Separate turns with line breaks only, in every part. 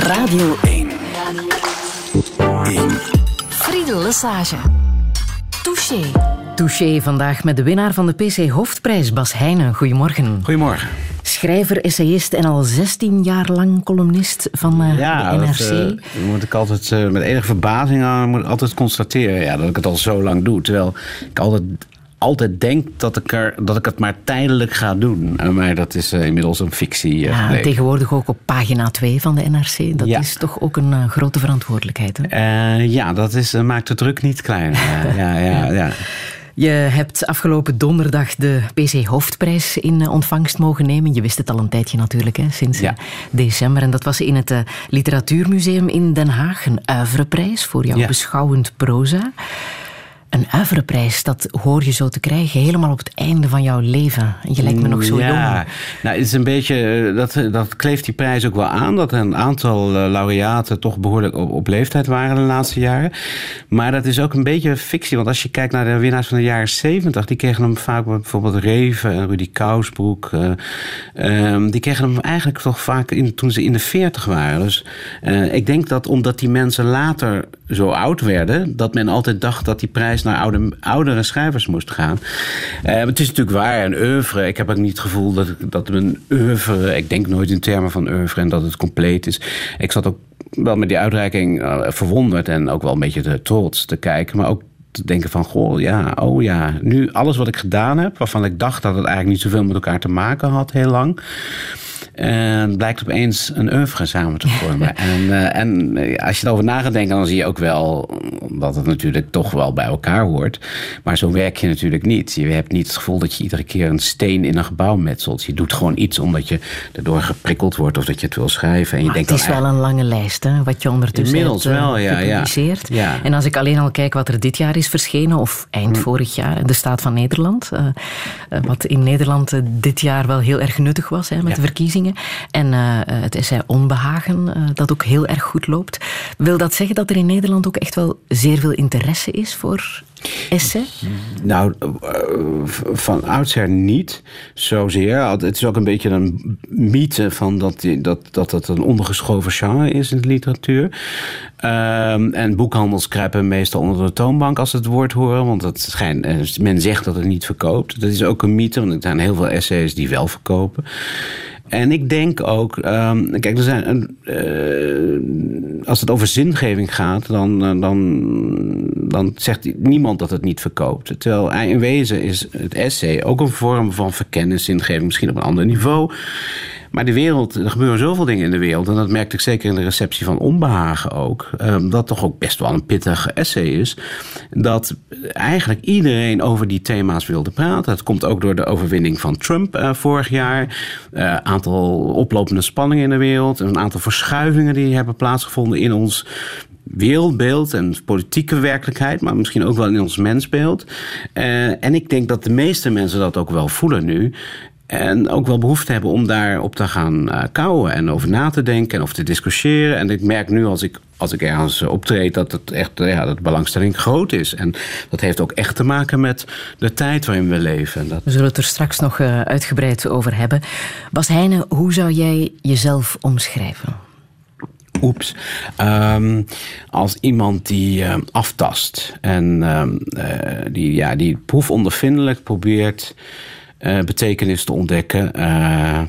Radio 1. 1.
Friedel Lesage. Touché.
Touché vandaag met de winnaar van de PC Hoofdprijs, Bas Heijnen. Goedemorgen.
Goedemorgen.
Schrijver, essayist en al 16 jaar lang columnist van uh,
ja,
de NRC.
Dat uh, moet ik altijd uh, met enige verbazing aan, moet ik altijd constateren ja, dat ik het al zo lang doe. Terwijl ik altijd altijd denk dat ik, er, dat ik het maar tijdelijk ga doen. Maar dat is uh, inmiddels een fictie. Uh,
ja, tegenwoordig ook op pagina 2 van de NRC. Dat ja. is toch ook een uh, grote verantwoordelijkheid. Hè?
ja, dat is, maakt de druk niet klein. ja, ja, ja.
Je hebt afgelopen donderdag de PC Hoofdprijs in ontvangst mogen nemen. Je wist het al een tijdje natuurlijk, hè, sinds ja. december. En dat was in het Literatuurmuseum in Den Haag. Een uivreprijs voor jouw ja. beschouwend proza. Een uivreprijs, dat hoor je zo te krijgen helemaal op het einde van jouw leven. Je lijkt me nog zo
ja.
jong.
Nou, het is een beetje, dat, dat kleeft die prijs ook wel aan. Dat een aantal laureaten toch behoorlijk op, op leeftijd waren de laatste jaren. Maar dat is ook een beetje fictie. Want als je kijkt naar de winnaars van de jaren 70, die kregen hem vaak bijvoorbeeld Reven en Rudy Kousbroek. Uh, um, die kregen hem eigenlijk toch vaak in, toen ze in de 40 waren. Dus uh, ik denk dat omdat die mensen later zo oud werden, dat men altijd dacht dat die prijs naar oude, oudere schrijvers moest gaan. Uh, het is natuurlijk waar, een oeuvre. Ik heb ook niet het gevoel dat, dat een oeuvre... Ik denk nooit in termen van oeuvre en dat het compleet is. Ik zat ook wel met die uitreiking uh, verwonderd en ook wel een beetje trots te kijken. Maar ook te denken van, goh, ja, oh ja, nu alles wat ik gedaan heb... waarvan ik dacht dat het eigenlijk niet zoveel met elkaar te maken had heel lang... En blijkt opeens een oeuvre samen te vormen. en, uh, en als je erover na gaat denken, dan zie je ook wel dat het natuurlijk toch wel bij elkaar hoort. Maar zo werk je natuurlijk niet. Je hebt niet het gevoel dat je iedere keer een steen in een gebouw metselt. Je doet gewoon iets omdat je erdoor geprikkeld wordt of dat je het wil schrijven. En je
maar
denkt
het is wel een lange lijst, hè, wat je ondertussen
Inmiddels
hebt,
wel, ja,
gepubliceerd.
Ja. ja.
En als ik alleen al kijk wat er dit jaar is verschenen, of eind hm. vorig jaar, de Staat van Nederland. Uh, wat in Nederland dit jaar wel heel erg nuttig was hè, met ja. de verkiezingen. En uh, het essay Onbehagen, uh, dat ook heel erg goed loopt. Wil dat zeggen dat er in Nederland ook echt wel zeer veel interesse is voor essay?
Nou, van oudsher niet zozeer. Het is ook een beetje een mythe van dat, dat, dat een ondergeschoven genre is in de literatuur. Um, en boekhandels kruipen meestal onder de toonbank als ze het woord horen. Want het schijnt, men zegt dat het niet verkoopt. Dat is ook een mythe, want er zijn heel veel essays die wel verkopen. En ik denk ook, um, kijk, er zijn, uh, als het over zingeving gaat, dan, dan, dan zegt niemand dat het niet verkoopt. Terwijl in wezen is het essay ook een vorm van verkennis, zingeving, misschien op een ander niveau. Maar de wereld, er gebeuren zoveel dingen in de wereld. En dat merkte ik zeker in de receptie van Onbehagen ook. Um, dat toch ook best wel een pittige essay is. Dat eigenlijk iedereen over die thema's wilde praten. Het komt ook door de overwinning van Trump uh, vorig jaar. Een uh, aantal oplopende spanningen in de wereld. Een aantal verschuivingen die hebben plaatsgevonden in ons wereldbeeld en politieke werkelijkheid, maar misschien ook wel in ons mensbeeld. Uh, en ik denk dat de meeste mensen dat ook wel voelen nu. En ook wel behoefte hebben om daarop te gaan uh, kouwen en over na te denken en over te discussiëren. En ik merk nu als ik, als ik ergens optreed dat het echt ja, dat belangstelling groot is. En dat heeft ook echt te maken met de tijd waarin we leven. Dat...
We zullen het er straks nog uh, uitgebreid over hebben. Bas Heijnen, hoe zou jij jezelf omschrijven?
Oeps. Um, als iemand die uh, aftast en um, die, ja, die proefondervindelijk probeert uh, betekenis te ontdekken. Uh,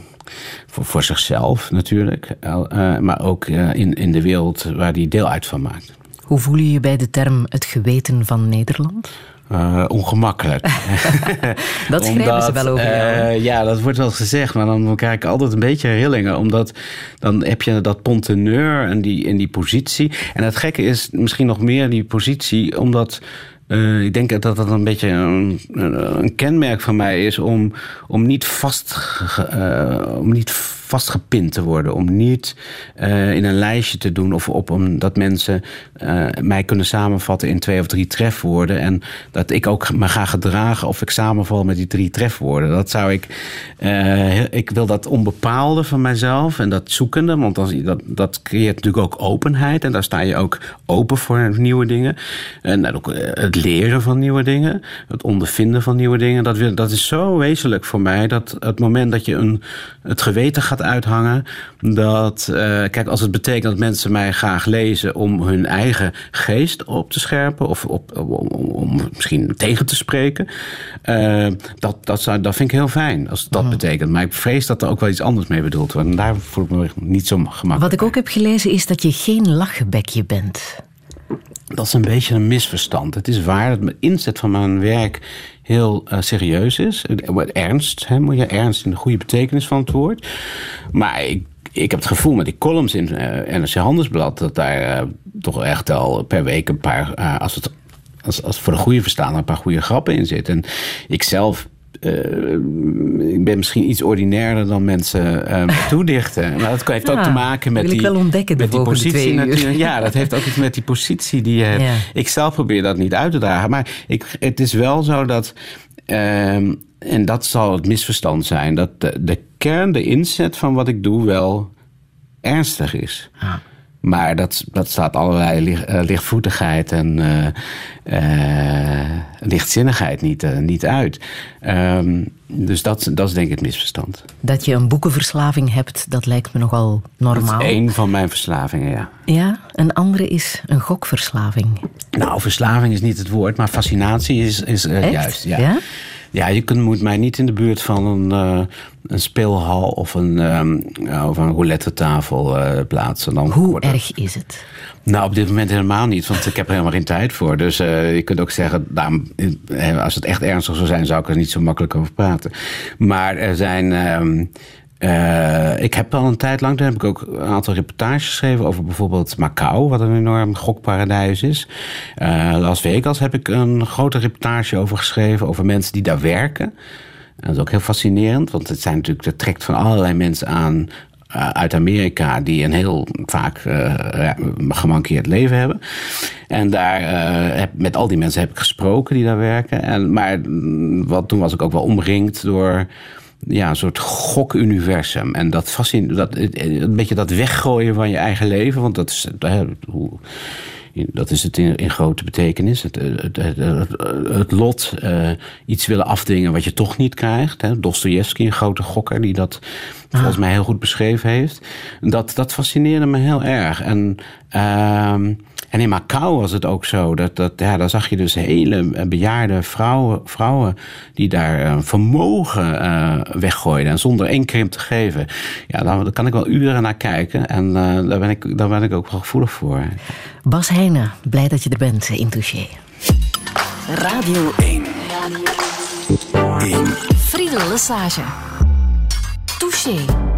voor, voor zichzelf natuurlijk, uh, maar ook in, in de wereld waar hij deel uit van maakt.
Hoe voel je je bij de term het geweten van Nederland?
Uh, ongemakkelijk.
dat schrijven ze wel over jou.
Uh, ja, dat wordt wel gezegd, maar dan krijg ik altijd een beetje rillingen. Omdat dan heb je dat ponteneur en die, in die positie. En het gekke is misschien nog meer die positie, omdat... Uh, ik denk dat dat een beetje een, een, kenmerk van mij is om, om niet vast, uh, om niet vastgepind te worden. Om niet uh, in een lijstje te doen of op om, dat mensen uh, mij kunnen samenvatten in twee of drie trefwoorden. En dat ik ook me ga gedragen of ik samenval met die drie trefwoorden. Dat zou ik. Uh, ik wil dat onbepaalde van mijzelf en dat zoekende. Want dan, dat, dat creëert natuurlijk ook openheid. En daar sta je ook open voor nieuwe dingen. En ook het leren van nieuwe dingen. Het ondervinden van nieuwe dingen. Dat, dat is zo wezenlijk voor mij dat het moment dat je een, het geweten gaat uithangen. Dat, uh, kijk, als het betekent dat mensen mij graag lezen om hun eigen geest op te scherpen of op, om, om misschien tegen te spreken, uh, dat, dat, zou, dat vind ik heel fijn als dat mhm. betekent. Maar ik vrees dat er ook wel iets anders mee bedoeld wordt. En daar voel ik me niet zo gemakkelijk.
Wat ik ook heb gelezen is dat je geen lachgebekje bent.
Dat is een beetje een misverstand. Het is waar dat de inzet van mijn werk heel uh, serieus is. Ernst, hè, moet je ernst in de goede betekenis van het woord. Maar ik, ik heb het gevoel met die columns in uh, NRC Handelsblad... dat daar uh, toch echt al per week een paar... als het als, als voor de goede verstaan een paar goede grappen in zitten. En ik zelf uh, ik ben misschien iets ordinairder dan mensen uh, toedichten. Maar dat heeft ook te maken met, die,
ontdekken,
met die positie natuurlijk. Ja, dat heeft ook iets met die positie die je hebt. Ik zelf probeer dat niet uit te dragen. Maar ik, het is wel zo dat. Uh, en dat zal het misverstand zijn. Dat de, de, kern, de inzet van wat ik doe, wel ernstig is. Ah. Maar dat, dat staat allerlei licht, uh, lichtvoetigheid en uh, uh, lichtzinnigheid niet, niet uit. Um, dus dat, dat is denk ik het misverstand.
Dat je een boekenverslaving hebt, dat lijkt me nogal normaal.
Dat is één van mijn verslavingen, ja.
Ja, een andere is een gokverslaving.
Nou, verslaving is niet het woord, maar fascinatie is, is juist. Ja. ja? Ja, je kunt, moet mij niet in de buurt van een, uh, een speelhal of een, um, of een roulette tafel uh, plaatsen. Dan
Hoe erg is het?
Nou, op dit moment helemaal niet, want ik heb er helemaal geen tijd voor. Dus uh, je kunt ook zeggen, daarom, als het echt ernstig zou zijn, zou ik er niet zo makkelijk over praten. Maar er zijn. Um, uh, ik heb al een tijd lang, daar heb ik ook een aantal reportages geschreven over bijvoorbeeld Macau, wat een enorm gokparadijs is. Las Vegas heb ik een grote reportage over geschreven, over mensen die daar werken. Dat is ook heel fascinerend, want het zijn natuurlijk, het trekt van allerlei mensen aan uh, uit Amerika die een heel vaak gemankeerd leven hebben. En daar heb, met al die mensen heb ik gesproken die daar werken. En, maar mm, wat, toen was ik ook wel omringd door ja, een soort gokuniversum. En dat fascineert, dat, een beetje dat weggooien van je eigen leven, want dat is, dat is het in, in grote betekenis. Het, het, het, het lot, uh, iets willen afdwingen wat je toch niet krijgt. Dostoevsky, een grote gokker, die dat ah. volgens mij heel goed beschreven heeft. Dat, dat fascineerde me heel erg. En uh, en in Macau was het ook zo. Dat, dat, ja, daar zag je dus hele bejaarde vrouwen, vrouwen die daar uh, vermogen uh, weggooiden. En zonder één krimp te geven. Ja, daar, kan ik wel uren naar kijken. En uh, daar, ben ik, daar ben ik ook wel gevoelig voor.
Bas Heijnen, blij dat je er bent in Touché.
Radio 1. 1. Friedel Lesage. Touché.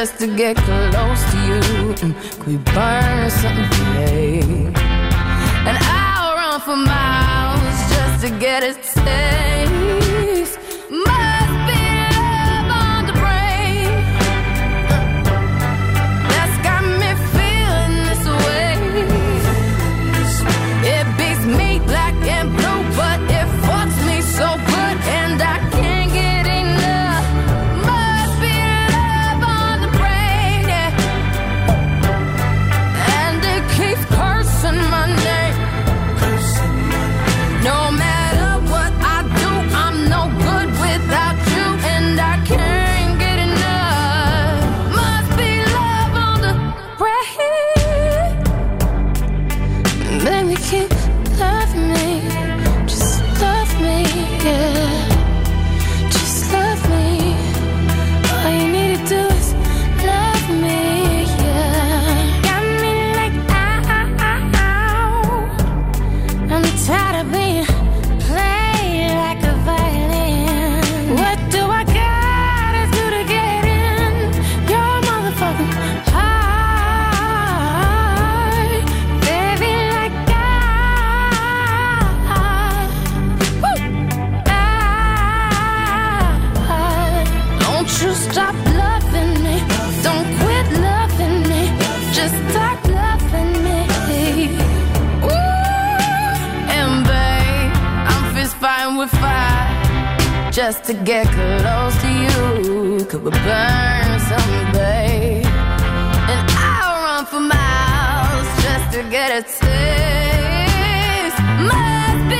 Just to get close to you. Could we burn something today? And I'll run for miles just to get a taste. To get close to you. Could we burn someday? And I'll run for miles just to get a taste. Must be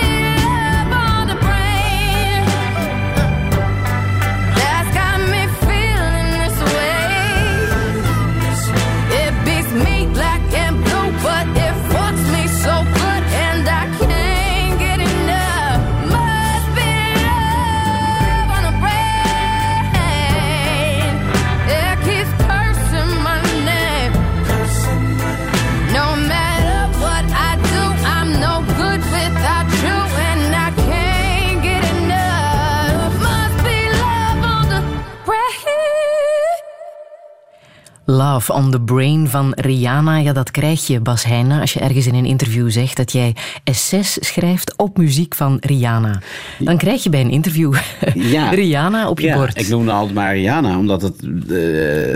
Love on the Brain
van Rihanna. Ja, dat krijg je, Bas Heijnen, als je ergens in een interview zegt dat jij essays schrijft op muziek van Rihanna. Dan krijg je bij een interview
Ja.
Rihanna op je
ja,
bord.
ik noemde altijd maar Rihanna, omdat het eh,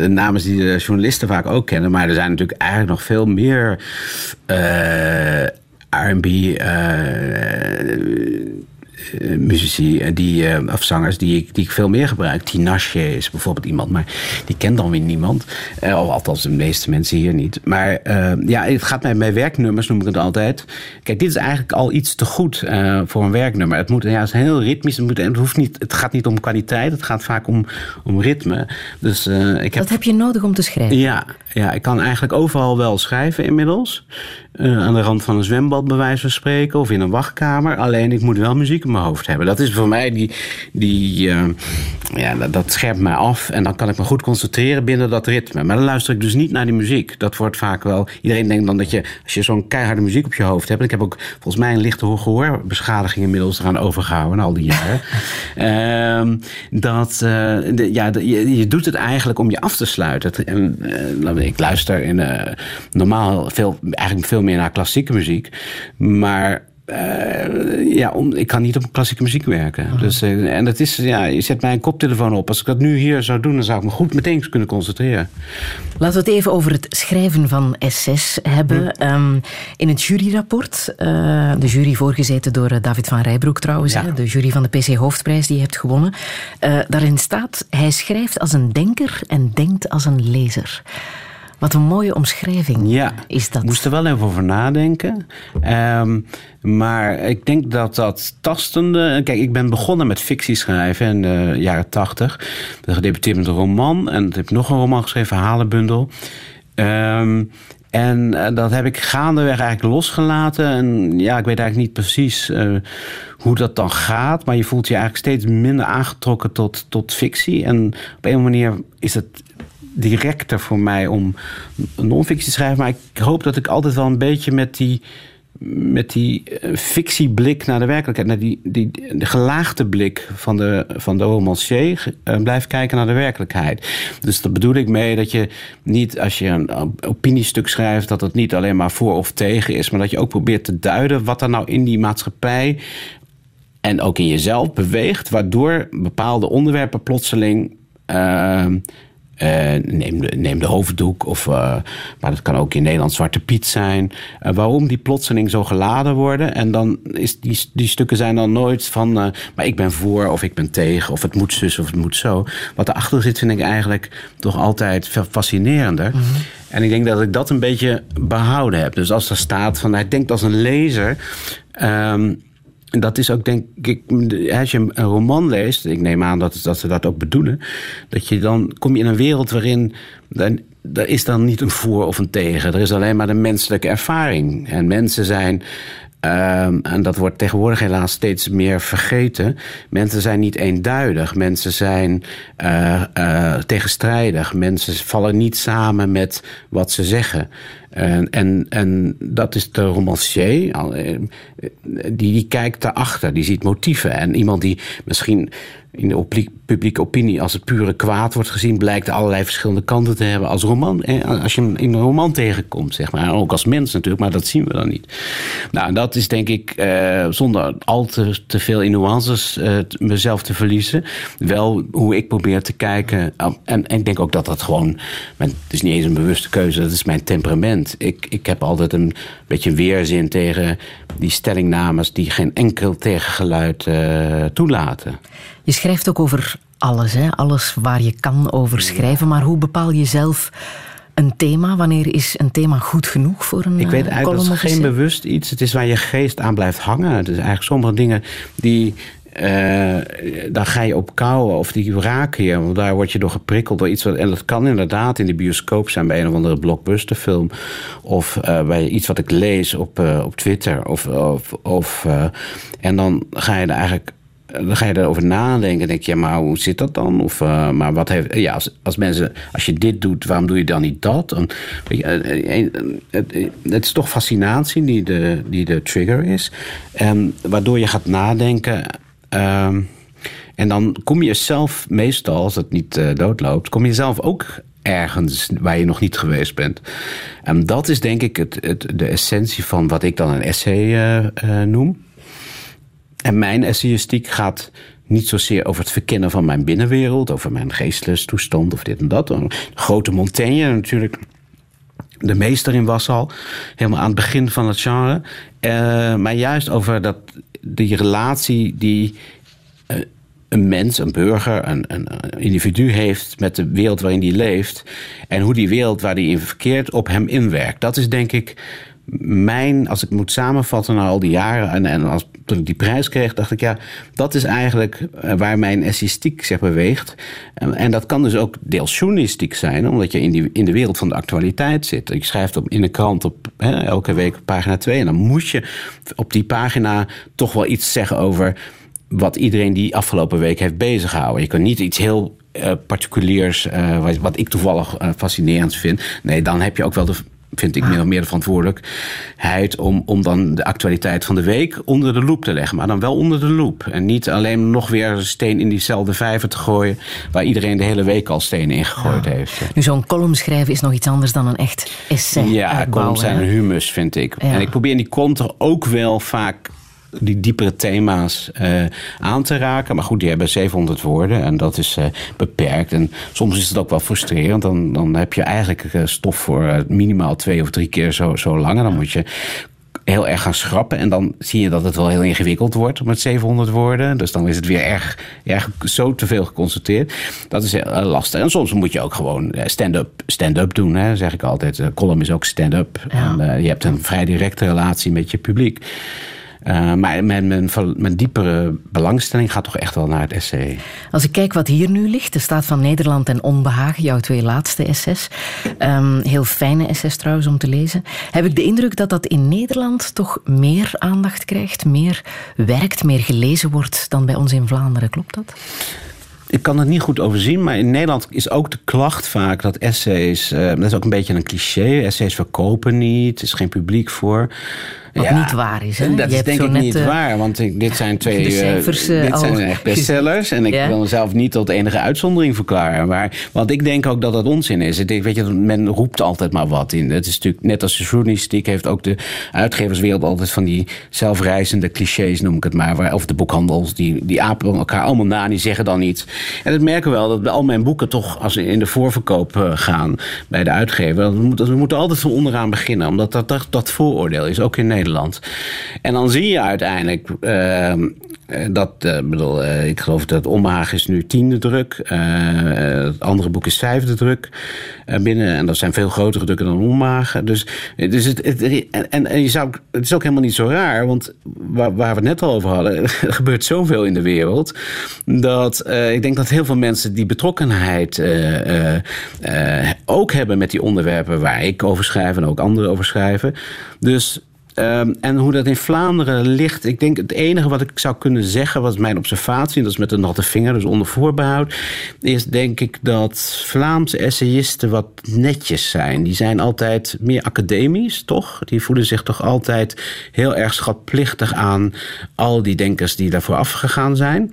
de namen die de journalisten vaak ook kennen. Maar er zijn natuurlijk eigenlijk nog veel meer eh, R&B eh, eh, muzici, eh, die, eh, of zangers die ik, die ik veel meer gebruik. Tinashe is bijvoorbeeld iemand, maar die kent dan weer niemand. Eh, of althans de meeste mensen hier niet. Maar eh, ja, het gaat mij bij werknummers, noem ik het altijd. Kijk, dit is eigenlijk al iets te goed eh, voor een werknummer. Het, moet, ja, het is heel ritmisch. Het, moet, het, hoeft niet, het gaat niet om kwaliteit, het gaat vaak om, om ritme. Dus eh, ik heb
Dat heb je nodig om te schrijven.
ja, ja, ik kan eigenlijk overal wel schrijven inmiddels. Eh, aan de rand van een zwembad, bij wijze van spreken, of in een wachtkamer. Alleen ik moet wel muziek in mijn hoofd hebben. Dat is voor mij die. die eh, ja, dat, dat scherpt mij af. En dan kan ik me goed concentreren binnen dat ritme. Maar dan luister ik dus niet naar die muziek. Dat wordt vaak wel. Iedereen denkt dan dat je. Als je zo'n keiharde muziek op je hoofd hebt. En ik heb ook volgens mij een lichte gehoorbeschadiging inmiddels eraan overgehouden, al die jaren. Ehm, dat. eh, de- ja, de- je, je doet het eigenlijk om je af te sluiten. En, eh, ik luister in, normaal veel, eigenlijk veel meer naar klassieke muziek. Maar eh, ja, om, ik kan niet op klassieke muziek werken. Dus, eh, en dat is, ja, je zet mij een koptelefoon op. Als ik dat nu hier zou doen, dan zou ik me goed meteen kunnen concentreren.
Laten we het even over het schrijven van essays hebben.
Hm.
Ehm, in het juryrapport, eh, de jury voorgezeten door David van Rijbroek trouwens,
Ja.
hè, de jury van de PC Hoofdprijs die je hebt gewonnen. daarin staat, hij schrijft als een denker en denkt als een lezer. Wat een mooie omschrijving
Ja,
is dat.
Ik moest er wel even over nadenken. Ehm, maar ik denk dat dat tastende... Kijk, ik ben begonnen met fictie schrijven in de jaren tachtig. Ik ben gedebuteerd met een roman. En ik heb nog een roman geschreven, Verhalenbundel. Ehm, en eh, dat heb ik gaandeweg eigenlijk losgelaten. En ja, ik weet eigenlijk niet precies eh, hoe dat dan gaat. Maar je voelt je eigenlijk steeds minder aangetrokken tot, tot fictie. En op een manier is het directer voor mij om non-fictie te schrijven. Maar ik hoop dat ik altijd wel een beetje met die, met die eh, fictieblik naar de werkelijkheid, naar die, die de gelaagde blik van de, van de romancier, eh, blijf kijken naar de werkelijkheid. Dus daar bedoel ik mee dat je niet, als je een op- opiniestuk schrijft, dat het niet alleen maar voor of tegen is, maar dat je ook probeert te duiden wat er nou in die maatschappij en ook in jezelf beweegt, waardoor bepaalde onderwerpen plotseling. eh, eh, neem, de, neem de hoofddoek, of, eh, maar dat kan ook in Nederland Zwarte Piet zijn. Eh, waarom die plotseling zo geladen worden. En dan is die, die stukken zijn dan nooit van. eh, maar ik ben voor of ik ben tegen, of het moet zus of het moet zo. Wat erachter zit, vind ik eigenlijk toch altijd veel fascinerender. En ik denk dat ik dat een beetje behouden heb. Dus als er staat van hij denkt als een lezer. ehm, dat is ook, denk ik, als je een roman leest, ik neem aan dat, dat ze dat ook bedoelen, dat je dan kom je in een wereld waarin er is dan niet een voor of een tegen. Er is alleen maar de menselijke ervaring. En mensen zijn, ehm, en dat wordt tegenwoordig helaas steeds meer vergeten, mensen zijn niet eenduidig. Mensen zijn eh, eh, tegenstrijdig. Mensen vallen niet samen met wat ze zeggen. En, en, en dat is de romancier. Eh, die, die kijkt daarachter, die ziet motieven. En iemand die misschien in de publieke opinie als het pure kwaad wordt gezien, blijkt allerlei verschillende kanten te hebben als roman. Eh, als je hem in een roman tegenkomt, zeg maar. ook als mens natuurlijk, maar dat zien we dan niet. Nou, dat is denk ik, eh, zonder al te, veel in nuances mezelf te verliezen, wel hoe ik probeer te kijken. En, en, ik denk ook dat dat gewoon, het is niet eens een bewuste keuze, dat is mijn temperament. Ik, ik heb altijd een beetje weerzin tegen die stellingnames die geen enkel tegengeluid uh, toelaten.
Je schrijft ook over alles, hè? alles waar je kan over schrijven. Maar hoe bepaal je zelf een thema? Wanneer is een thema goed genoeg voor een
Ik weet eh, eigenlijk, dat is geen bewust iets. Het is waar je geest aan blijft hangen. Het is eigenlijk sommige dingen die... Uh, daar ga je op kouwen of die raken je. Want daar word je door geprikkeld door iets. Wat, en dat kan inderdaad in de bioscoop zijn bij een of andere blockbusterfilm. Of uh, bij iets wat ik lees op, uh, op Twitter. Of, of, of en dan ga je er eigenlijk dan ga je erover nadenken. denk je, maar hoe zit dat dan? Of, maar wat heeft, ja, als, als mensen, als je dit doet, waarom doe je dan niet dat? En, eh, eh, het, het, is toch fascinatie die de, die de trigger is. En waardoor je gaat nadenken. Uh, en dan kom je zelf, meestal als het niet uh, doodloopt, kom je zelf ook ergens waar je nog niet geweest bent. En dat is denk ik het, het, de essentie van wat ik dan een essay uh, noem. En mijn essayistiek gaat niet zozeer over het verkennen van mijn binnenwereld, over mijn geestestoestand of dit en dat. Grote Montaigne natuurlijk. De meester in was al, helemaal aan het begin van het genre. Maar juist over dat, die relatie die uh, een mens, een burger, een, een, individu heeft met de wereld waarin hij leeft. En hoe die wereld waar hij in verkeert op hem inwerkt. Dat is denk ik mijn, als ik moet samenvatten na al die jaren en, en als, toen ik die prijs kreeg, dacht ik ja, dat is eigenlijk eh, waar mijn essayistiek zich beweegt. En, dat kan dus ook deels journalistiek zijn, omdat je in, die, in de wereld van de actualiteit zit. Je schrijft op, in de krant op hè, elke week op pagina 2 en dan moet je op die pagina toch wel iets zeggen over wat iedereen die afgelopen week heeft bezighouden. Je kan niet iets heel uh, particuliers, wat, wat, ik toevallig uh, fascinerend vind. Nee, dan heb je ook wel de vind ik meer of meer de verantwoordelijkheid om, om dan de actualiteit van de week onder de loep te leggen. Maar dan wel onder de loep. En niet alleen nog weer een steen in diezelfde vijver te gooien waar iedereen de hele week al stenen in gegooid heeft.
Nu, zo'n column schrijven is nog iets anders dan een echt essay.
Ja, columns zijn een humus, vind ik. En ik probeer in die conter ook wel vaak die diepere thema's uh, aan te raken. Maar goed, die hebben 700 woorden en dat is uh, beperkt. En soms is het ook wel frustrerend. Dan, dan heb je eigenlijk uh, stof voor minimaal twee of drie keer zo, zo lang. En dan moet je heel erg gaan schrappen. En dan zie je dat het wel heel ingewikkeld wordt met 700 woorden. Dus dan is het weer erg, erg zo te veel geconstateerd. Dat is lastig. En soms moet je ook gewoon stand-up stand -up doen, hè, zeg ik altijd. De column is ook stand-up. Ja. je hebt een vrij directe relatie met je publiek. Uh, maar mijn, mijn, mijn, diepere belangstelling gaat toch echt wel naar het essay.
Als ik kijk wat hier nu ligt, de staat van Nederland en onbehagen, jouw twee laatste essays. Um, heel fijne essays trouwens om te lezen. Heb ik de indruk dat dat in Nederland toch meer aandacht krijgt, meer werkt, meer gelezen wordt dan bij ons in Vlaanderen. Klopt dat?
Ik kan het niet goed overzien, maar in Nederland is ook de klacht vaak dat essays. Uh, dat is ook een beetje een cliché. Essays verkopen niet, er is geen publiek voor.
Wat niet waar is. Hè?
Dat is denk ik niet uh, waar, want dit zijn twee. Uh, cijfers, uh, dit zijn echt bestsellers. En ik wil mezelf niet tot enige uitzondering verklaren. Maar, want ik denk ook dat dat onzin is. Ik denk, weet je, men roept altijd maar wat in. Het is natuurlijk net als de journalistiek heeft ook de uitgeverswereld altijd van die zelfreizende clichés, noem ik het maar. Waar, of de boekhandels, die, die apen elkaar allemaal na, die zeggen dan iets. En dat merken we wel, dat bij al mijn boeken toch, als in de voorverkoop gaan bij de uitgever, we moeten, we moeten altijd van onderaan beginnen. Omdat dat, dat, dat vooroordeel is, ook in Nederland. Nederland. En dan zie je uiteindelijk uh, dat, uh, bedoel, uh, ik geloof dat Omhaag is nu tiende druk. het andere boek is vijfde druk binnen. En dat zijn veel grotere drukken dan Omhaag. Dus, dus het, het, en, en je zou, het is ook helemaal niet zo raar, want waar, waar we het net al over hadden, er gebeurt zoveel in de wereld. Dat ik denk dat heel veel mensen die betrokkenheid ook hebben met die onderwerpen waar ik over schrijf en ook anderen over schrijven. Dus Ehm, en hoe dat in Vlaanderen ligt, ik denk het enige wat ik zou kunnen zeggen, was mijn observatie, en dat is met een natte vinger, dus onder voorbehoud, is denk ik dat Vlaamse essayisten wat netjes zijn. Die zijn altijd meer academisch, toch? Die voelen zich toch altijd heel erg schatplichtig aan al die denkers die daarvoor afgegaan zijn.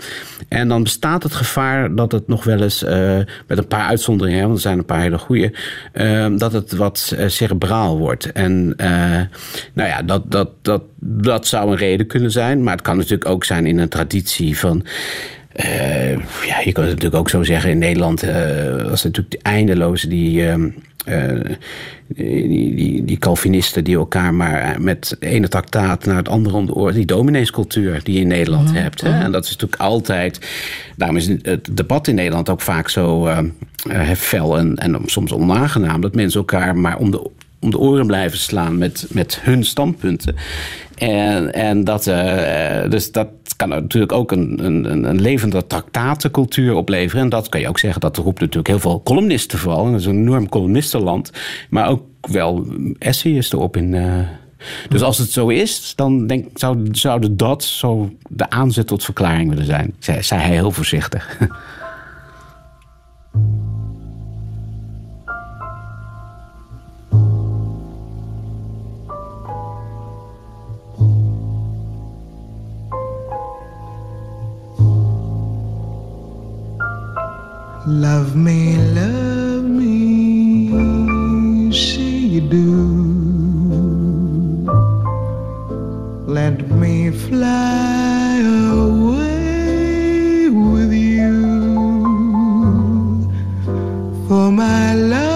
En dan bestaat het gevaar dat het nog wel eens, uh, met een paar uitzonderingen, want er zijn een paar hele goede, uh, dat het wat uh, cerebraal wordt. En nou ja, dat, dat, dat, dat zou een reden kunnen zijn. Maar het kan natuurlijk ook zijn in een traditie van. Uh, ja, je kan het natuurlijk ook zo zeggen. In Nederland uh, was het natuurlijk eindeloze die. Uh, die, die, die Calvinisten die elkaar maar met de ene traktaat naar het andere om de oor. Die domineescultuur die je in Nederland -hmm. hebt. Hè? En dat is natuurlijk altijd. Daarom is het debat in Nederland ook vaak zo fel en, en soms onaangenaam. Dat mensen elkaar maar om de om de oren blijven slaan met, met hun standpunten. En, en dat, uh, dus dat kan natuurlijk ook een, een, een levende traktatencultuur opleveren. En dat kan je ook zeggen, dat roept natuurlijk heel veel columnisten vooral. Dat is een enorm columnistenland. Maar ook wel essayisten op in... Uh, dus als het zo is, dan denk, zou, zouden dat zo de aanzet tot verklaring willen zijn. Zei, zei hij heel voorzichtig.
Love me, love me, say you do. Let me fly away with you. For my love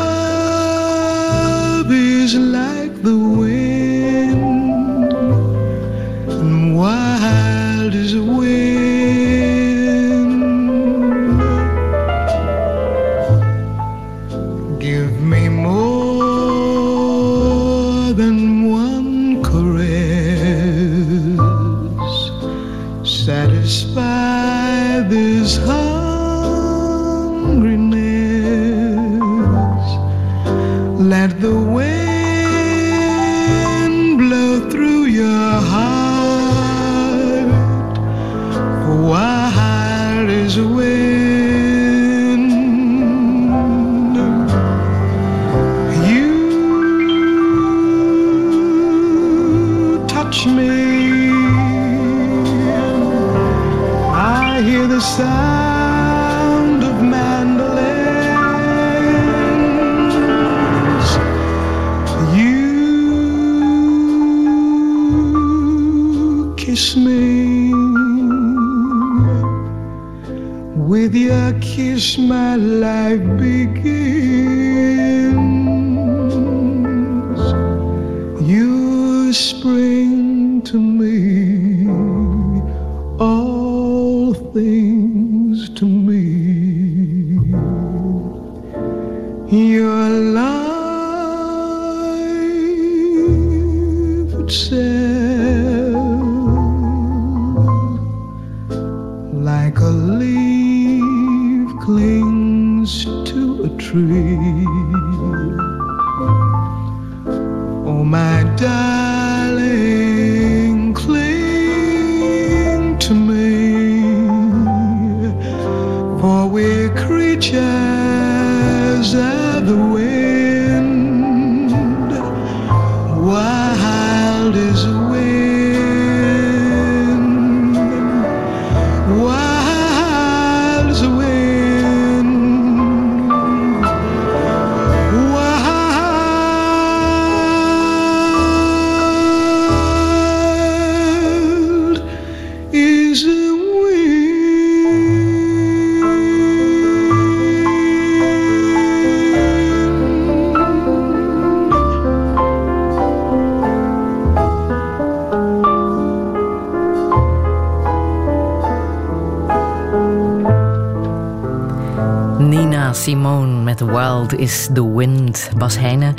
Is the Wind.
Bas Heijnen,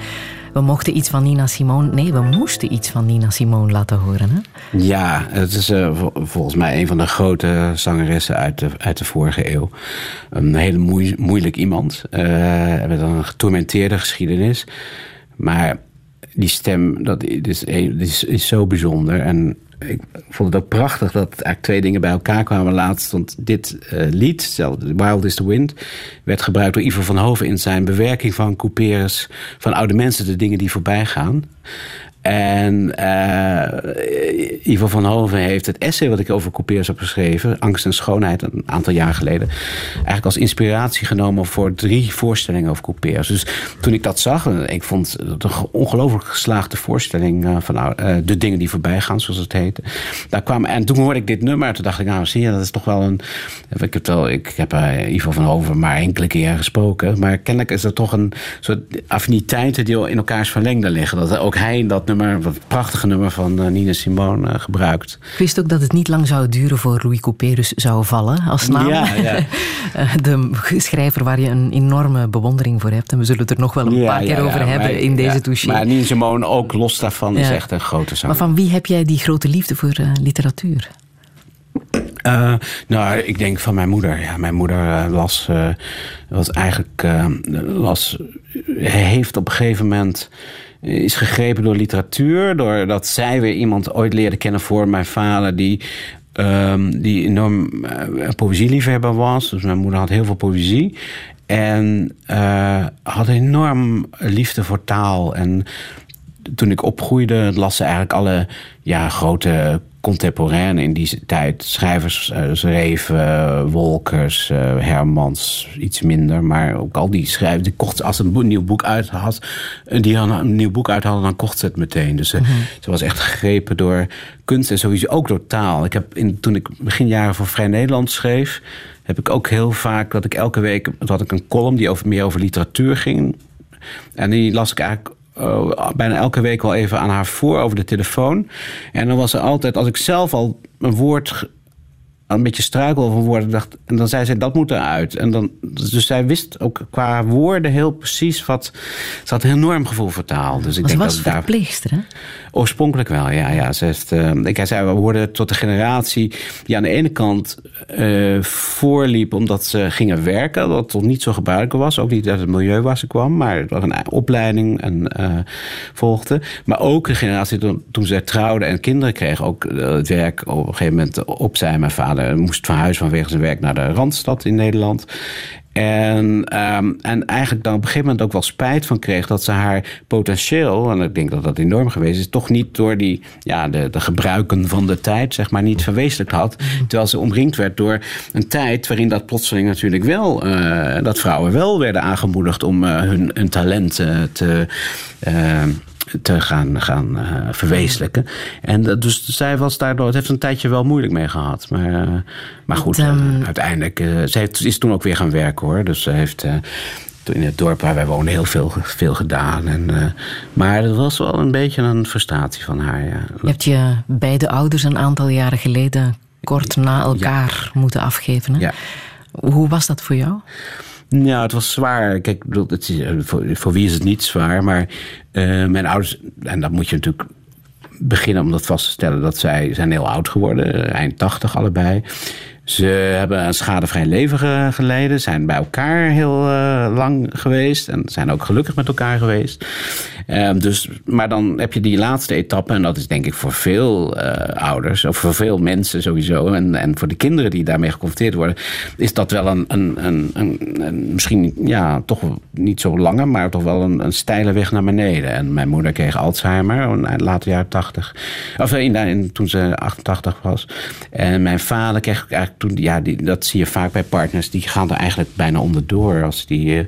we mochten iets van Nina Simone... Nee, we moesten iets van Nina Simone laten horen, hè?
Ja, het is vol volgens mij een van de grote zangeressen uit de, uit de vorige eeuw. Een hele moe moeilijk iemand. Uh, met een getormenteerde geschiedenis. Maar die stem, dat is, is, is zo bijzonder. En ik vond het ook prachtig dat eigenlijk twee dingen bij elkaar kwamen laatst. Want dit uh, lied, Wild is the Wind, werd gebruikt door Ivo van Hoven in zijn bewerking van Couperus van oude mensen, de dingen die voorbij gaan. En uh, Ivo van Hoven heeft het essay wat ik over couperus heb geschreven, Angst en Schoonheid, aantal jaar geleden, eigenlijk als inspiratie genomen voor drie voorstellingen over couperus. Dus toen ik dat zag, ik vond het een ongelooflijk geslaagde voorstelling uh, van uh, De Dingen die voorbij gaan, zoals het heette. Daar kwam, en toen hoorde ik dit nummer, toen dacht ik, nou zie je, dat is toch wel een. Ik heb, wel, ik heb Ivo van Hoven maar enkele keer gesproken, maar kennelijk is er toch een soort affiniteiten die in elkaars verlengde liggen. Dat ook hij dat nummer wat prachtige nummer van uh, Nina Simone uh, gebruikt.
Ik wist ook dat het niet lang zou duren voor Louis Couperus zou vallen als naam.
Ja, ja.
Eh, de schrijver waar je een enorme bewondering voor hebt. En we zullen het er nog wel een
ja,
paar keer over hebben
maar,
in deze touche.
Maar Simone ook los daarvan is echt een grote zanger.
Maar van wie heb jij die grote liefde voor literatuur?
Uh, nou, ik denk van mijn moeder. Ja, mijn moeder uh, las, uh, was eigenlijk, las, heeft op een gegeven moment is gegrepen door literatuur. Doordat zij weer iemand ooit leerde kennen voor mijn vader. Die, um, die enorm uh, poëzieliefhebber was. Dus mijn moeder had heel veel poëzie. En uh, had enorm liefde voor taal. En toen ik opgroeide, las ze eigenlijk alle ja, grote contemporainen in die tijd. Schrijvers, uh, Schreven, Wolkers, uh, Hermans, iets minder. Maar ook al die schrijvers, die kocht als een nieuw boek uit had, die een nieuw boek uit hadden, dan kocht ze het meteen. Dus mm -hmm. ze was echt gegrepen door kunst en sowieso ook door taal. Ik heb in, toen ik begin jaren voor Vrij Nederland schreef, heb ik ook heel vaak dat ik elke week had ik een column die over, meer over literatuur ging. En die las ik eigenlijk uh, bijna elke week wel even aan haar voor over de telefoon. En dan was er altijd, als ik zelf al een woord een beetje struikel over woorden dacht en dan zei zij dat moet eruit en dan dus zij wist ook qua woorden heel precies wat ze had een enorm gevoel voor taal dus ik
Was
denk
was
dat daar
verpleegster, hè?
Oorspronkelijk wel ja ja. Ze heeft uh, ik zei we hoorden tot de generatie die aan de ene kant uh, voorliep omdat ze gingen werken dat tot niet zo gebruikelijk was. Ook niet uit het milieu waar ze kwam maar dat een opleiding en uh, volgde. Maar ook de generatie toen, ze trouwde en kinderen kreeg ook het werk op een gegeven moment opzij mijn vader moest verhuizen vanwege zijn werk naar de Randstad in Nederland. En, um, en eigenlijk dan op een gegeven moment ook wel spijt van kreeg dat ze haar potentieel, en ik denk dat dat enorm geweest is, toch niet door die, ja, de, de gebruiken van de tijd, zeg maar, niet verwezenlijkt had. Terwijl ze omringd werd door een tijd waarin dat plotseling natuurlijk wel, uh, dat vrouwen wel werden aangemoedigd om uh, hun, hun talent te. Te gaan, gaan uh, verwezenlijken. En dus zij was daardoor, het heeft een tijdje wel moeilijk mee gehad. Maar, uh, maar goed,
ehm,
um, uiteindelijk, ze heeft, is toen ook weer gaan werken hoor. Dus ze heeft in het dorp waar wij wonen heel veel, veel gedaan. En, maar het was wel een beetje een frustratie van haar. Ja.
Je hebt je beide ouders een aantal jaren geleden kort na elkaar ja. moeten afgeven. Hè?
Ja.
Hoe was dat voor jou?
Ja, het was zwaar. Kijk, het is, voor, voor wie is het niet zwaar? Maar uh, mijn ouders, en dat moet je natuurlijk beginnen om dat vast te stellen, dat zij zijn heel oud geworden, eind 80 allebei. Ze hebben een schadevrij leven geleden, zijn bij elkaar heel uh, lang geweest en zijn ook gelukkig met elkaar geweest. Uh, dus, maar dan heb je die laatste etappe, en dat is denk ik voor veel uh, ouders, of voor veel mensen sowieso, en, en voor de kinderen die daarmee geconfronteerd worden, is dat wel een, een, een, een, misschien ja, toch niet zo lange, maar toch wel een, steile weg naar beneden. En mijn moeder kreeg Alzheimer in de late jaren 80, of in, in, toen ze 88 was. En mijn vader kreeg eigenlijk toen, ja, die, dat zie je vaak bij partners, die gaan er eigenlijk bijna onderdoor. Als, die, uh,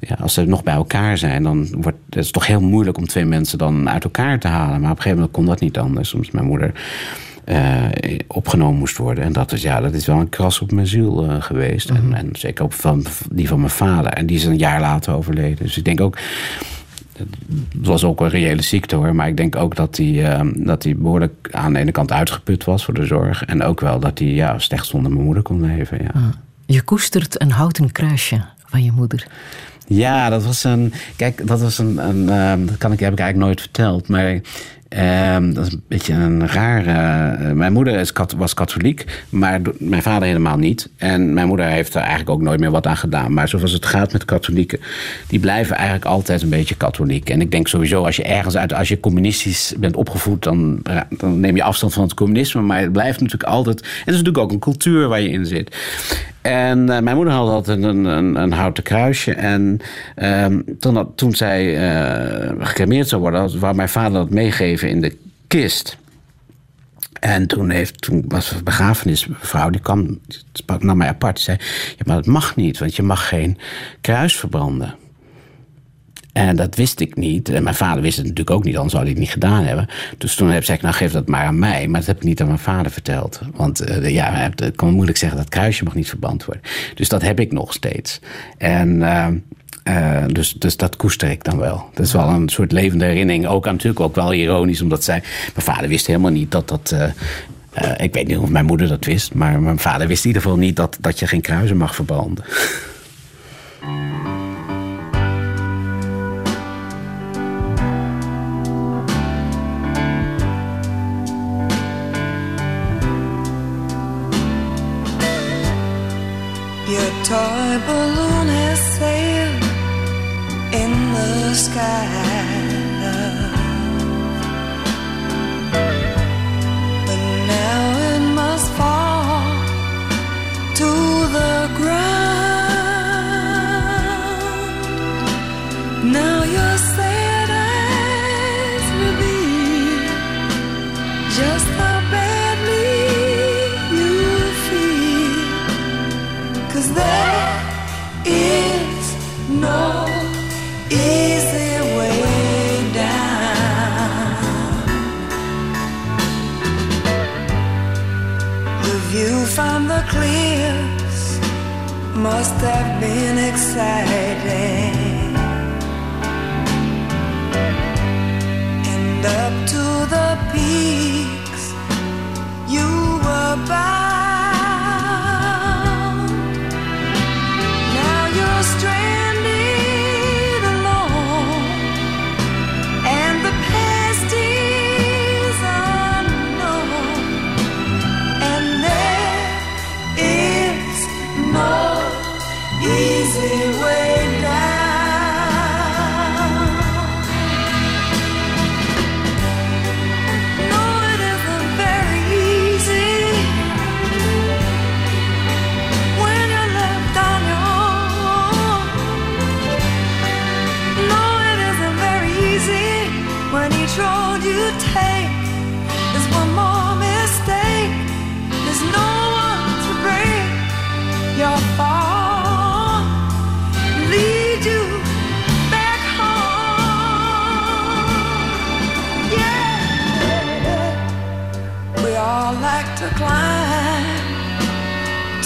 ja, als ze nog bij elkaar zijn, dan wordt het is toch heel moeilijk om twee mensen dan uit elkaar te halen. Maar op een gegeven moment kon dat niet anders. Soms mijn moeder uh, opgenomen moest worden. En dat is, ja, dat is wel een kras op mijn ziel uh, geweest. Mm -hmm. en, en, zeker op van, die van mijn vader. En die is een jaar later overleden. Dus ik denk ook. Het was ook een reële ziekte hoor. Maar ik denk ook dat hij, uh, dat hij behoorlijk aan de ene kant uitgeput was voor de zorg. En ook wel dat hij ja, slecht zonder mijn moeder kon leven. Ja.
Ah. Je koestert een houten kruisje van je moeder.
Ja, dat was een. Kijk, dat was een. een uh, dat kan ik, heb ik eigenlijk nooit verteld. Maar Ehm, dat is een beetje een rare. eh, mijn moeder was katholiek, maar mijn vader helemaal niet. En mijn moeder heeft er eigenlijk ook nooit meer wat aan gedaan. Maar zoals het gaat met katholieken, die blijven eigenlijk altijd een beetje katholiek. En ik denk sowieso, als je ergens uit, als je communistisch bent opgevoed, dan, dan neem je afstand van het communisme. Maar het blijft natuurlijk altijd. Het is natuurlijk ook een cultuur waar je in zit. En eh, mijn moeder had altijd een, een, een houten kruisje. En ehm, toen, dat- toen zij eh gecremeerd zou worden, wou mijn vader dat meegeven in de kist. En toen, heeft, toen was een begrafenisvrouw, die kwam, die naar mij apart. Die zei, ja, maar dat mag niet, want je mag geen kruis verbranden. En dat wist ik niet. En mijn vader wist het natuurlijk ook niet, anders zou hij het niet gedaan hebben. Dus toen heb ik, nou geef dat maar aan mij. Maar dat heb ik niet aan mijn vader verteld. Want eh, ja, het kan moeilijk zeggen, dat kruisje mag niet verband worden. Dus dat heb ik nog steeds. En... eh, eh, dus, dus dat koester ik dan wel. Dat is wel een soort levende herinnering. Ook aan- natuurlijk ook wel ironisch, omdat zij. Mijn vader wist helemaal niet dat dat. ik weet niet of mijn moeder dat wist, maar mijn vader wist in ieder geval niet dat, dat je geen kruisen mag verbranden.
Toy balloon has sailed in the sky. Must have been exciting. And up to the peaks you were bound.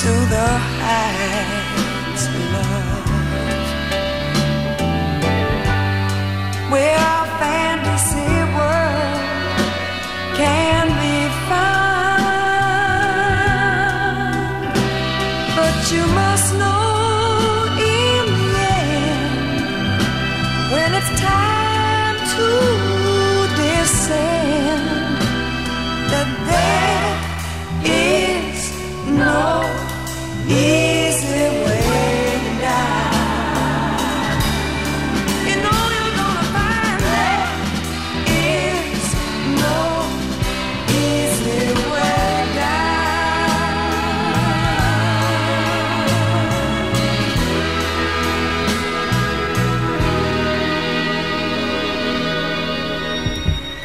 To the heights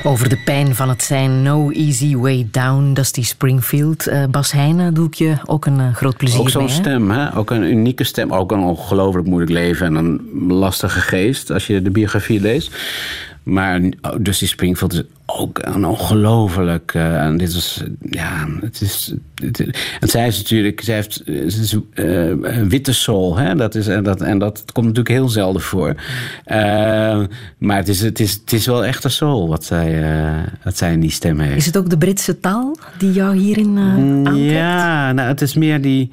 Over de pijn van het zijn No Easy Way Down, Dusty Springfield. Eh, Bas Heijnen, doe ik je ook een eh, groot plezier
Ook zo'n stem, hè? ook een unieke stem. Ook een ongelooflijk moeilijk leven en een lastige geest als je de biografie leest. Maar oh, Dusty Springfield is ook een ongelooflijk. eh, en dit was, ja, het is. Het, en zij is natuurlijk, zij heeft ze is, eh, een witte soul, hè? Dat is, en, dat, en dat komt natuurlijk heel zelden voor. Eh, maar het is, het, is, het is wel echt een soul wat zij, eh, wat zij in die stem heeft.
Is het ook de Britse taal die jou hierin eh aantrekt?
Ja, nou, het is meer die.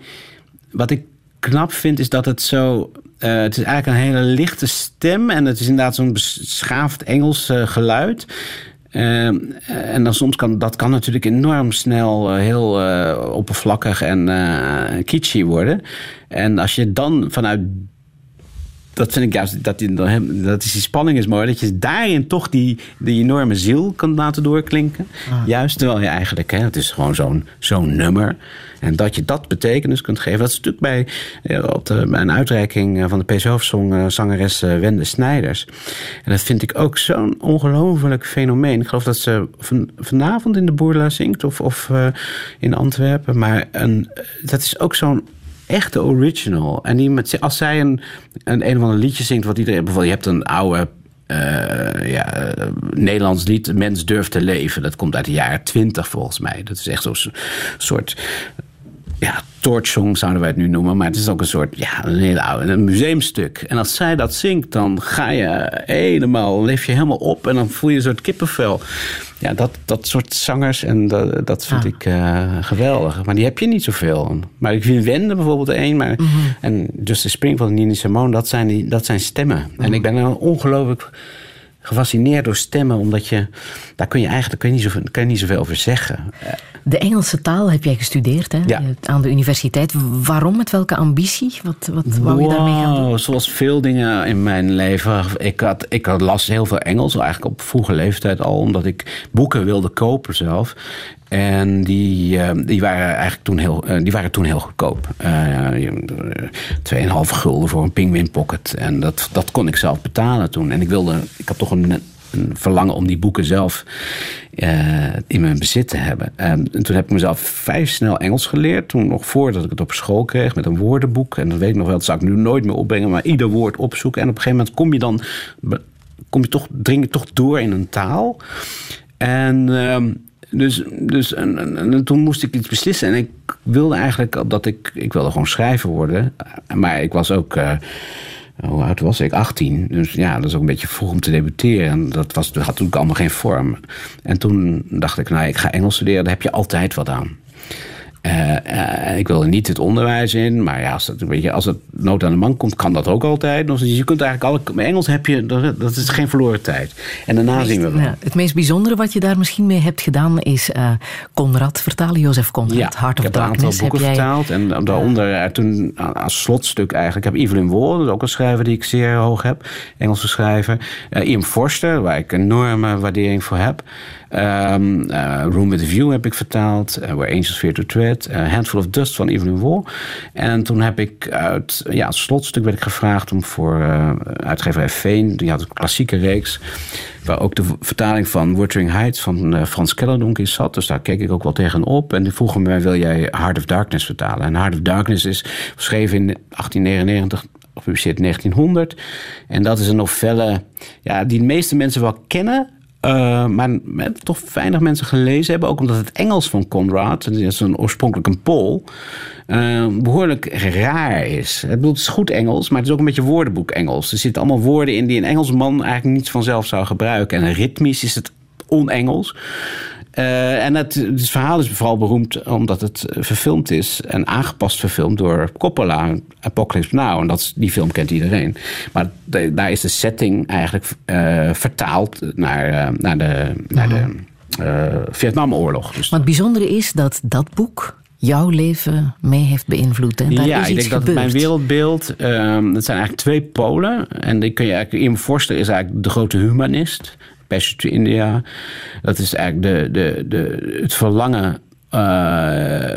Wat ik knap vind, is dat het zo. Eh, het is eigenlijk een hele lichte stem. En het is inderdaad zo'n beschaafd Engels eh, geluid. Ehm, en dan soms kan dat kan natuurlijk enorm snel eh, heel eh, oppervlakkig en eh kitschy worden. En als je dan vanuit dat vind ik juist, dat, die, dat is die spanning is mooi. Dat je daarin toch die, die enorme ziel kan laten doorklinken. Juist terwijl je eigenlijk, hè, het is gewoon zo'n zo'n nummer. En dat je dat betekenis kunt geven. Dat is natuurlijk bij, eh, op de, bij een uitreiking eh, van de PC-hoofdsong eh, zangeres Wende Snijders. En dat vind ik ook zo'n ongelooflijk fenomeen. Ik geloof dat ze van, vanavond in de Boerla zingt of, of in Antwerpen. Maar een, dat is ook zo'n echte original. En die met, als zij een, een, een of ander liedje zingt, wat iedereen bijvoorbeeld, je hebt een oude. eh, ja, eh, Nederlands lied, Mens durft te leven. Dat komt uit de jaren twintig volgens mij. Dat is echt zo'n soort. Ja, torchsong zouden wij het nu noemen. Maar het is ook een soort. Ja, een hele oude. Een museumstuk. En als zij dat zingt, dan ga je helemaal. leef je helemaal op. En dan voel je een soort kippenvel. Ja, dat, dat soort zangers. En dat, dat vind
Ah.
ik eh, geweldig. Maar die heb je niet zoveel. Maar ik vind Wende bijvoorbeeld één. Maar, En Justin Springfield en Nina Simone, dat zijn, die, dat zijn stemmen. En ik ben nou ongelooflijk gefascineerd door stemmen. Omdat je, daar kun je eigenlijk kun je niet, zoveel, kun je niet zoveel over zeggen. Eh,
De Engelse taal heb jij gestudeerd hè?
Ja.
aan de universiteit. Waarom? Met welke ambitie? Wat, wat wou je daarmee gaan doen?
Wow, Zoals veel dingen in mijn leven. Ik, had, ik had las heel veel Engels, eigenlijk op vroege leeftijd al, omdat ik boeken wilde kopen zelf. En die, eh, die, waren eigenlijk toen heel, eh, die waren toen heel goedkoop. Eh, je- 2,5 gulden voor een Penguin Pocket. En dat, dat kon ik zelf betalen toen. En ik wilde, ik had toch een, een verlangen om die boeken zelf eh, in mijn bezit te hebben. En toen heb ik mezelf vrij snel Engels geleerd. Toen nog voordat ik het op school kreeg met een woordenboek. En dat weet ik nog wel, dat zou ik nu nooit meer opbrengen. Maar ieder woord opzoeken. En op een gegeven moment kom je dan... Kom je toch, dring je toch door in een taal. En... dus, dus en, en- en toen moest ik iets beslissen. En ik wilde eigenlijk dat ik... Ik wilde gewoon schrijver worden. Maar ik was ook... eh, hoe oud was ik? 18. Dus ja, dat is ook een beetje vroeg om te debuteren. En dat, was, dat had natuurlijk allemaal geen vorm. En toen dacht ik, nou, ik ga Engels studeren. Daar heb je altijd wat aan. Eh, eh, ik wilde niet het onderwijs in, maar ja, als het, weet je, als het nood aan de man komt, kan dat ook altijd. Dus je kunt eigenlijk alle. Engels heb je, dat, dat is geen verloren tijd. En daarna zien we wel.
Ja, het meest bijzondere wat je daar misschien mee hebt gedaan is eh Conrad vertalen, Jozef Conrad,
Ja,
Heart
ik
of
heb een aantal boeken
jij,
vertaald. En daaronder toen als slotstuk eigenlijk... Ik heb Evelyn Waugh, dat is ook een schrijver die ik zeer hoog heb. Engelse schrijver. Ian Forster, waar ik enorme waardering voor heb. Ehm, eh, Room with a View heb ik vertaald. eh, Where Angels Fear to Tread. eh, Handful of Dust van Evelyn Waugh. En toen heb ik uit... Ja, als slotstuk werd ik gevraagd om voor uitgeverij Veen... Die had een klassieke reeks... Waar ook de vertaling van Wuthering Heights van Frans Kellerdonk in zat. Dus daar keek ik ook wel tegenop. En die vroegen mij, wil jij Heart of Darkness vertalen? En Heart of Darkness is geschreven in 1899, gepubliceerd in 1900. En dat is een novelle ja, die de meeste mensen wel kennen... eh, maar toch weinig mensen gelezen hebben. Ook omdat het Engels van Conrad, dat is een oorspronkelijk een Pool, eh, behoorlijk raar is. Het, het is goed Engels, maar het is ook een beetje woordenboek Engels. Er zitten allemaal woorden in die een Engelsman eigenlijk niet vanzelf zou gebruiken. En ritmisch is het on-Engels. Eh, en het, het verhaal is vooral beroemd omdat het eh, verfilmd is en aangepast verfilmd door Coppola, Apocalypse Now. En dat is, die film kent iedereen. Maar de- daar is de setting eigenlijk eh, vertaald naar, naar de, naar de Vietnamoorlog. Dus
Maar het bijzondere is dat dat boek jouw leven mee heeft beïnvloed. En daar
ja,
is
ik denk dat
gebeurd.
mijn wereldbeeld. ehm dat zijn eigenlijk twee polen. En die kun je eigenlijk. Ian Forster is eigenlijk de grote humanist. Passion to India. Dat is eigenlijk de, de, de, het verlangen. eh,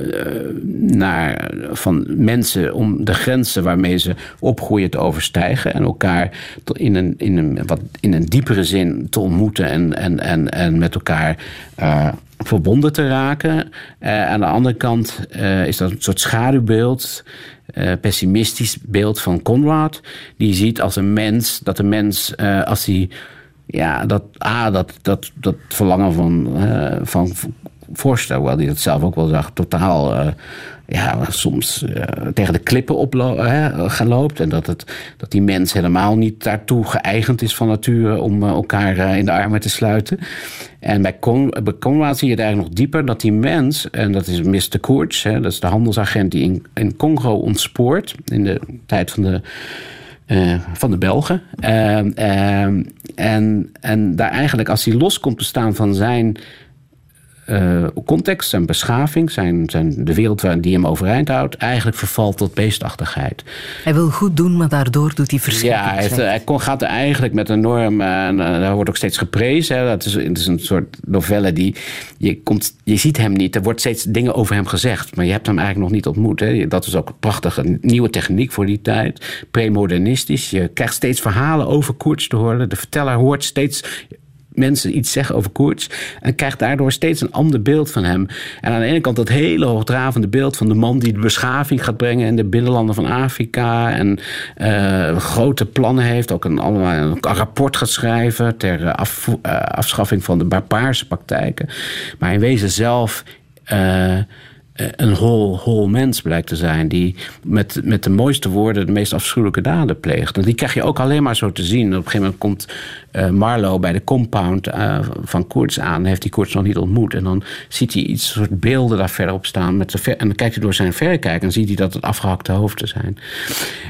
naar, van mensen om de grenzen waarmee ze opgroeien te overstijgen en elkaar in, een, in, een, wat, in een diepere zin te ontmoeten en, en, en, en met elkaar eh, verbonden te raken. Eh, aan de andere kant is dat een soort schaduwbeeld, pessimistisch beeld van Conrad. Die ziet als een mens, dat een mens, als hij, ja, dat, ah, dat, dat, dat verlangen van, eh, van Forster, hoewel hij dat zelf ook wel zag, totaal. eh, ja, soms eh, tegen de klippen oploopt. En dat, het, dat die mens helemaal niet daartoe geëigend is van nature om elkaar in de armen te sluiten. En bij, Con, bij Conrad zie je het eigenlijk nog dieper dat die mens, en dat is Mr. Koorts, dat is de handelsagent die in, in Congo ontspoort in de tijd van de eh, van de Belgen. Ehm, ehm, en, en daar eigenlijk, als hij los komt te staan van zijn eh, context, zijn beschaving, zijn, zijn, de wereld waar die hem overeind houdt, eigenlijk vervalt tot beestachtigheid.
Hij wil goed doen, maar daardoor doet hij verschrikkelijk
Ja, hij, heeft-
slecht.
hij kon- gaat eigenlijk met een norm. eh, en eh, daar wordt ook steeds geprezen. Hè. Dat is, het is een soort novelle die. Je, komt, je ziet hem niet. Er wordt steeds dingen over hem gezegd. Maar je hebt hem eigenlijk nog niet ontmoet. Hè. Dat is ook een prachtige nieuwe techniek voor die tijd. Premodernistisch. Je krijgt steeds verhalen over Koerts te horen. De verteller hoort steeds mensen iets zeggen over Koerts. En krijgt daardoor steeds een ander beeld van hem. En aan de ene kant dat hele hoogdravende beeld van de man die de beschaving gaat brengen in de binnenlanden van Afrika. En eh, grote plannen heeft. Ook een, een rapport gaat schrijven ter eh, eh, afschaffing van de barbaarse praktijken. Maar in wezen zelf. een hol, hol mens blijkt te zijn. Die met, met de mooiste woorden de meest afschuwelijke daden pleegt. En die krijg je ook alleen maar zo te zien. Op een gegeven moment komt eh, Marlow bij de compound eh, van Koorts aan. Heeft hij Koorts nog niet ontmoet. En dan ziet hij iets soort beelden daar verderop staan. Met ver- en dan kijkt hij door zijn verrekijker en ziet hij dat het afgehakte hoofden zijn.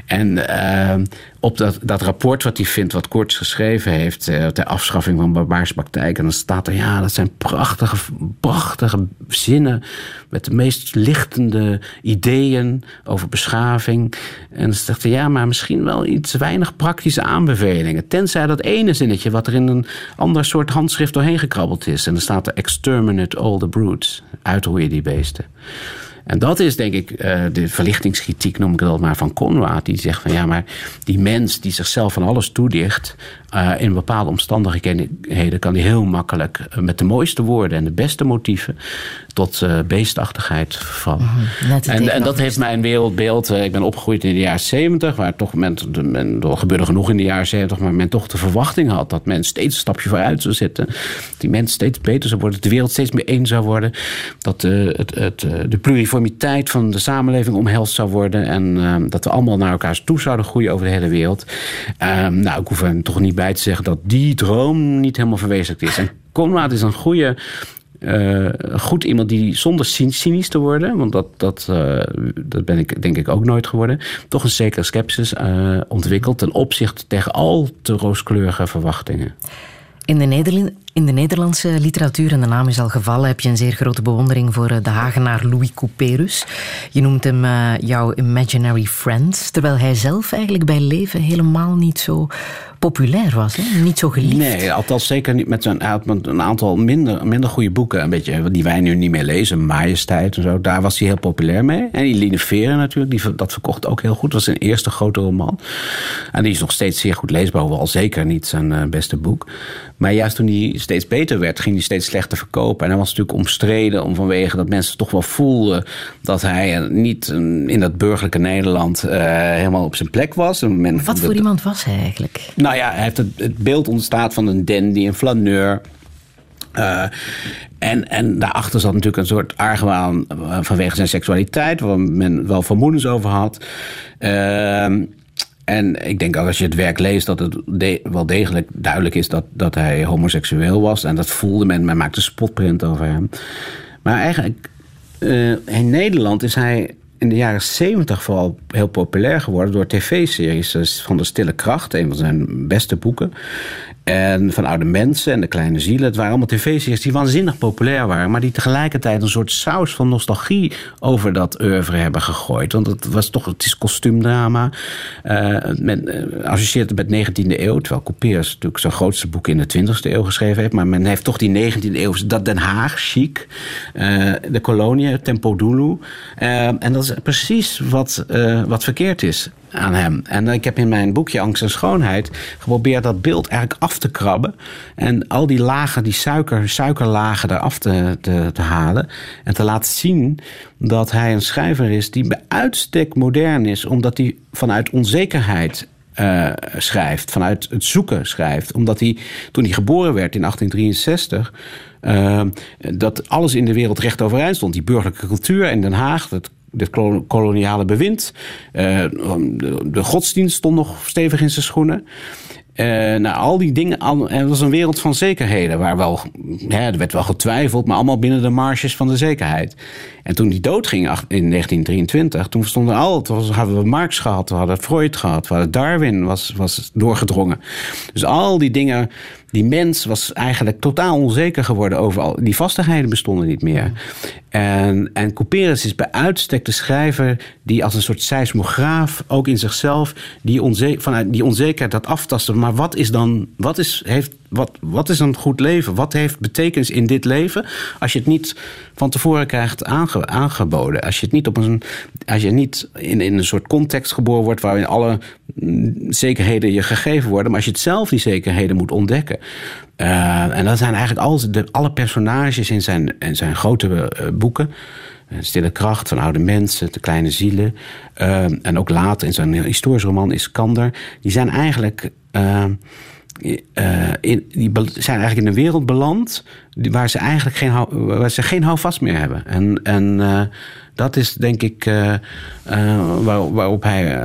En eh, op dat, dat rapport wat hij vindt, wat Koorts geschreven heeft... ter afschaffing van barbaarse praktijken... dan staat er, ja, dat zijn prachtige, prachtige zinnen... met de meest lichtende ideeën over beschaving. En dan zegt hij, ja, maar misschien wel iets weinig praktische aanbevelingen. Tenzij dat ene wat er in een ander soort handschrift doorheen gekrabbeld is. En dan staat er, exterminate all the brutes. Uitroeien die beesten. En dat is denk ik eh, de verlichtingskritiek, noem ik het al maar, van Conrad. Die zegt van ja, maar die mens die zichzelf van alles toedicht. eh, in bepaalde omstandigheden kan die heel makkelijk eh, met de mooiste woorden en de beste motieven. tot beestachtigheid vervallen.
het
en, en dat heeft mijn wereldbeeld. ik ben opgegroeid in de jaren 70, waar toch men, er gebeurde genoeg in de jaren 70, maar men toch de verwachting had dat men steeds een stapje vooruit zou zitten. Die mens steeds beter zou worden, dat de wereld steeds meer één zou worden. Dat het, het, de pluriformiteit van de samenleving omhelst zou worden. En eh, dat we allemaal naar elkaar toe zouden groeien over de hele wereld. Eh, nou, ik hoef er toch niet bij te zeggen dat die droom niet helemaal verwezenlijkt is. En Conrad is een goede. eh, goed iemand die zonder cyn- cynisch te worden, want dat, dat, eh, dat ben ik denk ik ook nooit geworden, toch een zekere sceptisch eh, ontwikkelt ten opzichte tegen al te rooskleurige verwachtingen.
In de, Nederli- in de Nederlandse literatuur, en de naam is al gevallen, heb je een zeer grote bewondering voor eh, de Hagenaar Louis Couperus. Je noemt hem eh, jouw imaginary friend, terwijl hij zelf eigenlijk bij leven helemaal niet zo populair was, hè? niet zo geliefd.
Nee, althans zeker niet met had met een aantal minder, minder goede boeken. Een beetje die wij nu niet meer lezen. Majesteit en zo. Daar was hij heel populair mee. En Eline Veren natuurlijk. Die, dat verkocht ook heel goed. Dat was zijn eerste grote roman. En die is nog steeds zeer goed leesbaar. Hoewel zeker niet zijn eh, beste boek. Maar juist toen hij steeds beter werd, ging hij steeds slechter verkopen. En hij was natuurlijk omstreden om vanwege dat mensen toch wel voelden dat hij eh, niet eh, in dat burgerlijke Nederland helemaal op zijn plek was.
Wat voor iemand was hij eigenlijk?
nou ja, hij heeft het, beeld ontstaat van een dandy, een flaneur. Eh, en, en daarachter zat natuurlijk een soort argwaan eh, vanwege zijn seksualiteit, waar men wel vermoedens over had. Ehm, en ik denk ook als je het werk leest dat het wel degelijk duidelijk is dat, dat hij homoseksueel was. En dat voelde men, men maakte spotprint over hem. Maar eigenlijk eh, in Nederland is hij in de jaren 70 vooral heel populair geworden door tv-series van De Stille Kracht, een van zijn beste boeken. En van Oude Mensen en De Kleine Zielen. Het waren allemaal tv-series die waanzinnig populair waren, maar die tegelijkertijd een soort saus van nostalgie over dat oeuvre hebben gegooid. Want het was toch, het is kostuumdrama. Eh men eh, associeert het met 19e eeuw, terwijl Couperus natuurlijk zijn grootste boek in de 20e eeuw geschreven heeft. Maar men heeft toch die 19e eeuw, dat Den Haag, chic, eh, de kolonie, Tempo Dulu. En dat is precies wat, wat verkeerd is aan hem. En ik heb in mijn boekje Angst en Schoonheid geprobeerd dat beeld eigenlijk af te krabben. En al die lagen, die suiker, suikerlagen eraf te, te, te halen. En te laten zien dat hij een schrijver is die bij uitstek modern is. Omdat hij vanuit onzekerheid eh, schrijft, vanuit het zoeken schrijft. Omdat hij, toen hij geboren werd in 1863, eh, dat alles in de wereld recht overeind stond. Die burgerlijke cultuur in Den Haag, het het kolo- koloniale bewind. eh, de, de godsdienst stond nog stevig in zijn schoenen. Eh, nou, al die dingen. al- Het was een wereld van zekerheden. Waar wel, hè, er werd wel getwijfeld, maar allemaal binnen de marges van de zekerheid. En toen die doodging in 1923, toen stonden al, toen hadden we Marx gehad, we hadden Freud gehad, we hadden Darwin was, was doorgedrongen. Dus al die dingen, die mens was eigenlijk totaal onzeker geworden over al, die vastigheden bestonden niet meer. En, en Couperus is bij uitstek de schrijver die als een soort seismograaf, ook in zichzelf, die, onze, vanuit die onzekerheid dat aftasten. Maar wat is dan, wat is, heeft, wat, wat is een goed leven? Wat heeft betekenis in dit leven als je het niet van tevoren krijgt aange- aangeboden? Als je het niet op een, als je niet in, in een soort context geboren wordt waarin alle mm, zekerheden je gegeven worden, maar als je het zelf die zekerheden moet ontdekken. Eh, en dat zijn eigenlijk de, alle personages in zijn, in zijn grote eh, boeken. Stille kracht van oude mensen, de kleine zielen. eh, en ook later in zijn historisch roman Iskander. Die zijn eigenlijk. Eh, in, die zijn eigenlijk in een wereld beland waar ze eigenlijk geen, waar ze geen houvast meer hebben. En, en eh, dat is denk ik eh, waar, waarop hij,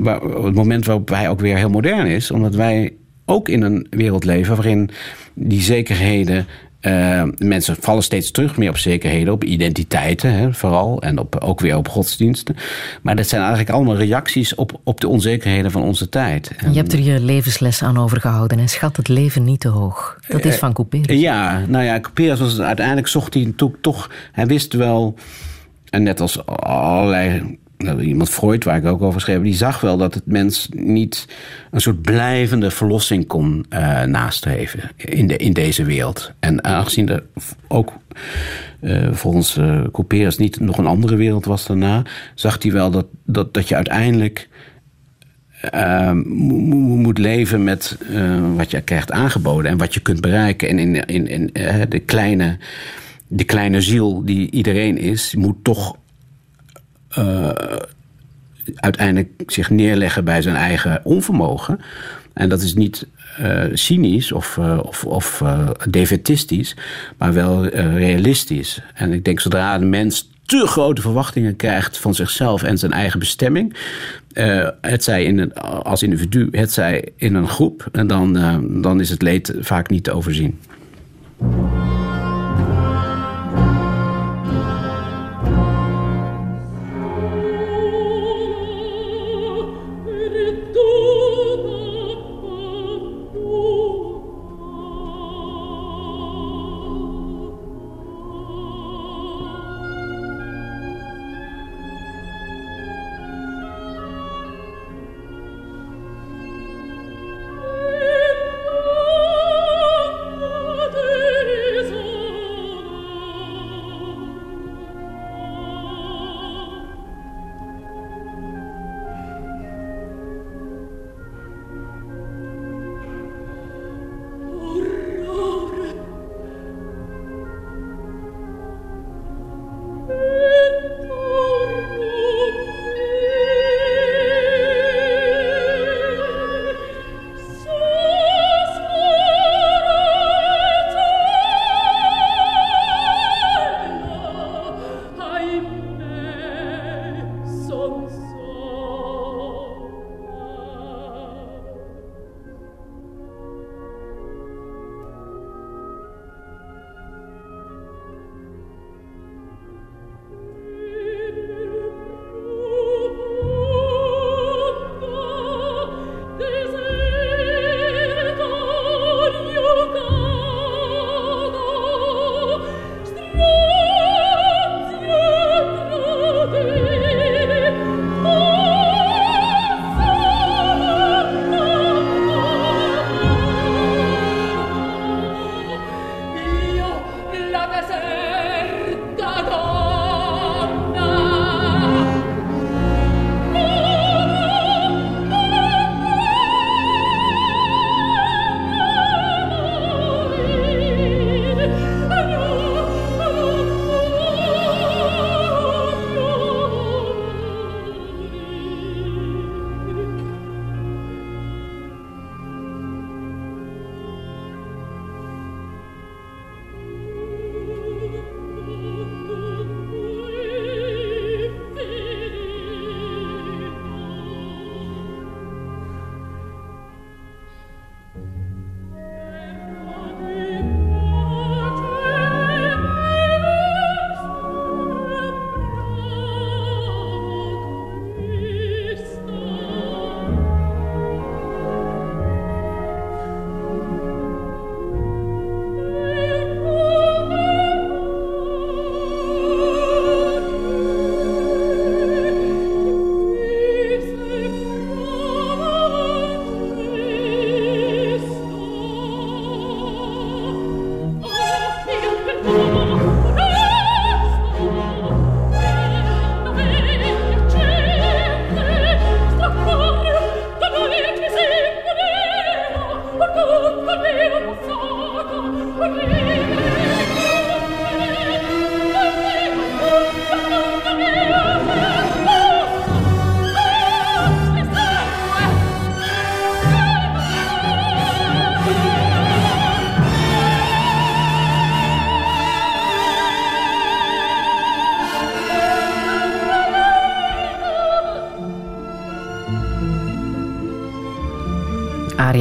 waar, het moment waarop hij ook weer heel modern is. Omdat wij ook in een wereld leven waarin die zekerheden. Eh, mensen vallen steeds terug meer op zekerheden, op identiteiten hè, vooral. En op, ook weer op godsdiensten. Maar dat zijn eigenlijk allemaal reacties op, op de onzekerheden van onze tijd. En-
Je hebt er je levensles aan overgehouden en schat het leven niet te hoog. Dat is van Couperus.
Ja, nou ja, Couperus was uiteindelijk zocht hij to- toch, hij wist wel, en net als allerlei, iemand Freud waar ik ook over schreef, die zag wel dat het mens niet een soort blijvende verlossing kon eh, nastreven in, de, in deze wereld. En aangezien er ook eh, volgens eh Couperus niet nog een andere wereld was daarna, zag hij wel dat, dat, dat je uiteindelijk mo- mo- moet leven met wat je krijgt aangeboden en wat je kunt bereiken. En in, in, in de, kleine, de kleine ziel die iedereen is, moet toch eh, uiteindelijk zich neerleggen bij zijn eigen onvermogen. En dat is niet eh, cynisch of, eh, of, of maar wel realistisch. En ik denk zodra de mens te grote verwachtingen krijgt van zichzelf en zijn eigen bestemming, het zij in een, als individu, het zij in een groep, en dan, dan is het leed vaak niet te overzien.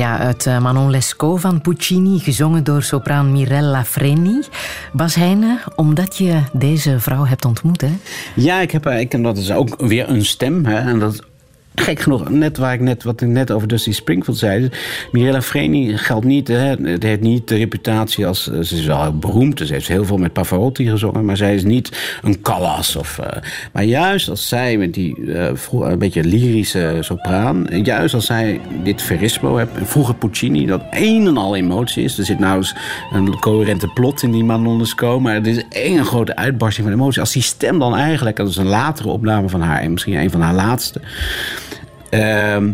Aria uit eh, Manon Lescaut van Puccini, gezongen door sopraan Mirella Freni. Bas Heijnen, omdat je deze vrouw hebt ontmoet, hè?
Ja, ik heb, eh, ik, dat is ook weer een stem. Hè, en dat gek genoeg, net waar ik net, wat ik net over Dusty Springfield zei. Mirella Freni geldt niet, hè, het heeft niet de reputatie als. eh, Ze is wel beroemd, ze heeft heel veel met Pavarotti gezongen, maar zij is niet een Callas. Of, eh, maar juist als zij met die vro- een beetje lyrische sopraan, juist als zij dit verismo hebt, vroeger Puccini, dat een en al emotie is. Er zit nou eens een coherente plot in die Manon Lescaut, maar het is één grote uitbarsting van emotie. Als die stem dan eigenlijk, dat is een latere opname van haar, en misschien een van haar laatste. Ehm,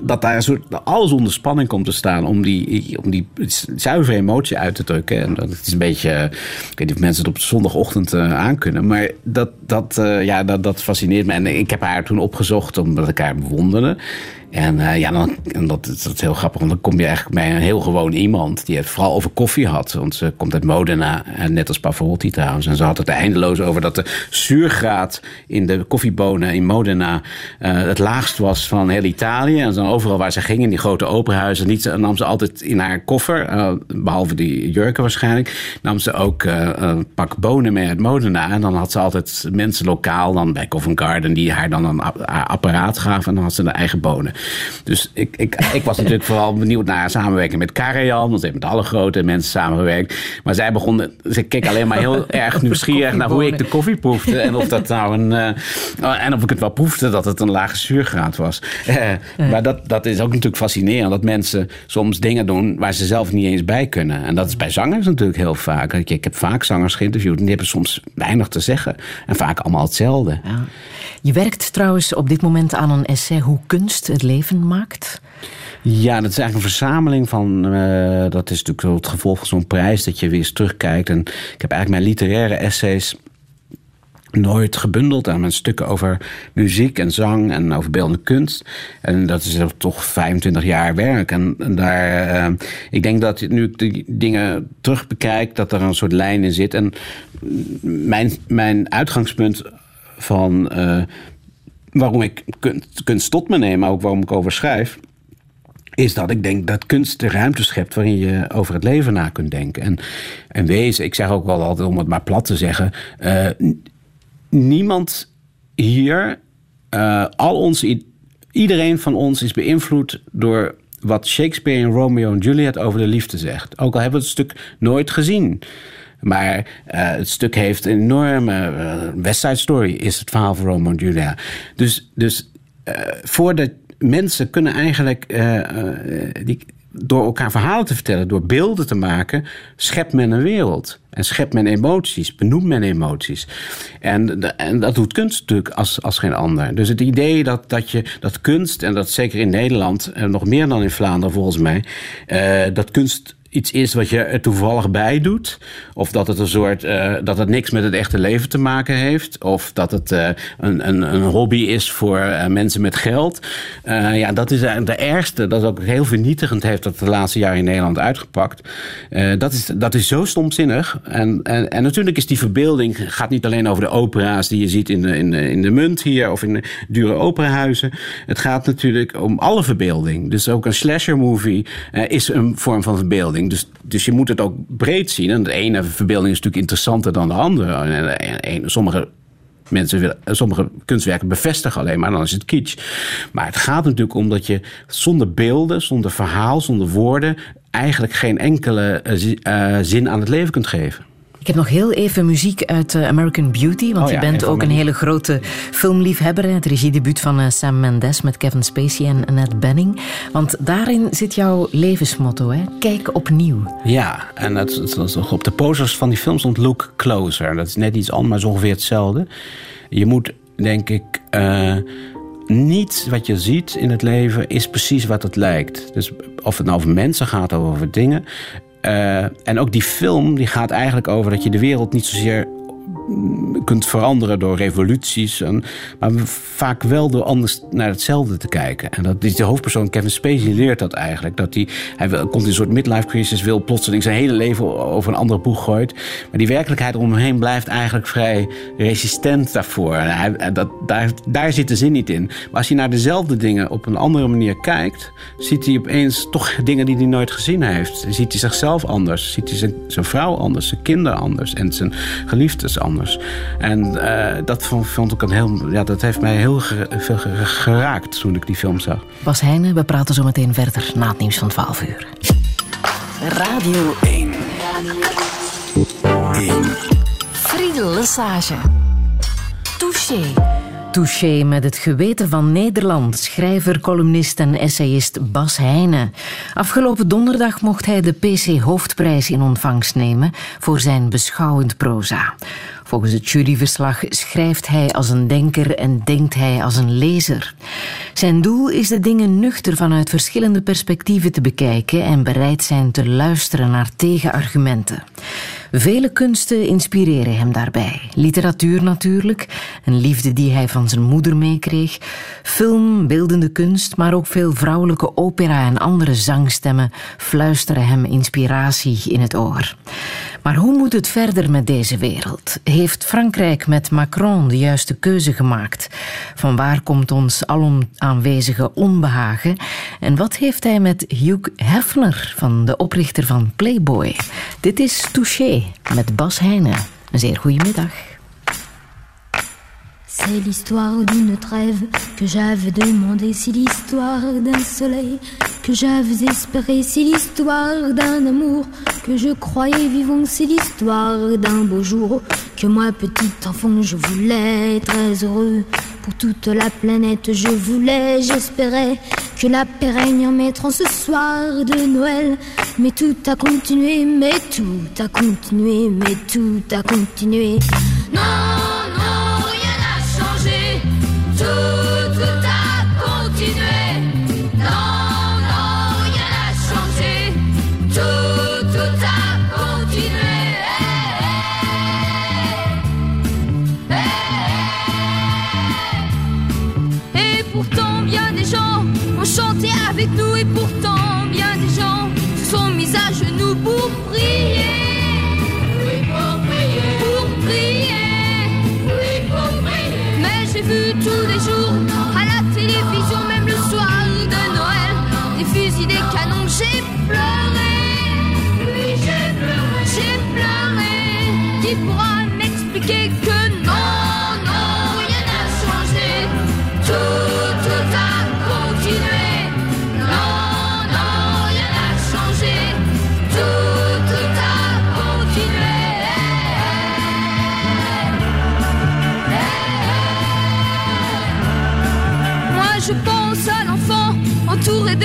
dat daar een soort, alles onder spanning komt te staan om die, om die zuivere emotie uit te drukken. En dat is een beetje, ik weet niet of mensen het op zondagochtend eh, aankunnen, maar dat, dat, eh, ja, dat, dat fascineert me. En ik heb haar toen opgezocht omdat ik haar bewonderde. En eh, ja, dan, en dat, dat is heel grappig, want dan kom je eigenlijk bij een heel gewoon iemand die het vooral over koffie had. Want ze komt uit Modena, eh, net als Pavarotti trouwens. En ze had het eindeloos over dat de zuurgraad in de koffiebonen in Modena eh, het laagst was van heel Italië. En dan overal waar ze ging, in die grote operahuizen, niet, nam ze altijd in haar koffer, eh, behalve die jurken waarschijnlijk, nam ze ook een pak bonen mee uit Modena. En dan had ze altijd mensen lokaal, dan bij Covent Garden, die haar dan een apparaat gaven. En dan had ze de eigen bonen. Dus ik, ik, ik was natuurlijk vooral benieuwd naar samenwerking met Karajan. Want ze heeft met alle grote mensen samengewerkt. Maar zij begon, ze keek alleen maar heel erg nieuwsgierig naar hoe ik de koffie proefde. En of dat nou een. eh, en of ik het wel proefde dat het een lage zuurgraad was. Eh, Maar dat, dat is ook natuurlijk fascinerend. Dat mensen soms dingen doen waar ze zelf niet eens bij kunnen. En dat is bij zangers natuurlijk heel vaak. Ik, ik heb vaak zangers geïnterviewd. En die hebben soms weinig te zeggen. En vaak allemaal hetzelfde.
Ja. Je werkt trouwens op dit moment aan een essay hoe kunst het leven.
Ja, dat is eigenlijk een verzameling van. eh, dat is natuurlijk het gevolg van zo'n prijs dat je weer eens terugkijkt. En ik heb eigenlijk mijn literaire essays nooit gebundeld aan mijn stukken over muziek en zang en over beeldende kunst. En dat is toch 25 jaar werk. En, en daar, eh, ik denk dat nu ik die dingen terug bekijk, dat er een soort lijn in zit. En mijn, mijn uitgangspunt van eh, waarom ik kunst, tot me neem, maar ook waarom ik over schrijf is dat ik denk dat kunst de ruimte schept waarin je over het leven na kunt denken. En, en wezen, ik zeg ook wel altijd om het maar plat te zeggen, eh, niemand hier, eh, al ons, iedereen van ons is beïnvloed door wat Shakespeare in Romeo en Juliet over de liefde zegt. Ook al hebben we het stuk nooit gezien. Maar eh, het stuk heeft een enorme. eh, West Side Story is het verhaal van Romeo en Julia. Dus, dus eh, voordat mensen kunnen eigenlijk. die, door elkaar verhalen te vertellen, door beelden te maken, schept men een wereld. En schept men emoties, benoemt men emoties. En, en dat doet kunst natuurlijk als, als geen ander. Dus het idee dat, dat, je, dat kunst, en dat zeker in Nederland, nog meer dan in Vlaanderen volgens mij, dat kunst iets is wat je er toevallig bij doet. Of dat het een soort. eh, dat het niks met het echte leven te maken heeft. Of dat het eh, een, een, een hobby is voor eh, mensen met geld. Ja, dat is de ergste. Dat ook heel vernietigend heeft dat de laatste jaren in Nederland uitgepakt. Dat, is, dat is zo stomzinnig. En, en, en natuurlijk is die verbeelding. gaat niet alleen over de opera's die je ziet in de, in in de munt hier. of in dure operahuizen. Het gaat natuurlijk om alle verbeelding. Dus ook een slasher movie is een vorm van verbeelding. Dus, dus je moet het ook breed zien. En de ene verbeelding is natuurlijk interessanter dan de andere. En, en- sommige mensen willen, sommige kunstwerken bevestigen alleen maar, dan is het kitsch. Maar het gaat natuurlijk om dat je zonder beelden, zonder verhaal, zonder woorden... eigenlijk geen enkele eh, eh, zin aan het leven kunt geven.
Ik heb nog heel even muziek uit eh, American Beauty, want
Oh
je
ja,
bent ook een hele grote filmliefhebber. Het regiedebuut van eh, Sam Mendes met Kevin Spacey en Annette Bening. Want daarin zit jouw levensmotto, hè? Kijk opnieuw.
Ja, en dat, is- dat ook op de posters van die film stond Look Closer. Dat is net iets anders, maar ongeveer hetzelfde. Je moet, denk ik, eh, niet wat je ziet in het leven is precies wat het lijkt. Dus of het nou over mensen gaat of over dingen. Eh, en ook die film die gaat eigenlijk over dat je de wereld niet zozeer kunt veranderen door revoluties. En, maar vaak wel door anders naar hetzelfde te kijken. En dat is de hoofdpersoon Kevin Spacey leert dat eigenlijk. Dat hij, komt in een soort midlife crisis, wil plotseling zijn hele leven over een andere boeg gooit. Maar die werkelijkheid om hem heen blijft eigenlijk vrij resistent daarvoor. En dat, daar, zit de zin niet in. Maar als hij naar dezelfde dingen op een andere manier kijkt, ziet hij opeens toch dingen die hij nooit gezien heeft. Ziet hij zichzelf anders, ziet hij zijn, zijn vrouw anders, zijn kinderen anders en zijn geliefdes anders. En eh, dat vond, vond ik een heel, ja, dat heeft mij heel ge- veel ge- geraakt toen ik die film zag.
Bas Heijnen, we praten zo meteen verder na het nieuws van 12 uur.
Radio
1. 1.
Friedel Lesage. Touché.
Touché met het geweten van Nederland. Schrijver, columnist en essayist Bas Heijnen. Afgelopen donderdag mocht hij de PC Hoofdprijs in ontvangst nemen voor zijn beschouwend proza. Volgens het juryverslag schrijft hij als een denker en denkt hij als een lezer. Zijn doel is de dingen nuchter vanuit verschillende perspectieven te bekijken en bereid zijn te luisteren naar tegenargumenten. Vele kunsten inspireren hem daarbij. Literatuur natuurlijk, een liefde die hij van zijn moeder meekreeg. Film, beeldende kunst, maar ook veel vrouwelijke opera en andere zangstemmen fluisteren hem inspiratie in het oor. Maar hoe moet het verder met deze wereld? Heeft Frankrijk met Macron de juiste keuze gemaakt? Van waar komt ons alom aanwezige onbehagen? En wat heeft hij met Hugh Hefner, van de oprichter van Playboy? Dit is Touché met Bas Heijnen. Een zeer goede middag.
C'est l'histoire d'une trêve que j'avais demandé, c'est l'histoire d'un soleil que j'avais espéré, c'est l'histoire d'un amour que je croyais vivant, c'est l'histoire d'un beau jour que moi, petit enfant, je voulais très heureux. Pour toute la planète, je voulais, j'espérais que la paix règne en mettre en ce soir de Noël. Mais tout a continué, mais tout a continué, mais tout a continué. Non, non. do.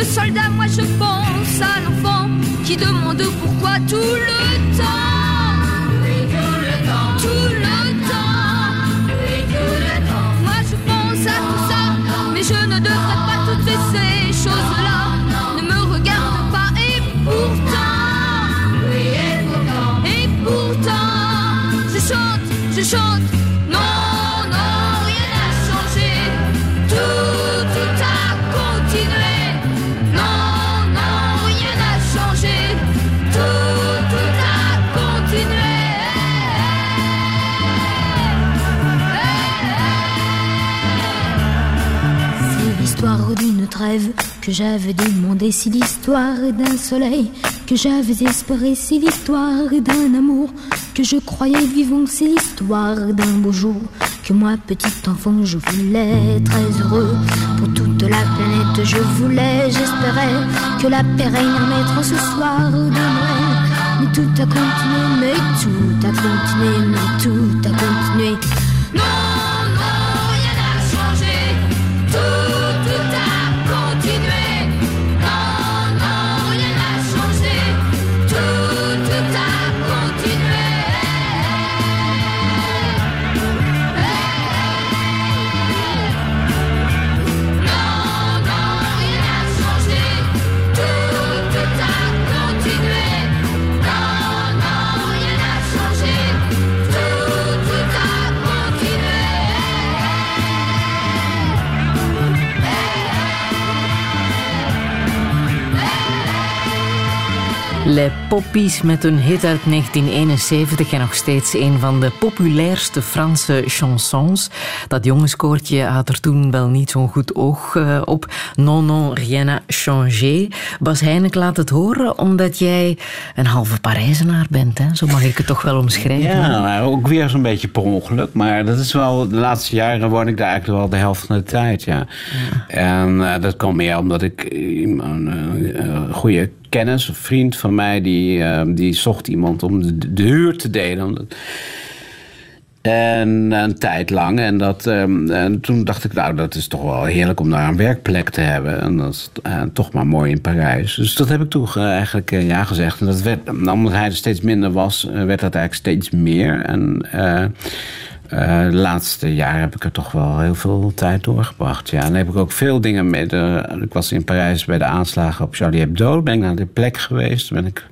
Soldats. Moi je pense à l'enfant qui demande pourquoi tout le temps. tout le temps. Tout le temps. tout le temps. Moi je pense à tout ça, mais je ne devrais pas toutes ces choses-là. Que j'avais demandé, c'est l'histoire d'un soleil que j'avais espéré, c'est l'histoire d'un amour que je croyais vivant, c'est l'histoire d'un beau jour que moi, petit enfant, je voulais très heureux. Pour toute la planète, je voulais, j'espérais que la paix en mettre ce soir de Noël. Mais tout a continué, mais tout a continué, mais tout a continué.
Les Poppies met hun hit uit 1971 en nog steeds een van de populairste Franse chansons. Dat jongenskoortje had er toen wel niet zo'n goed oog eh, op. Non, non, rien n'a changé. Bas Heineken laat het horen omdat jij een halve Parijzenaar bent. Hè? Zo mag ik het toch wel omschrijven.
Ja, maar ook weer zo'n beetje per ongeluk. Maar dat is wel, de laatste jaren woon ik daar eigenlijk wel de helft van de tijd, ja. En eh, dat komt meer omdat ik een uh, goede kennis, een vriend van mij, die, eh, die zocht iemand om de, huur te delen. En een tijd lang. En, dat, ehm, en toen dacht ik, nou, dat is toch wel heerlijk om daar een werkplek te hebben. En dat is eh, toch maar mooi in Parijs. Dus dat heb ik toen eigenlijk eh, ja gezegd. En dat werd, omdat hij er steeds minder was, eh, werd dat eigenlijk steeds meer. En de laatste jaren heb ik er toch wel heel veel tijd doorgebracht. Ja, en heb ik ook veel dingen mee. De, ik was in Parijs bij de aanslagen op Charlie Hebdo. Ben ik naar de plek geweest. Ben ik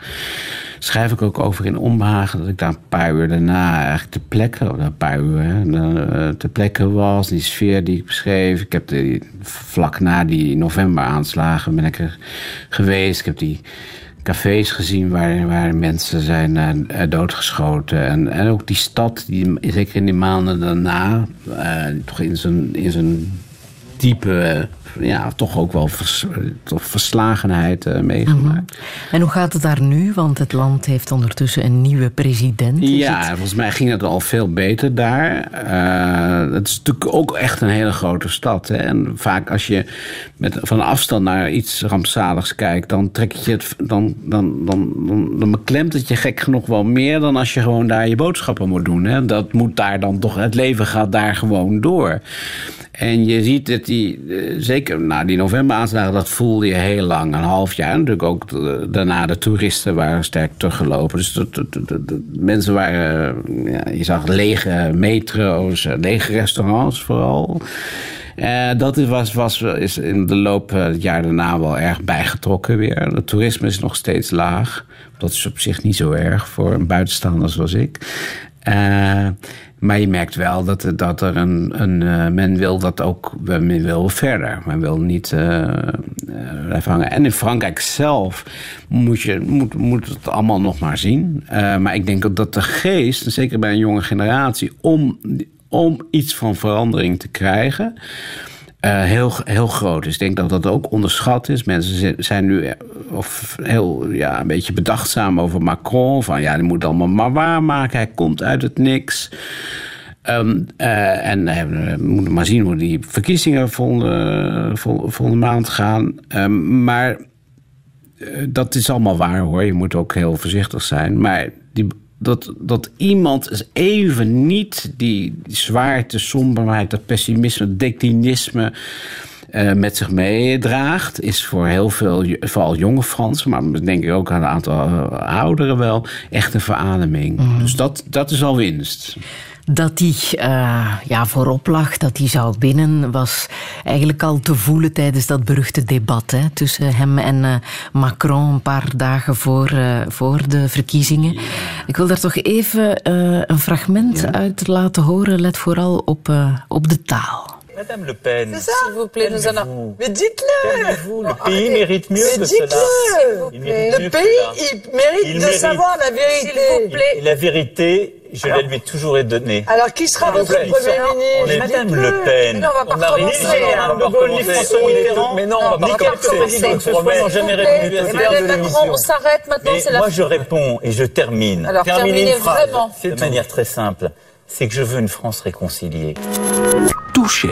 schrijf ik ook over in Onbehagen dat ik daar een paar uur daarna eigenlijk te plekke, of een paar uur, hè, eh, te plekke was. Die sfeer die ik beschreef. Ik heb die, vlak na die novemberaanslagen ben ik er geweest. Ik heb die cafés gezien waar, waar mensen zijn eh, doodgeschoten. En, en ook die stad, die, zeker in die maanden daarna, eh, toch in zijn, in zijn diepe, eh, ja, toch ook wel vers, toch verslagenheid eh, meegemaakt.
En hoe gaat het daar nu? Want het land heeft ondertussen een nieuwe president.
Ja,
het-
volgens mij ging het al veel beter daar. Eh, het is natuurlijk ook echt een hele grote stad. Hè? En vaak als je met, van afstand naar iets rampzaligs kijkt, dan trek je het, dan, dan, dan, dan, dan beklemt het je gek genoeg wel meer dan als je gewoon daar je boodschappen moet doen. Hè? Dat moet daar dan toch, het leven gaat daar gewoon door. En je ziet dat die, eh, zeker na die novemberaanslagen, dat voelde je heel lang, een half jaar. Natuurlijk ook daarna de toeristen waren sterk teruggelopen. Dus de, mensen waren, eh, ja, je zag lege metro's, eh, lege restaurants vooral. Dat is, was, was, is in de loop het jaar daarna wel erg bijgetrokken weer. Het toerisme is nog steeds laag. Dat is op zich niet zo erg voor een buitenstaander zoals ik. Eh, maar je merkt wel dat, dat er een. een eh, men wil dat ook. Men wil verder. Men wil niet eh, blijven hangen. En in Frankrijk zelf moet, je, moet, moet het allemaal nog maar zien. Maar ik denk dat de geest, zeker bij een jonge generatie, om, om iets van verandering te krijgen. Eh, heel, heel groot is. Ik denk dat dat ook onderschat is. Mensen zi- zijn nu eh, of heel, ja, een beetje bedachtzaam over Macron. Van ja, die moet allemaal maar waarmaken. Hij komt uit het niks. Ehm, eh, en we moeten maar zien hoe die verkiezingen volgende, vol- volgende maand gaan. Ehm, maar dat is allemaal waar hoor. Je moet ook heel voorzichtig zijn. Maar die, dat, dat iemand eens even niet die, die zwaarte, somberheid, dat pessimisme, dat declinisme. eh, met zich meedraagt, is voor heel veel, vooral jonge Fransen, maar denk ik ook aan een aantal eh, ouderen wel, echt een verademing. Dus dat, dat is al winst.
Dat die eh, ja, voorop lag, dat hij zou winnen, was eigenlijk al te voelen tijdens dat beruchte debat hè, tussen hem en eh, Macron een paar dagen voor, eh, voor de verkiezingen. Ik wil daar toch even eh, een fragment uit laten horen. Let vooral op, eh, op de taal.
Madame Le Pen,
S'il vous plaît, nous en
calmez-vous.
Mais dites-le
le pays mérite mieux
Mais
que cela.
dites-le
Il mérite mieux
Le pays,
cela.
il mérite
Il
de savoir la vérité.
Et la vérité, je alors, vais lui toujours donner.
Alors, qui sera votre Premier ministre On
est Madame Le Pen.
Mais non, on va pas recommencer.
Mais non, on va pas recommencer.
on s'arrête maintenant.
Moi, je réponds et je termine.
Alors, terminez vraiment.
De manière très simple. C'est que je veux une France réconciliée.
Touché.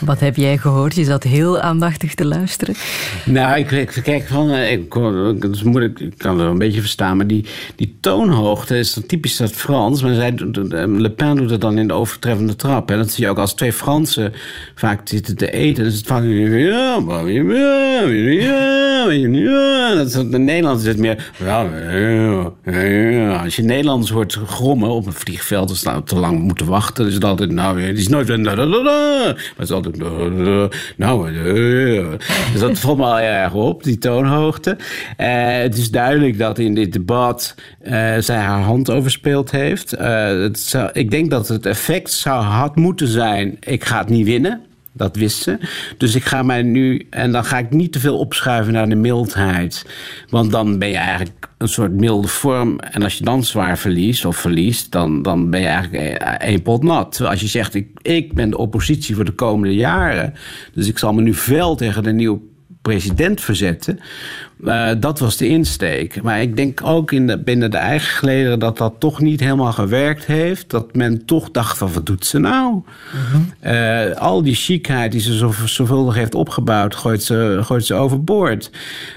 Wat heb jij gehoord? Je zat heel aandachtig te luisteren.
Nou, ik, ik kijk van, eh, ik, dat is moeilijk, ik kan het een beetje verstaan, maar die, die toonhoogte is typisch dat Frans. Maar zij, eh, Le Pen doet het dan in de overtreffende trap. En dat zie je ook als twee Fransen vaak zitten te eten. Dus het vaak, ja, ja, ja. Dat is, in Nederland is het meer, ja, ja. Als je Nederlands hoort grommen op een vliegveld, dan staan we te lang moeten wachten. Is het altijd, nou, die is nooit. Maar het is altijd, da, da. nou, da. dus dat valt me al erg op, die toonhoogte. Eh, het is duidelijk dat in dit debat eh, zij haar hand overspeeld heeft. Eh, het ik denk dat het effect zou had moeten zijn, ik ga het niet winnen. Dat wist ze. Dus ik ga mij nu. En dan ga ik niet te veel opschuiven naar de mildheid. Want dan ben je eigenlijk een soort milde vorm. En als je dan zwaar verliest of verliest, dan, dan ben je eigenlijk één pot nat. Als je zegt, ik, ik ben de oppositie voor de komende jaren. Dus ik zal me nu fel tegen de nieuwe president verzetten. Eh, dat was de insteek. Maar ik denk ook in de, binnen de eigen gelederen dat dat toch niet helemaal gewerkt heeft. Dat men toch dacht van wat doet ze nou? Eh, al die chicheid die ze zo, zoveel heeft opgebouwd, gooit ze, gooit ze overboord.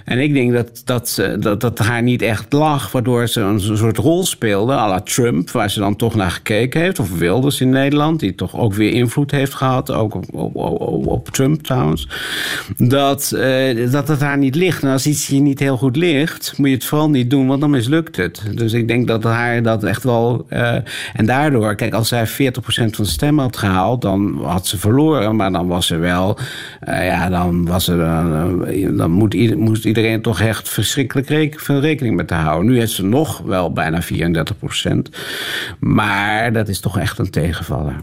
En ik denk dat dat, ze- dat dat haar niet echt lag, waardoor ze een soort rol speelde, à la Trump, waar ze dan toch naar gekeken heeft. Of Wilders in Nederland, die toch ook weer invloed heeft gehad, ook op, op, op, op Trump trouwens. Dat, eh, dat het haar niet ligt. En als iets je niet heel goed ligt, moet je het vooral niet doen, want dan mislukt het. Dus ik denk dat haar dat echt wel. eh, en daardoor, kijk, als zij 40% van de stemmen had gehaald, dan had ze verloren. Maar dan was ze wel. eh, ja, dan, was ze, eh, dan moet, moest iedereen toch echt verschrikkelijk veel rekening met houden. Nu heeft ze nog wel bijna 34%. Maar dat is toch echt een tegenvaller.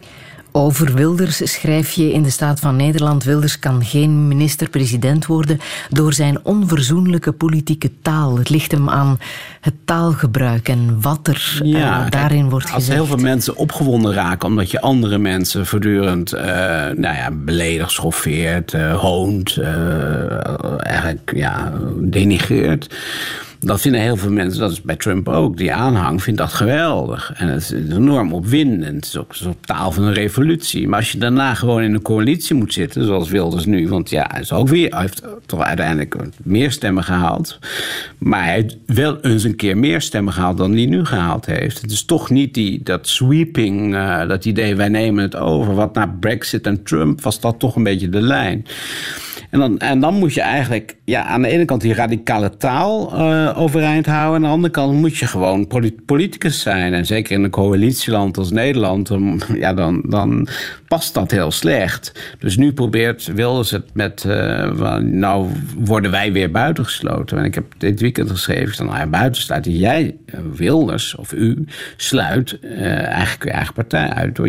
Over Wilders schrijf je in de Staat van Nederland: Wilders kan geen minister-president worden door zijn onverzoenlijke politieke taal. Het ligt hem aan het taalgebruik en wat er eh, daarin wordt
Als
gezegd.
heel veel mensen opgewonden raken omdat je andere mensen voortdurend eh, nou ja, beledigt, schoffeert, eh, hoont, eigenlijk ja, denigreert. Dat vinden heel veel mensen, dat is bij Trump ook, die aanhang vindt dat geweldig. En het is enorm opwindend. Het is ook een soort taal van een revolutie. Maar als je daarna gewoon in een coalitie moet zitten, zoals Wilders nu, want ja, hij, is ook weer, heeft toch uiteindelijk meer stemmen gehaald. Maar hij heeft wel eens een keer meer stemmen gehaald dan hij nu gehaald heeft. Het is toch niet die, dat sweeping, eh, dat idee, wij nemen het over. Wat na Brexit en Trump was dat toch een beetje de lijn. En dan, en dan moet je eigenlijk ja, aan de ene kant die radicale taal eh, overeind houden. Aan de andere kant moet je gewoon poli- politicus zijn. En zeker in een coalitieland als Nederland, dan, ja, dan, dan past dat heel slecht. Dus nu probeert Wilders het met, eh, nou worden wij weer buitengesloten. En ik heb dit weekend geschreven, van, nou ja, buitensluiten. Jij, eh, Wilders of u, sluit eigenlijk je eigen partij uit.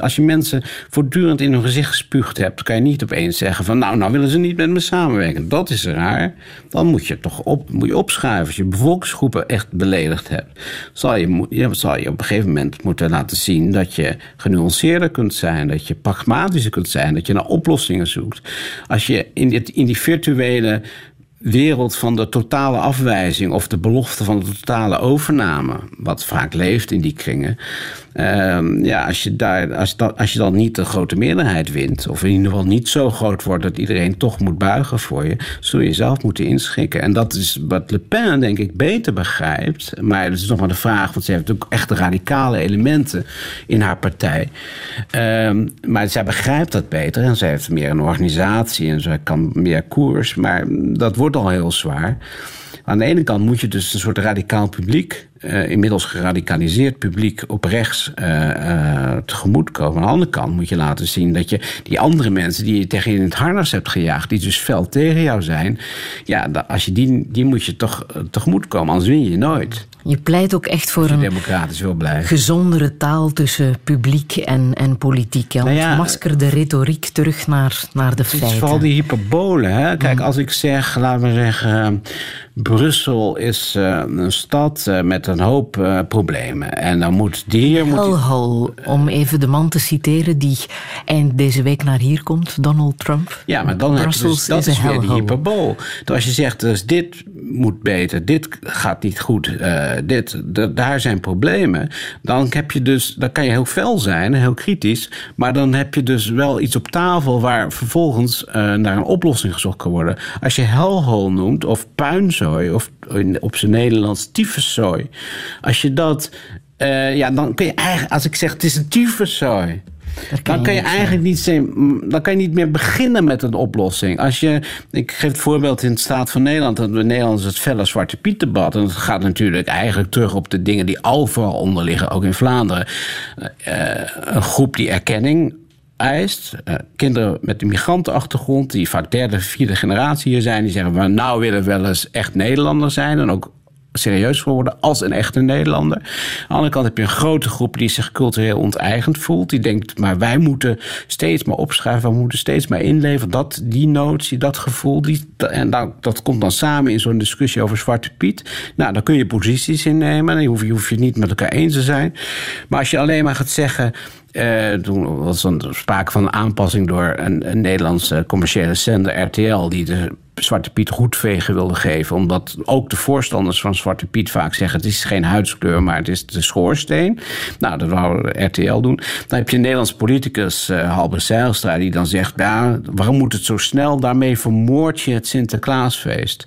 Als je mensen voortdurend in hun gezicht gespuugd hebt, kan je niet opeens zeggen van, nou, nou willen ze niet met me samenwerken. Dat is raar. Dan moet je toch op, moet je opschuiven. Als je bevolkingsgroepen echt beledigd hebt, zal je, ja, zal je op een gegeven moment moeten laten zien dat je genuanceerder kunt zijn, dat je pragmatischer kunt zijn, dat je naar oplossingen zoekt. Als je in, dit, in die virtuele wereld van de totale afwijzing of de belofte van de totale overname, wat vaak leeft in die kringen. ehm, ja, als je, daar, als, dat, als je dan niet de grote meerderheid wint, of in ieder geval niet zo groot wordt dat iedereen toch moet buigen voor je, zul je jezelf moeten inschikken. En dat is wat Le Pen, denk ik, beter begrijpt. Maar dat is nog maar de vraag, want ze heeft ook echt radicale elementen in haar partij. Ehm, maar zij begrijpt dat beter en zij heeft meer een organisatie en zij kan meer koers. Maar dat wordt al heel zwaar. Aan de ene kant moet je dus een soort radicaal publiek, eh, inmiddels geradicaliseerd publiek, op rechts eh, eh, tegemoet komen. Aan de andere kant moet je laten zien dat je die andere mensen die je tegen je in het harnas hebt gejaagd, die dus fel tegen jou zijn, ja, als je die, die moet je toch tegemoet komen, anders win je nooit.
Je pleit ook echt voor een
democratisch wil blijven.
gezondere taal tussen publiek en, en politiek. hè.
Nou ja,
Ontmasker de retoriek terug naar, naar de
Het is
feiten.
vooral die hyperbolen. Hè? Kijk, als ik zeg, laten we zeggen, Brussel is een stad met een hoop eh, problemen. En dan moet die hier... Moet
om even de man te citeren die eind deze week naar hier komt, Donald Trump.
Ja, maar dan heb je dus, dat
is
weer die hyperbool. Dus als je zegt, dus dit moet beter, dit gaat niet goed, eh, dit, daar zijn problemen, dan, heb je dus, dan kan je heel fel zijn, heel kritisch, maar dan heb je dus wel iets op tafel waar vervolgens eh, naar een oplossing gezocht kan worden. Als je hellhole noemt, of puinzooi, of op zijn Nederlands tyfuszooi, als je dat, eh, ja, dan kun je eigenlijk, als ik zeg het is een tyfuszooi, dan kan je eigenlijk niet, zijn- dan kan je niet meer beginnen met een oplossing. Als je, ik geef het voorbeeld in de Staat van Nederland. Dat de Nederlanders het felle Zwarte Piet debat. En dat gaat natuurlijk eigenlijk terug op de dingen die overal onder liggen, ook in Vlaanderen. Eh, een groep die erkenning eist. Eh, kinderen met een migrantenachtergrond, die vaak derde, vierde generatie hier zijn, die zeggen: we nou willen we wel eens echt Nederlander zijn en ook serieus worden als een echte Nederlander. Aan de andere kant heb je een grote groep die zich cultureel onteigend voelt. Die denkt, maar wij moeten steeds maar opschrijven, we moeten steeds maar inleveren. Dat, die notie, dat gevoel, die, en dat, dat komt dan samen in zo'n discussie over Zwarte Piet. Nou, dan kun je posities innemen. Dan hoef je, hoef je niet met elkaar eens te zijn. Maar als je alleen maar gaat zeggen. eh, toen was er sprake van een aanpassing door een, een Nederlandse commerciële zender, RTL, die de Zwarte Piet roetvegen wilde geven. Omdat ook de voorstanders van Zwarte Piet vaak zeggen: het is geen huidskleur, maar het is de schoorsteen. Nou, dat wou RTL doen. Dan heb je een Nederlands politicus, eh Halbe Zijlstra, die dan zegt: ja, waarom moet het zo snel? Daarmee vermoord je het Sinterklaasfeest.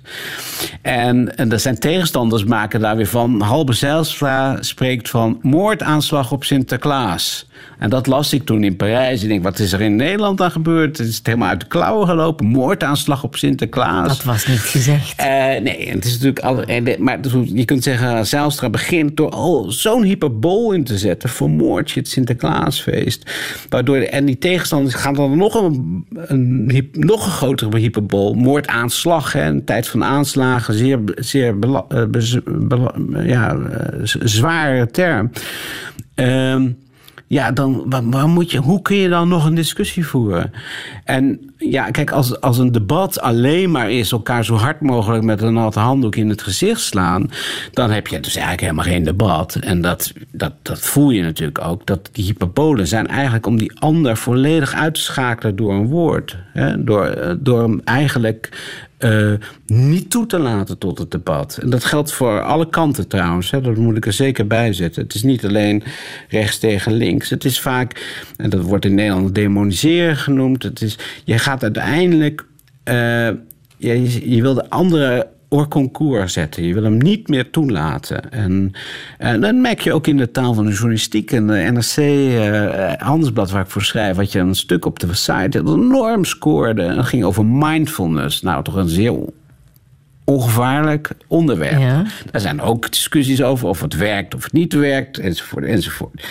En, en er zijn tegenstanders maken daar weer van. Halbe Zijlstra spreekt van moordaanslag op Sinterklaas. En dat las ik toen in Parijs. Ik denk, wat is er in Nederland dan gebeurd? Het is helemaal uit de klauwen gelopen. Moordaanslag op Sinterklaas.
Dat was niet gezegd.
Eh, nee, het is natuurlijk. Al, de- maar je kunt zeggen, Zijlstra begint door al zo'n hyperbool in te zetten. Vermoord je het Sinterklaasfeest. Waardoor, en die tegenstanders gaan dan nog een, een, nog een grotere hyperbool. Moordaanslag, hè, een tijd van aanslagen. Zeer, zeer bela- eh, bez- bela- ja, eh, zware term. Ehm, ja, dan waar, moet je, hoe kun je dan nog een discussie voeren? En ja, kijk, als, als een debat alleen maar is elkaar zo hard mogelijk met een natte handdoek in het gezicht slaan, dan heb je dus eigenlijk helemaal geen debat. En dat, dat, dat voel je natuurlijk ook. Dat die hyperbolen zijn eigenlijk om die ander volledig uit te schakelen door een woord. Hè? Door, eh, door hem eigenlijk eh, niet toe te laten tot het debat. En dat geldt voor alle kanten trouwens. Hè. Dat moet ik er zeker bij zetten. Het is niet alleen rechts tegen links. Het is vaak, en dat wordt in Nederland demoniseren genoemd. Het is, je gaat uiteindelijk. eh, je, je wil de andere hors concours zetten. Je wil hem niet meer toelaten. En, en dan merk je ook in de taal van de journalistiek. En de NRC eh, Handelsblad, waar ik voor schrijf... had je een stuk op de site dat enorm scoorde. En dat ging over mindfulness. Nou, toch een zeer ongevaarlijk onderwerp.
Ja.
Daar zijn ook discussies over of het werkt of het niet werkt, enzovoort, enzovoort.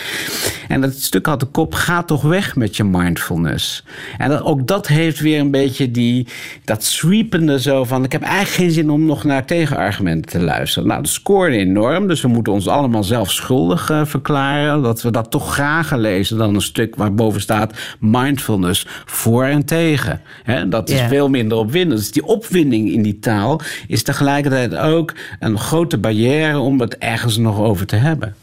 En dat stuk had de kop, ga toch weg met je mindfulness. En dat, ook dat heeft weer een beetje die, dat sweepende zo van... ik heb eigenlijk geen zin om nog naar tegenargumenten te luisteren. Nou, dat scoorde enorm, dus we moeten ons allemaal zelf schuldig eh, verklaren... dat we dat toch graag lezen dan een stuk waarboven staat... mindfulness voor en tegen. Dat is
Ja.
veel minder opwindend. Dus die opwinding in die taal is tegelijkertijd ook een grote barrière om het ergens nog over te hebben.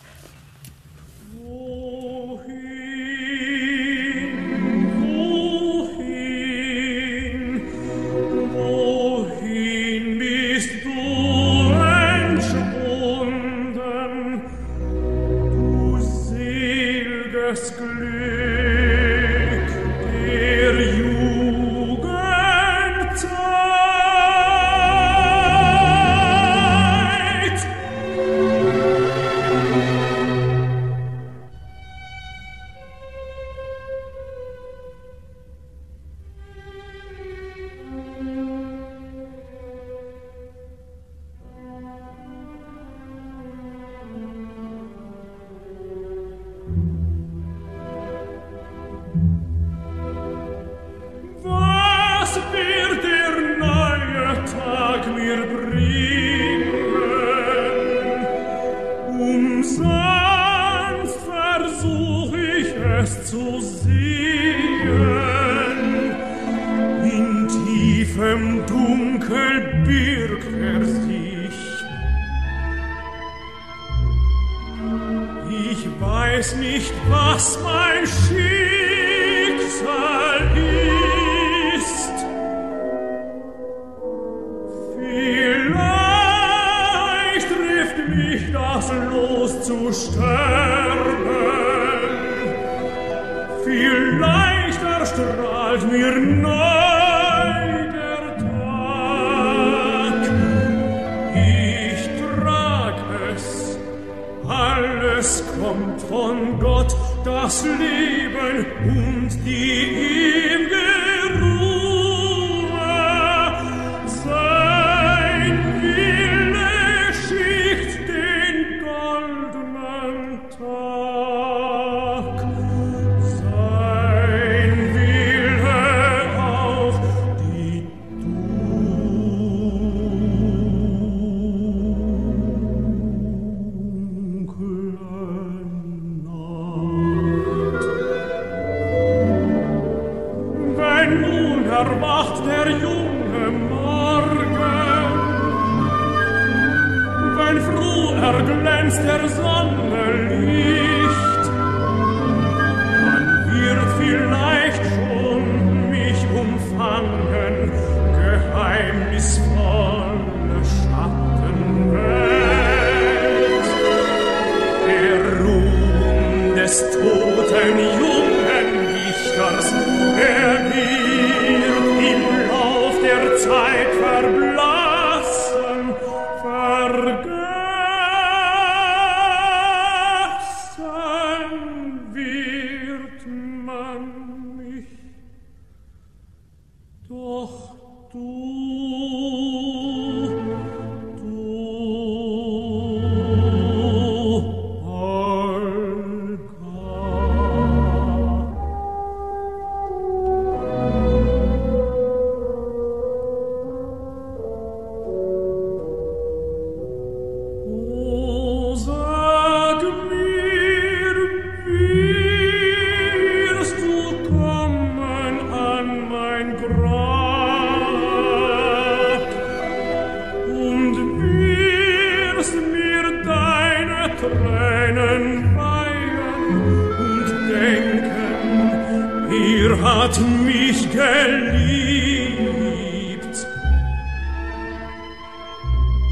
Hat mich geliebt.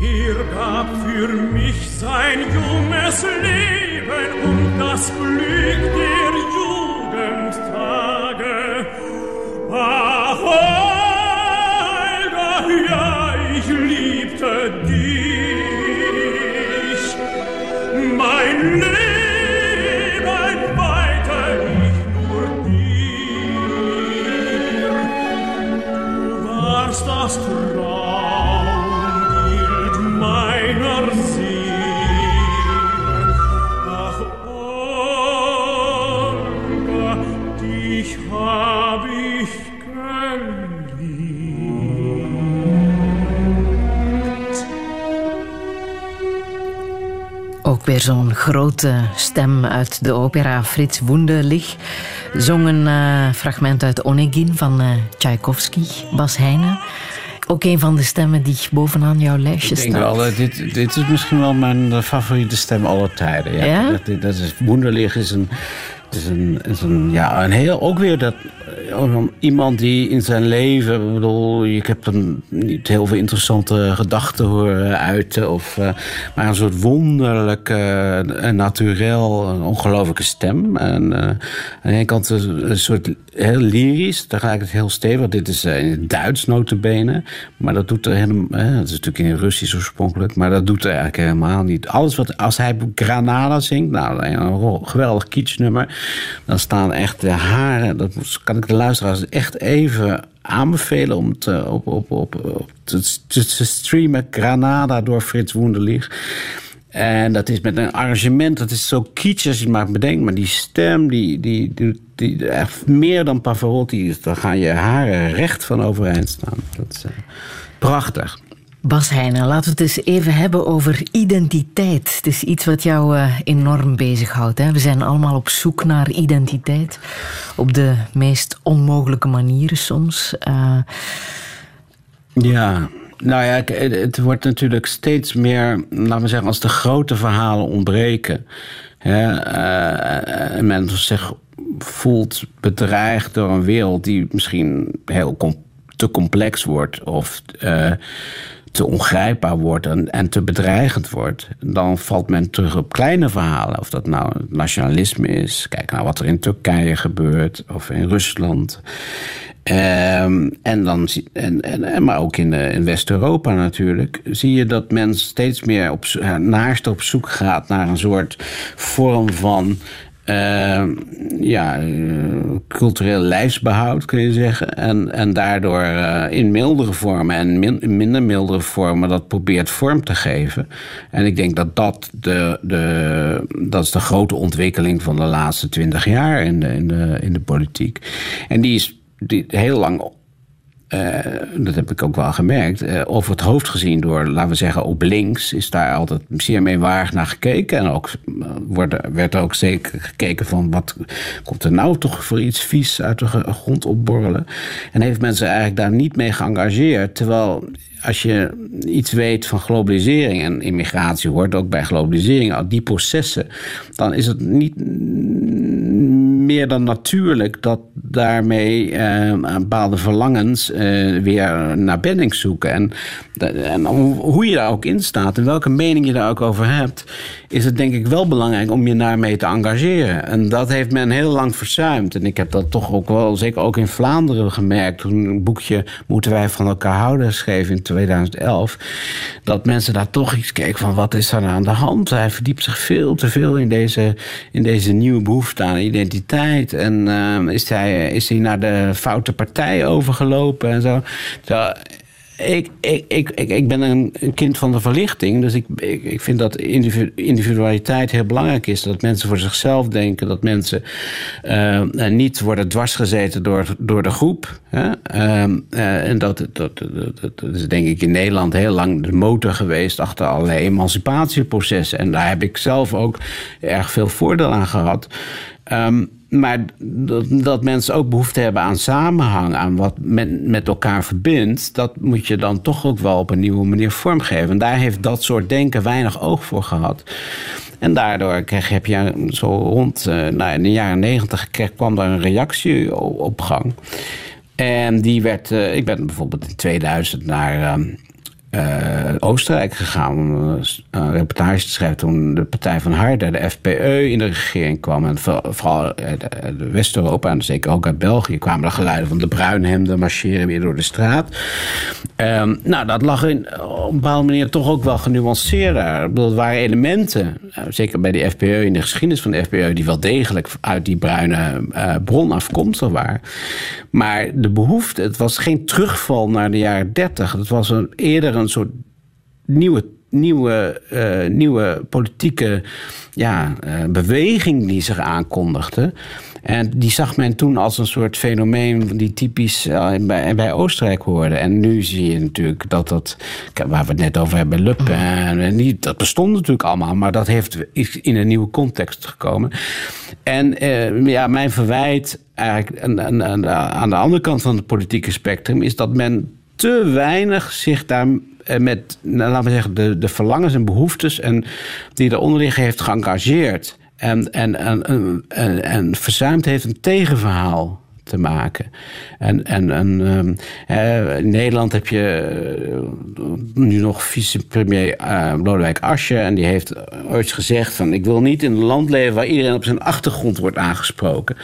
Er gab für mich sein junges Leben und das Glück der
weer zo'n grote stem uit de opera Frits Wunderlich. Zong een eh, fragment uit Onegin van eh, Tchaikovsky, Bas Heijnen. Ook een van de stemmen die bovenaan jouw lijstje
Ik denk
staat.
wel, eh, dit, dit is misschien wel mijn favoriete stem aller tijden. Ja,
Ja?
Dat, dat is, Wunderlich is een, is een, is een, ja, een heel, ook weer dat, eh, ook een- iemand die in zijn leven, ik bedoel, ik heb hem niet heel veel interessante gedachten horen uiten, of, eh, maar een soort wonderlijk, uh, naturel, een ongelofelijke stem. En eh, aan de ene kant een, soort heel lyrisch, tegelijkertijd heel stevig. Dit is eh, in Duits notabene, maar dat doet er helemaal, dat is natuurlijk in Russisch oorspronkelijk, maar dat doet er eigenlijk helemaal niet. Alles wat, als hij Granada zingt, nou, een geweldig kitsnummer, dan staan echt de haren, dat kan ik de luisteraars echt even aanbevelen om te, op, op, op, te, streamen. Granada door Frits Wunderlich. En dat is met een arrangement, dat is zo kitsch als je het maar bedenkt. Maar die stem, die, die, die, meer dan Pavarotti daar gaan je haren recht van overeind staan. Dat is eh, prachtig.
Bas Heijnen, laten we het eens even hebben over identiteit. Het is iets wat jou eh, enorm bezighoudt. Hè? We zijn allemaal op zoek naar identiteit. Op de meest onmogelijke manieren soms. Eh,
Ja, nou ja, het wordt natuurlijk steeds meer, laten we zeggen, als de grote verhalen ontbreken. Hè, eh, en men zich voelt bedreigd door een wereld die misschien heel te complex wordt of te ongrijpbaar wordt en, en te bedreigend wordt, dan valt men terug op kleine verhalen. Of dat nou nationalisme is, kijk naar wat er in Turkije gebeurt of in Rusland. Ehm, en dan, en, en, maar ook in, eh, in West-Europa natuurlijk, zie je dat men steeds meer op, ja, naast op zoek gaat naar een soort vorm van ehm, ja, eh, cultureel lijfsbehoud, kun je zeggen. En, en daardoor eh, in mildere vormen en min- in minder mildere vormen dat probeert vorm te geven. En ik denk dat dat de, de, dat is de grote ontwikkeling van de laatste twintig jaar in de, in, de, in de politiek. En die is die heel lang eh, dat heb ik ook wel gemerkt, eh, over het hoofd gezien door, laten we zeggen, op links, is daar altijd zeer meewarig naar gekeken. En ook eh, werd er ook zeker gekeken van wat komt er nou toch voor iets vies uit de grond opborrelen. En heeft mensen eigenlijk daar niet mee geëngageerd. Terwijl als je iets weet van globalisering en immigratie hoort ook bij globalisering, al die processen, dan is het niet meer dan natuurlijk dat daarmee eh, bepaalde verlangens eh, weer naar benning zoeken. En, en hoe, je daar ook in staat en welke mening je daar ook over hebt, is het denk ik wel belangrijk om je daarmee te engageren. En dat heeft men heel lang verzuimd. En ik heb dat toch ook wel, zeker ook in Vlaanderen gemerkt, toen een boekje Moeten wij van elkaar houden schreef in 2011, dat mensen daar toch iets keken van wat is er aan de hand? Hij verdiept zich veel te veel in deze, in deze nieuwe behoefte aan identiteit. En eh, is, hij, is hij naar de foute partij overgelopen en zo. Terwijl, ik, ik, ik, ik, ben een, kind van de verlichting. Dus ik, ik, ik vind dat individu- individualiteit heel belangrijk is. Dat mensen voor zichzelf denken. Dat mensen eh, eh, niet worden dwarsgezeten door, door de groep. Hè? Ehm, eh, en dat, dat, dat, dat- is denk ik in Nederland heel lang de motor geweest achter allerlei emancipatieprocessen. En daar heb ik zelf ook erg veel voordeel aan gehad. Ehm, maar dat, dat mensen ook behoefte hebben aan samenhang, aan wat met, met elkaar verbindt, dat moet je dan toch ook wel op een nieuwe manier vormgeven. En daar heeft dat soort denken weinig oog voor gehad. En daardoor kreeg, heb je zo rond eh, nou, in de jaren negentig kwam daar een reactie op gang. En die werd, eh, ik ben bijvoorbeeld in 2000 naar eh, Oostenrijk gegaan om eh, een reportage te schrijven toen de partij van Harder, de FPE, in de regering kwam. En voor- vooral uit eh, West-Europa en zeker ook uit België kwamen de geluiden van de bruinhemden marcheren weer door de straat. Ehm, nou, dat lag in, op een bepaalde manier toch ook wel genuanceerder. Ik waren elementen, zeker bij de FPE, in de geschiedenis van de FPE, die wel degelijk uit die bruine eh, bron afkomstig waren. Maar de behoefte, het was geen terugval naar de jaren 30. Het was een, eerder een soort nieuwe, nieuwe, eh, nieuwe politieke ja, eh, beweging die zich aankondigde. En die zag men toen als een soort fenomeen die typisch eh, bij, bij Oostenrijk hoorde. En nu zie je natuurlijk dat dat, waar we het net over hebben, Le Pen, en die, dat bestond natuurlijk allemaal, maar dat heeft in een nieuwe context gekomen. En eh, ja, mijn verwijt eigenlijk aan, aan, aan, de andere kant van het politieke spectrum is dat men te weinig zich daar met, nou, laten we zeggen, de, de verlangens en behoeftes en die eronder liggen heeft geëngageerd. En, en, en, en, en, verzuimd heeft een tegenverhaal te maken. En, en, ehm, eh, in Nederland heb je eh, nu nog vicepremier eh Lodewijk Asscher... en die heeft ooit gezegd van... ik wil niet in een land leven waar iedereen op zijn achtergrond wordt aangesproken.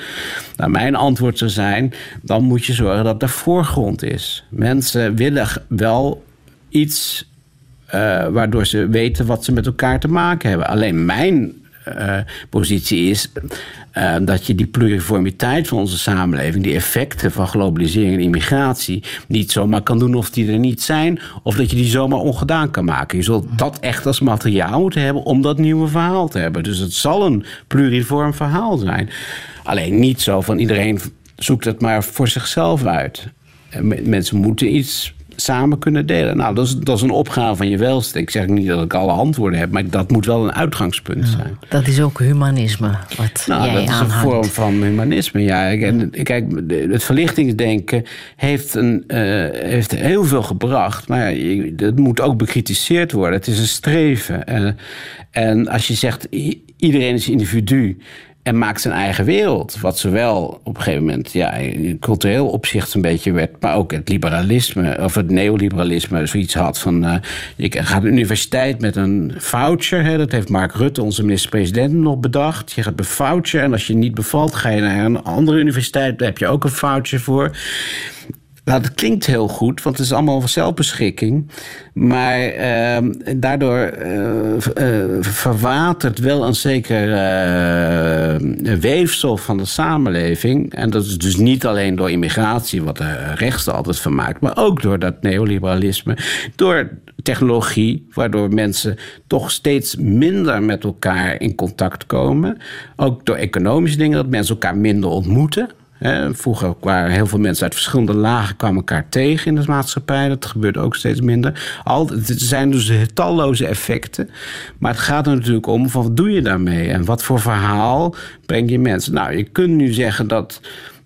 Nou, mijn antwoord zou zijn... dan moet je zorgen dat er voorgrond is. Mensen willen wel iets eh, waardoor ze weten wat ze met elkaar te maken hebben. Alleen mijn eh, positie is eh, dat je die pluriformiteit van onze samenleving, die effecten van globalisering en immigratie, niet zomaar kan doen of die er niet zijn, of dat je die zomaar ongedaan kan maken. Je zult dat echt als materiaal moeten hebben om dat nieuwe verhaal te hebben. Dus het zal een pluriform verhaal zijn. Alleen niet zo van iedereen zoekt het maar voor zichzelf uit. En me- Mensen moeten iets samen kunnen delen. Nou, dat is, dat is een opgave van je welste. Ik zeg niet dat ik alle antwoorden heb, maar dat moet wel een uitgangspunt zijn.
Dat is ook humanisme, wat
Nou,
jij
dat is een vorm van humanisme. Ja, en, kijk, het verlichtingsdenken heeft, een, eh, heeft heel veel gebracht, maar je- dat moet ook bekritiseerd worden. Het is een streven. En, en als je zegt iedereen is individu en maakt zijn eigen wereld, wat zowel op een gegeven moment ja, in cultureel opzicht een beetje werd, maar ook het liberalisme of het neoliberalisme zoiets had van je gaat naar de universiteit met een voucher. Hè, dat heeft Mark Rutte, onze minister-president, nog bedacht. Je gaat een voucher en als je niet bevalt, ga je naar een andere universiteit. Daar heb je ook een voucher voor. Nou, dat klinkt heel goed, want het is allemaal zelfbeschikking. Maar ehm, daardoor eh, eh, verwatert wel een zeker eh, weefsel van de samenleving. En dat is dus niet alleen door immigratie, wat de rechts altijd van maakt, maar ook door dat neoliberalisme. Door technologie, waardoor mensen toch steeds minder met elkaar in contact komen. Ook door economische dingen, dat mensen elkaar minder ontmoeten.
Vroeger waren heel veel mensen uit verschillende lagen kwamen elkaar tegen in de maatschappij. Dat gebeurt ook steeds minder. Al, het zijn dus talloze effecten. Maar het gaat er natuurlijk om van wat doe je daarmee? En wat voor verhaal breng je mensen? Nou, je kunt nu zeggen dat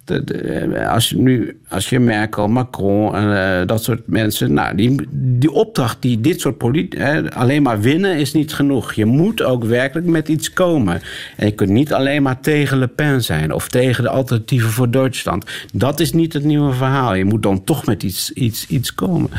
de, als, je nu, als je Merkel, Macron en uh, dat soort mensen. Nou, die, die opdracht die dit soort politici. alleen maar winnen is niet genoeg. Je moet ook werkelijk met iets komen. En je kunt niet alleen maar tegen Le Pen zijn of tegen de alternatieven voor Duitsland. Dat is niet het nieuwe verhaal. Je moet dan toch met iets, iets, iets komen.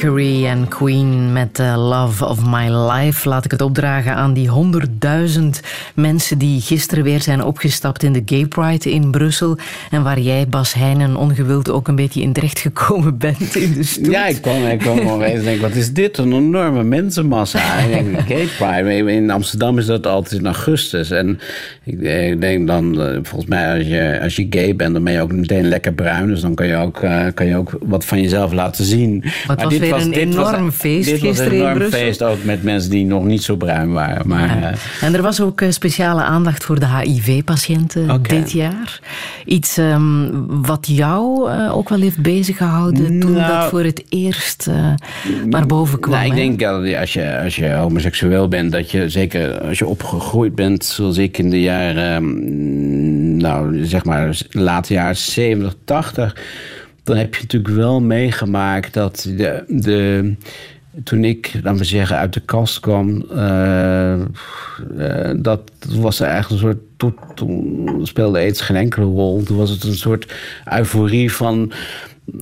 Mercury en Queen met uh, Love of My Life. Laat ik het opdragen aan die honderdduizend mensen die gisteren weer zijn opgestapt in de Gay Pride in Brussel. En waar jij, Bas Heijnen, ongewild ook een beetje in terecht gekomen bent in de stoet.
Ja, ik kwam, ik kwam gewoon en denk, wat is dit? Een enorme mensenmassa. Ik denk, Gay Pride. In Amsterdam is dat altijd in augustus. En ik, denk dan, eh, volgens mij, als je, als je gay bent, dan ben je ook meteen lekker bruin. Dus dan kan je ook, uh, kan je ook wat van jezelf laten zien.
Maar het was weer was, een enorm
was,
feest
dit
gisteren
was een enorm
in Brussel.
feest, ook met mensen die nog niet zo bruin waren. Maar,
Ja.
uh,
En er was ook eh, speciale aandacht voor de HIV-patiënten dit jaar. Iets ehm, wat jou eh, ook wel heeft beziggehouden toen
Nou,
dat voor het eerst eh, naar boven kwam.
Nou, ik
hè?
denk dat als je, als je homoseksueel bent, dat je zeker als je opgegroeid bent, zoals ik in de jaren, ehm, nou zeg maar, late jaren 70, 80, dan heb je natuurlijk wel meegemaakt dat de. de toen ik, laten we zeggen, uit de kast kwam, eh, eh, dat was eigenlijk een soort. Toen speelde aids geen enkele rol. Toen was het een soort euforie van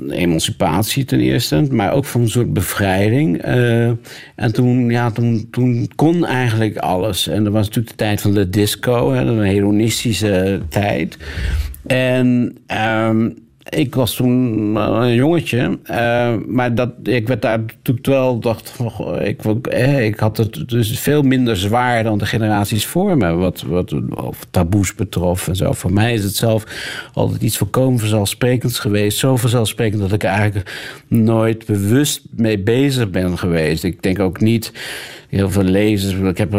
emancipatie ten eerste, maar ook van een soort bevrijding. Eh, en toen, ja, toen, toen kon eigenlijk alles. En dat was natuurlijk de tijd van de disco, hè, een hedonistische tijd. En ehm, ik was toen een jongetje, eh, maar dat, ik werd daar natuurlijk wel, dacht van, ik, eh, ik had het dus veel minder zwaar dan de generaties voor me, wat, wat taboes betrof en zo. Voor mij is het zelf altijd iets volkomen vanzelfsprekends geweest. Zo vanzelfsprekend dat ik eigenlijk nooit bewust mee bezig ben geweest. Ik denk ook niet heel veel lezers. Ik heb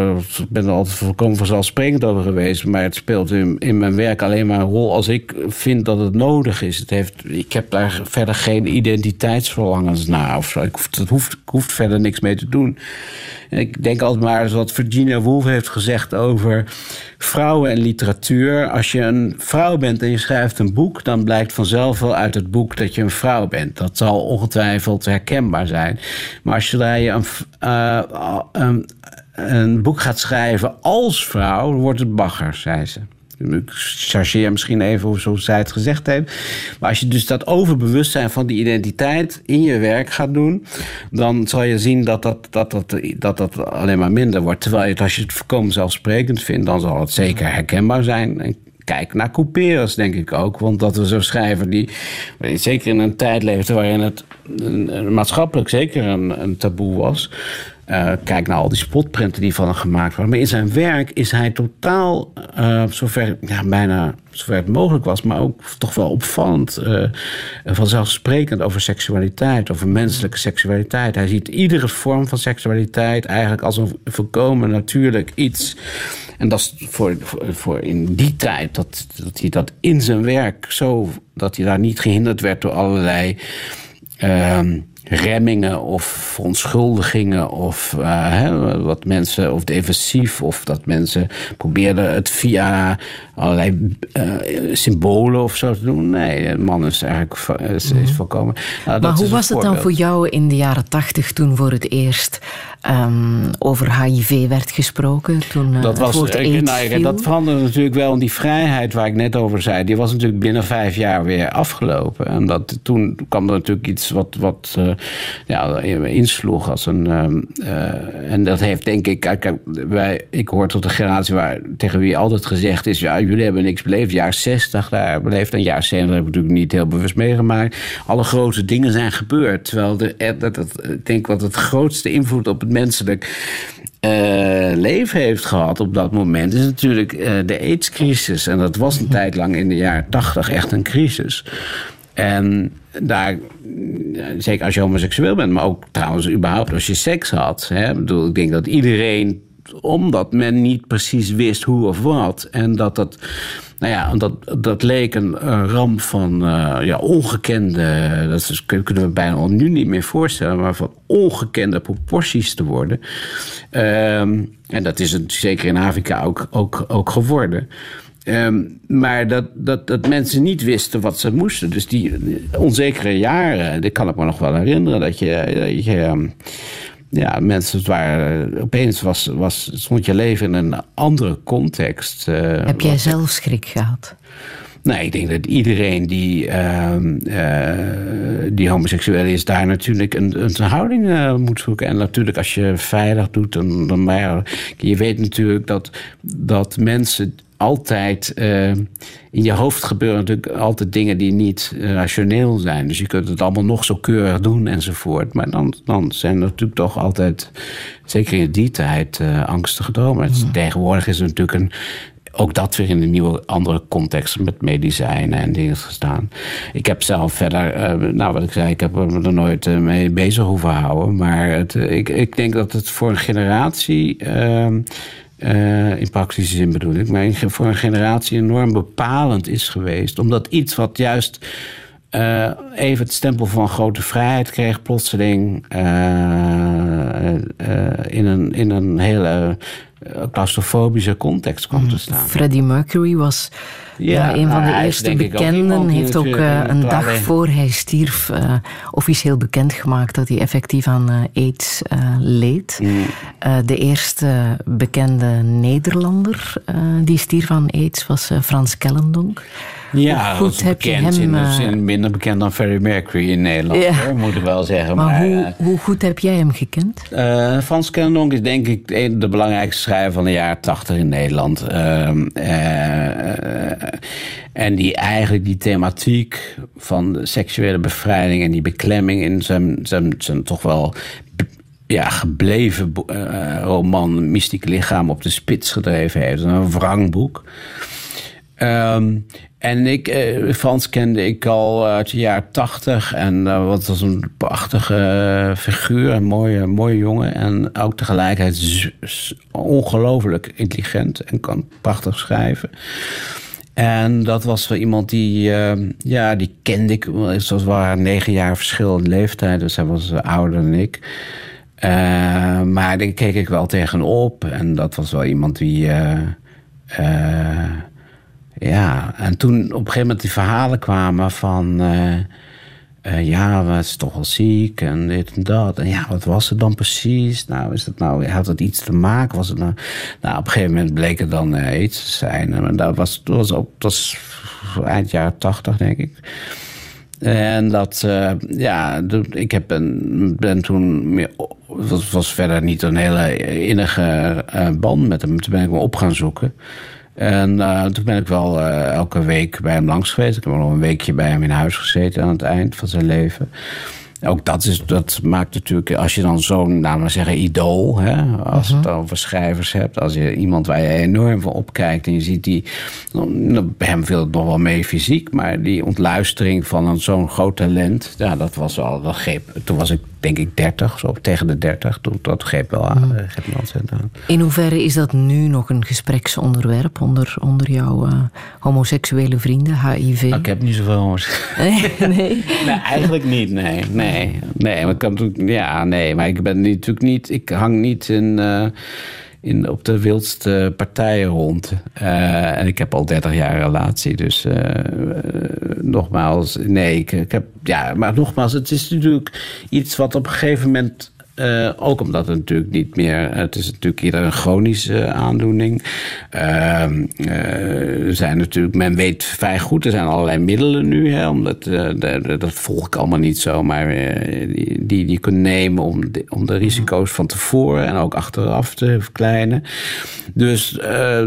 ben er altijd volkomen vanzelfsprekend over geweest. Maar het speelt in, in mijn werk alleen maar een rol als ik vind dat het nodig is. Het heeft, ik heb daar verder geen identiteitsverlangens naar of zo. Ik, dat hoeft, hoef verder niks mee te doen. En ik denk altijd maar eens wat Virginia Woolf heeft gezegd over vrouwen en literatuur. Als je een vrouw bent en je schrijft een boek, dan blijkt vanzelf wel uit het boek dat je een vrouw bent. Dat zal ongetwijfeld herkenbaar zijn. Maar als je een, eh, een, een boek gaat schrijven als vrouw, wordt het bagger, zei ze. Ik chargeer misschien even zoals zij het gezegd heeft. Maar als je dus dat overbewustzijn van die identiteit in je werk gaat doen, dan zal je zien dat dat, dat, dat, dat, alleen maar minder wordt. Terwijl als je het voorkomen zelfsprekend vindt, dan zal het zeker herkenbaar zijn. Kijk naar couperus, denk ik ook. Want dat we zo'n schrijver die zeker in een tijd leefde waarin het een- een maatschappelijk zeker een, een taboe was. Eh, kijk naar al die spotprenten die van hem gemaakt worden. Maar in zijn werk is hij totaal, eh, zover, ja, bijna zover het mogelijk was, maar ook toch wel opvallend, eh, vanzelfsprekend over seksualiteit, over menselijke seksualiteit. Hij ziet iedere vorm van seksualiteit eigenlijk als een volkomen natuurlijk iets. En dat is voor, voor, voor in die tijd, dat, dat hij dat in zijn werk zo, dat hij daar niet gehinderd werd door allerlei ehm, remmingen of verontschuldigingen of eh, hè, wat mensen of defensief of dat mensen probeerden het via allerlei eh, symbolen of zo te doen. Nee, de man is eigenlijk is, is volkomen. Nou,
Maar hoe
een
was het dan voor jou in de jaren tachtig toen voor het eerst ehm, over HIV werd gesproken? Toen eh,
Dat, was,
woord
ik- nou, dat veranderde natuurlijk wel. En die vrijheid waar ik net over zei, die was natuurlijk binnen vijf jaar weer afgelopen. En dat, toen kwam er natuurlijk iets wat, wat eh, ja, insloeg als een. ehm, eh, en dat heeft denk ik. Kijk, wij, ik hoor tot de generatie waar, tegen wie altijd gezegd is: ja, jullie hebben niks beleefd. Jaar 60 daar beleefd. En jaar 70 heb ik natuurlijk niet heel bewust meegemaakt. Alle grote dingen zijn gebeurd. Terwijl de, eh, dat, dat, ik denk wat het grootste invloed op het menselijk eh, leven heeft gehad op dat moment, is natuurlijk eh, de AIDS-crisis. En dat was een tijd lang in de jaren tachtig echt een crisis. En daar, zeker als je homoseksueel bent, maar ook trouwens überhaupt als je seks had. Hè, Ik bedoel, ik denk dat iedereen, omdat men niet precies wist hoe of wat, en dat dat. Nou ja, dat, dat leek een, ramp van eh, ja, ongekende. Dat kunnen we bijna al nu niet meer voorstellen, maar van ongekende proporties te worden. Ehm, en dat is het zeker in Afrika ook, ook, ook geworden. Ehm, maar dat, dat, dat mensen niet wisten wat ze moesten. Dus die onzekere jaren, dat kan ik me nog wel herinneren. Dat je, dat je ehm, ja, mensen, het waren, opeens was, was, stond je leven in een andere context. eh,
Heb jij zelf schrik gehad?
Nee, ik denk dat iedereen die, ehm, eh, die homoseksueel is, daar natuurlijk een, een houding eh, moet zoeken. En natuurlijk, als je veilig doet, dan, dan maar. Je weet natuurlijk dat, dat mensen altijd. eh, in je hoofd gebeuren natuurlijk altijd dingen die niet eh, rationeel zijn. Dus je kunt het allemaal nog zo keurig doen enzovoort. Maar dan, dan zijn er natuurlijk toch altijd, zeker in die tijd, eh, angstige dromen. Het- Tegenwoordig is er natuurlijk een ook dat weer in een nieuwe, andere context met medicijnen en dingen gestaan. Ik heb zelf verder, nou wat ik zei, ik heb me er nooit mee bezig hoeven houden. Maar het, ik, ik denk dat het voor een generatie, ehm, eh, in praktische zin bedoel ik, maar voor een generatie enorm bepalend is geweest. Omdat iets wat juist eh, even het stempel van grote vrijheid kreeg, plotseling eh, in, een, in een hele claustrofobische context kwam te staan.
Freddie Mercury was ja,
Ja,
een van de
hij
eerste
ook
bekenden.
die
heeft ook
natuurlijk
eh,
een
dag voor hij stierf eh, officieel bekendgemaakt dat hij effectief aan eh, AIDS eh, leed.
Mm.
Eh, de eerste bekende Nederlander eh, die stierf aan AIDS was eh, Frans Kellendonk.
Ja,
Hoe goed heb je hem,
in de
eh,
zin minder bekend dan Freddie Mercury in Nederland,
Ja.
hoor, moet ik wel zeggen.
Maar,
Maar,
hoe,
eh,
hoe goed heb jij hem gekend?
Eh, Frans Kellendonk is denk ik de, de belangrijkste schrijver van de jaren tachtig in Nederland. Ehm, eh, eh, en die eigenlijk die thematiek van de seksuele bevrijding en die beklemming in zijn, zijn, zijn toch wel ja, gebleven roman Mystieke Lichaam op de spits gedreven heeft. Een wrangboek. Ehm, en ik, eh, Frans kende ik al uit de jaren tachtig. En eh, wat was een prachtige eh, figuur, een mooie, mooie jongen. En ook tegelijkertijd ongelooflijk intelligent en kan prachtig schrijven. En dat was wel iemand die, eh, ja, die kende ik. Zoals waren negen jaar verschil in leeftijd. Dus hij was ouder dan ik. Eh, maar daar keek ik wel tegenop. En dat was wel iemand die. Ja, en toen op een gegeven moment die verhalen kwamen van. eh, eh, ja, we is toch wel ziek en dit en dat. En ja, wat was het dan precies? Nou, is het nou, had het iets te maken? Was het nou, nou op een gegeven moment bleek het dan eh, aids te zijn. En dat was, dat was ook, dat was eind jaren tachtig, denk ik. En dat, ja, ik heb een, ben toen meer, het was, was verder niet een hele innige band met hem. Toen ben ik me op gaan zoeken. En eh, toen ben ik wel eh, elke week bij hem langs geweest. Ik heb nog een weekje bij hem in huis gezeten aan het eind van zijn leven. Ook dat, is, dat maakt natuurlijk, als je dan zo'n, nou maar zeggen, idool, hè, als je het over schrijvers hebt, als je iemand waar je enorm van opkijkt en je ziet die, bij hem viel het nog wel mee fysiek, maar die ontluistering van een zo'n groot talent, ja, dat was wel, dat greep, toen was ik denk ik 30, zo tegen de 30, toen, dat greep wel aan, me ontzettend aan.
In hoeverre is dat nu nog een gespreksonderwerp onder, onder jouw eh, homoseksuele vrienden, HIV?
Nou, ik heb niet zoveel homo's.
nee.
Nee, eigenlijk niet. Nee, nee, nee. Maar ik kan ja, nee, maar ik ben natuurlijk niet. Ik hang niet in, eh, in, op de wildste partijen rond. Eh, en ik heb al 30 jaar relatie, dus eh, nogmaals, nee, ik, ik heb, ja, maar nogmaals, het is natuurlijk iets wat op een gegeven moment. Eh, ook omdat het natuurlijk niet meer. Het is natuurlijk eerder een chronische aandoening. Eh, er zijn natuurlijk, men weet vrij goed, er zijn allerlei middelen nu. Hè, omdat, de- dat volg ik allemaal niet zo. Maar die, die je kunt nemen om de, om de risico's van tevoren en ook achteraf te verkleinen. Dus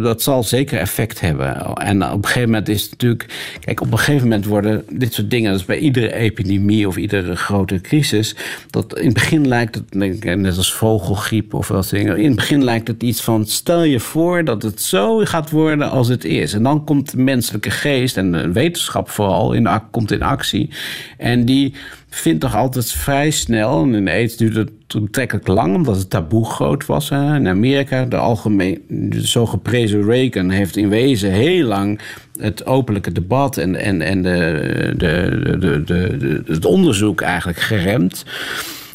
dat zal zeker effect hebben. En op een gegeven moment is het natuurlijk. Kijk, op een gegeven moment worden dit soort dingen, dat is bij iedere epidemie of iedere grote crisis, dat in het begin lijkt het, denk ik, net als vogelgriep of wat dingen, in het begin lijkt het iets van: stel je voor dat het zo gaat worden als het is. En dan komt de menselijke geest en de wetenschap vooral in, komt in actie. En die vindt toch altijd vrij snel, en in AIDS duurde het betrekkelijk lang, omdat het taboe groot was. In Amerika, de algemeen, zo geprezen Reagan heeft in wezen heel lang het openlijke debat en, en, en de, de, de, de, de- het onderzoek eigenlijk geremd.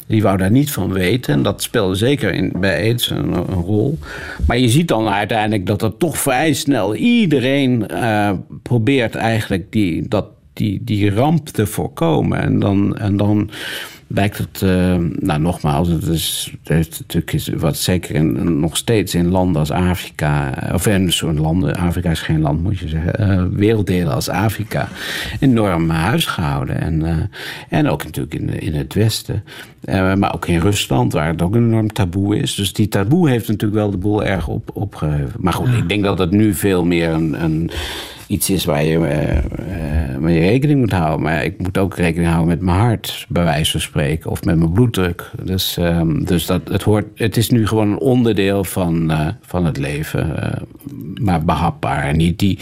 Die wou daar niet van weten. En dat speelde zeker in, bij AIDS een, rol. Maar je ziet dan uiteindelijk dat er toch vrij snel iedereen eh, probeert eigenlijk die, dat, die, die ramp te voorkomen. En dan, en dan lijkt het, eh, nou nogmaals, het is, het heeft natuurlijk is wat zeker in, nog steeds in landen als Afrika, of in zo'n landen, Afrika is geen land moet je zeggen, eh, werelddelen als Afrika, enorm huisgehouden. En, eh, en ook natuurlijk in, in het Westen, Eh, maar ook in Rusland, waar het ook een enorm taboe is. Dus die taboe heeft natuurlijk wel de boel erg op, opgeheven. Maar goed, ik denk dat het nu veel meer een, een iets is waar je eh, eh, mee rekening moet houden. Maar ik moet ook rekening houden met mijn hart, bij wijze van spreken. Of met mijn bloeddruk. Dus, ehm, dus dat, het, hoort, het is nu gewoon een onderdeel van, eh, van het leven. maar behapbaar. En niet die,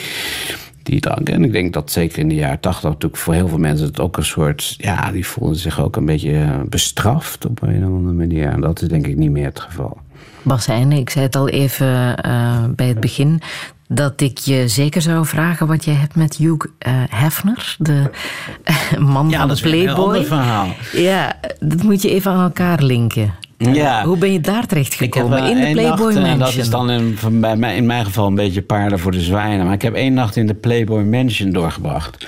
die drank. En ik denk dat zeker in de jaren tachtig natuurlijk voor heel veel mensen het ook een soort... Ja, die voelden zich ook een beetje bestraft op een of andere manier. En dat is denk ik niet meer het geval.
Bas Heijnen, ik zei het al even bij het begin, dat ik je zeker zou vragen wat jij hebt met Hugh eh, Hefner, de eh, man
Ja,
van
dat is een heel
Playboy.
ander verhaal.
Ja, dat moet je even aan elkaar linken.
Ja.
Hoe ben je daar terecht gekomen? In de Playboy
nacht,
Mansion?
en dat is dan in, bij mij, in mijn geval een beetje paarden voor de zwijnen. Maar ik heb één nacht in de Playboy Mansion doorgebracht.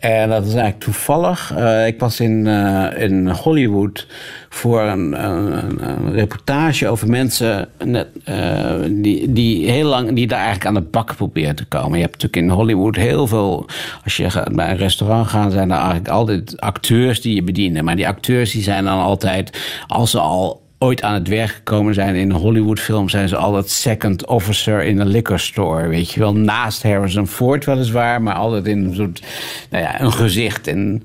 En dat is eigenlijk toevallig. Eh, ik was in, eh, in Hollywood voor een, reportage over mensen net, eh, die, die heel lang die daar eigenlijk aan de bak proberen te komen. Je hebt natuurlijk in Hollywood heel veel. Als je gaat bij een restaurant gaat, zijn er eigenlijk altijd acteurs die je bedienen. Maar die acteurs die zijn dan altijd, als ze al ooit aan het werk gekomen zijn in een Hollywoodfilm, zijn ze altijd second officer in een liquor store. Weet je wel, naast Harrison Ford weliswaar, maar altijd in een soort, nou ja, een gezicht. En,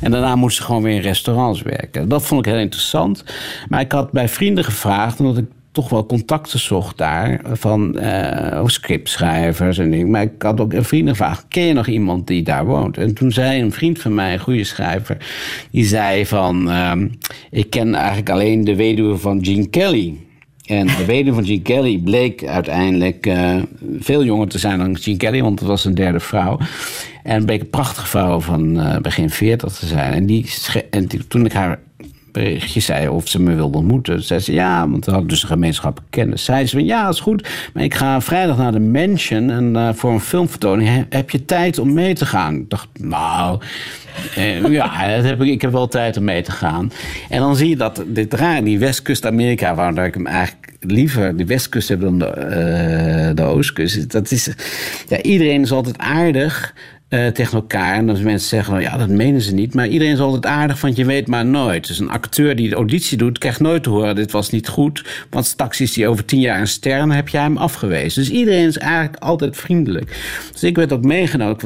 en daarna moesten ze gewoon weer in restaurants werken. Dat vond ik heel interessant. Maar ik had bij vrienden gevraagd, omdat ik toch wel contacten zocht daar van eh, scriptschrijvers en dingen. Maar ik had ook een vriend gevraagd, ken je nog iemand die daar woont? En toen zei een vriend van mij, een goede schrijver, die zei van, ehm, ik ken eigenlijk alleen de weduwe van Gene Kelly. En de weduwe van Gene Kelly bleek uiteindelijk eh, veel jonger te zijn dan Gene Kelly, want het was een derde vrouw. En bleek een prachtige vrouw van eh, begin 40 te zijn. En, die, en toen ik haar berichtje zei of ze me wilde ontmoeten. Zei ze ja, want we hadden dus een gemeenschappelijke kennis. Zei ze van ja, is goed, maar ik ga vrijdag naar de Mansion en eh, voor een filmvertoning. He- heb je tijd om mee te gaan? Ik dacht, nou, eh, ja, ik heb wel tijd om mee te gaan. En dan zie je dat dit raar, die Westkust Amerika, waar ik hem eigenlijk liever de Westkust heb dan de, eh, de Oostkust. Dat is, ja, iedereen is altijd aardig eh, tegen elkaar. En als mensen zeggen, nou ja, dat menen ze niet. Maar iedereen is altijd aardig, want je weet maar nooit. Dus een acteur die de auditie doet, krijgt nooit te horen... dit was niet goed, want straks is hij over tien jaar een ster... en dan heb jij hem afgewezen. Dus iedereen is eigenlijk altijd vriendelijk. Dus ik werd ook meegenomen.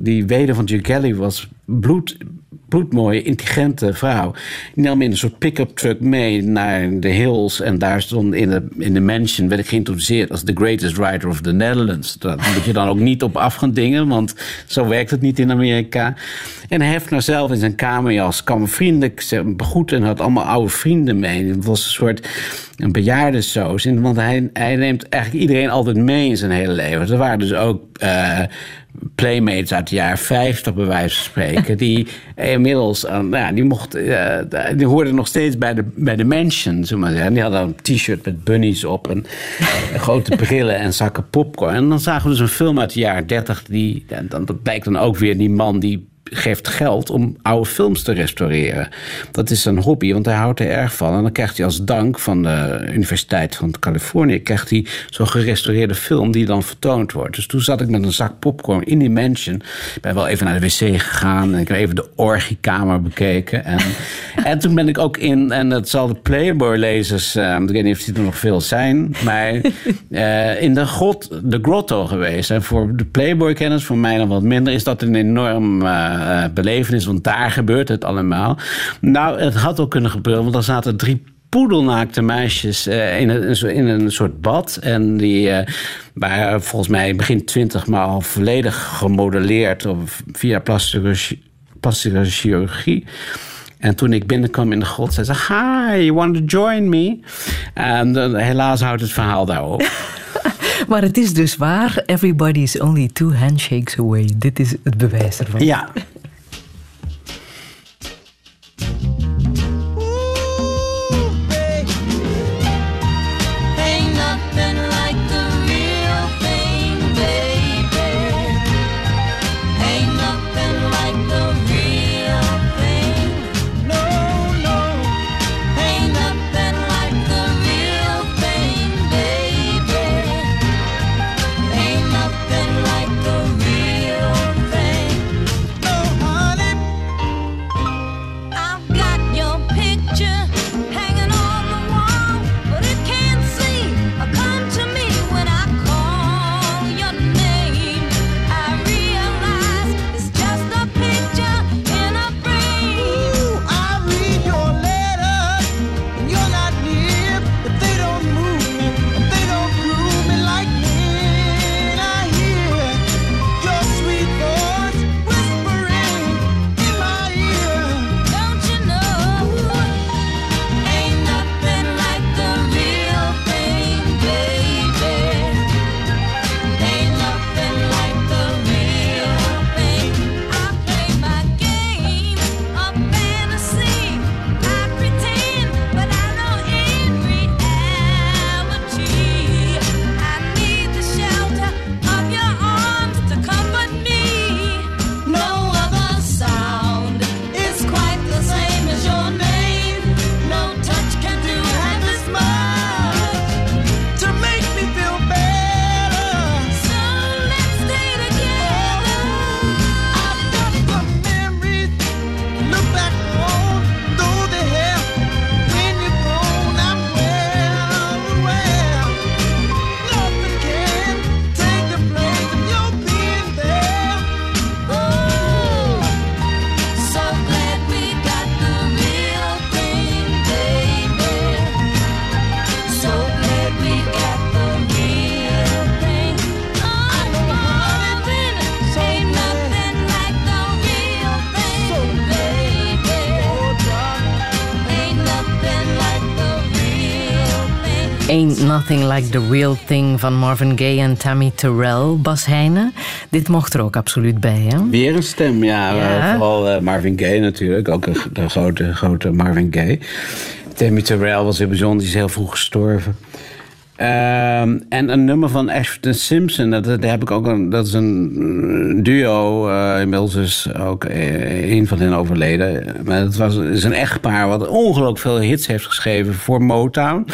Die weder van Jim Kelly was bloed, bloedmooie, intelligente vrouw. Die nam in een soort pick-up truck mee naar de hills... en daar stond in de, in de mansion... werd ik geïntroduceerd als the greatest writer of the Netherlands. Dat moet je dan ook niet op af gaan dingen... want zo werkt het niet in Amerika. En Hefner zelf in zijn kamerjas kwam vriendelijk begroet... en had allemaal oude vrienden mee. Het was een soort een bejaardensoos. En- Want hij, hij neemt eigenlijk iedereen altijd mee in zijn hele leven. Er waren dus ook... eh, playmates uit de jaren 50, bij wijze van spreken. Die inmiddels, eh, nou ja, die, mocht, eh, die hoorden nog steeds bij de, bij de mansion, zullen maar zeggen. Die hadden een t-shirt met bunnies op en eh, grote brillen en zakken popcorn. En dan zagen we dus een film uit de jaren 30. Die, dan, dat blijkt dan ook weer die man die geeft geld om oude films te restaureren. Dat is een hobby, want hij houdt er erg van. En dan krijgt hij als dank van de Universiteit van Californië... krijgt hij zo'n gerestaureerde film die dan vertoond wordt. Dus toen zat ik met een zak popcorn in die mansion. Ik ben wel even naar de wc gegaan... en ik heb even de orgiekamer bekeken. En, en toen ben ik ook in... en dat zal de Playboy-lezers... eh, ik weet niet of die er nog veel zijn... maar eh, in de, grot, de grotto geweest. En voor de Playboy-kenners, voor mij dan wat minder... is dat een enorm eh, eh, belevenis, want daar gebeurt het allemaal. Nou, het had ook kunnen gebeuren, want er zaten drie poedelnaakte meisjes eh, in, een, in een soort bad. En die eh, waren volgens mij begin twintig, maar al volledig gemodelleerd of via plastische, plastische chirurgie. En toen ik binnenkwam in de grot, zei ze: Hi, you want to join me? En helaas houdt het verhaal daarop.
Maar het is dus waar. Everybody is only two handshakes away. Dit is het bewijs ervan.
Ja.
Ain't Nothing Like the Real Thing
van Marvin Gaye en Tammy Terrell. Bas Heijnen, dit mocht er ook absoluut bij, hè?
Weer een stem, ja.
Ja.
eh, vooral eh, Marvin Gaye natuurlijk. Ook een, de grote, grote Marvin Gaye. Tammy Terrell was heel bijzonder. Die is heel vroeg gestorven. Ehm, en een nummer van Ashton Simpson, dat, heb ik ook dat is een duo, eh, inmiddels is ook eh, een van hen overleden. Maar het was, is een echtpaar wat ongelooflijk veel hits heeft geschreven voor Motown.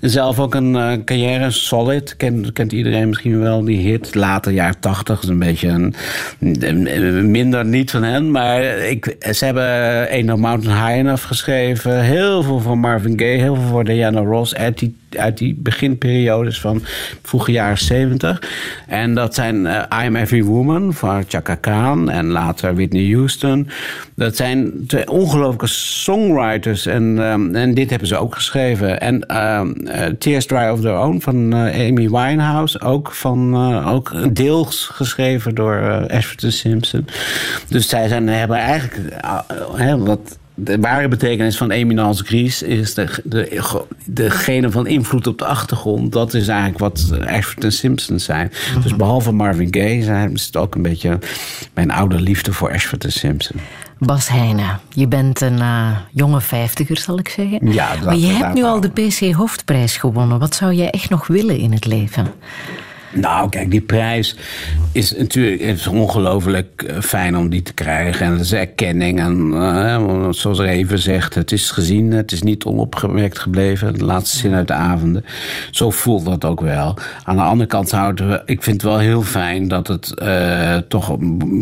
Zelf ook een eh, carrière, Solid, kent, iedereen misschien wel, die hit. Later, jaren tachtig, is een beetje een, minder niet van hen. Maar ik, ze hebben Ain't No Mountain High Enough geschreven. Heel veel van Marvin Gaye, heel veel voor Diana Ross die, uit die beginperiodes van vroege jaren zeventig. En dat zijn eh, I'm Every Woman van Chaka Khan en later Whitney Houston. Dat zijn twee ongelooflijke songwriters en, ehm, en dit hebben ze ook geschreven. En eh, Tears Dry of Their Own van eh, Amy Winehouse, ook, van, eh, ook deels geschreven door eh, Ashford Simpson. Dus zij zijn, hebben eigenlijk eh, wat de ware betekenis van eminence grise is de, de, degene van invloed op de achtergrond. Dat is eigenlijk wat Ashford en Simpson zijn. Dus behalve Marvin Gaye zijn, is het ook een beetje mijn oude liefde voor Ashford en Simpson.
Bas Heijnen, je bent een eh, jonge vijftiger, zal ik zeggen.
Ja, dat
maar je hebt nu al de PC Hoofdprijs gewonnen. Wat zou jij echt nog willen in het leven?
Nou, kijk, die prijs is natuurlijk ongelooflijk eh, fijn om die te krijgen. En dat is erkenning. En eh, zoals er even zegt, het is gezien, het is niet onopgemerkt gebleven. De laatste zin uit de avonden. Zo voelt dat ook wel. Aan de andere kant houden we, ik vind het wel heel fijn dat het eh, toch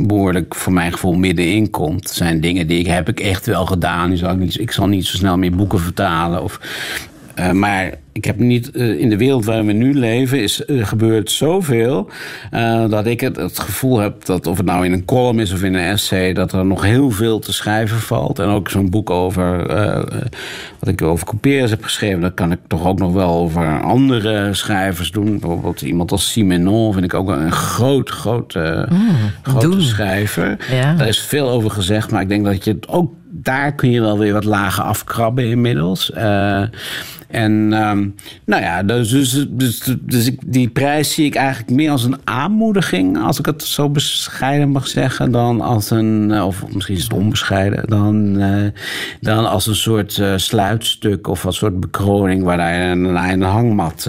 behoorlijk voor mijn gevoel middenin komt. Er zijn dingen die ik heb ik echt wel gedaan. Die zal ik, niet, ik zal niet zo snel meer boeken vertalen of eh, maar ik heb niet, eh, in de wereld waar we nu leven, is, er gebeurt zoveel. eh, dat ik het, het gevoel heb dat, of het nou in een column is of in een essay, dat er nog heel veel te schrijven valt. En ook zo'n boek over, eh, eh, wat ik over couperus heb geschreven, dat kan ik toch ook nog wel over andere schrijvers doen. Bijvoorbeeld iemand als Simenon vind ik ook een groot, groot, eh, grote schrijver.
Ja.
Daar is veel over gezegd, maar ik denk dat je het ook daar kun je wel weer wat lagen afkrabben inmiddels. Eh, en ehm, nou ja, dus, dus, dus, dus ik, die prijs zie ik eigenlijk meer als een aanmoediging, als ik het zo bescheiden mag zeggen, dan als een, eh, of misschien is het onbescheiden, dan, eh, dan als een soort sluitstuk of een soort bekroning waar je een, een hangmat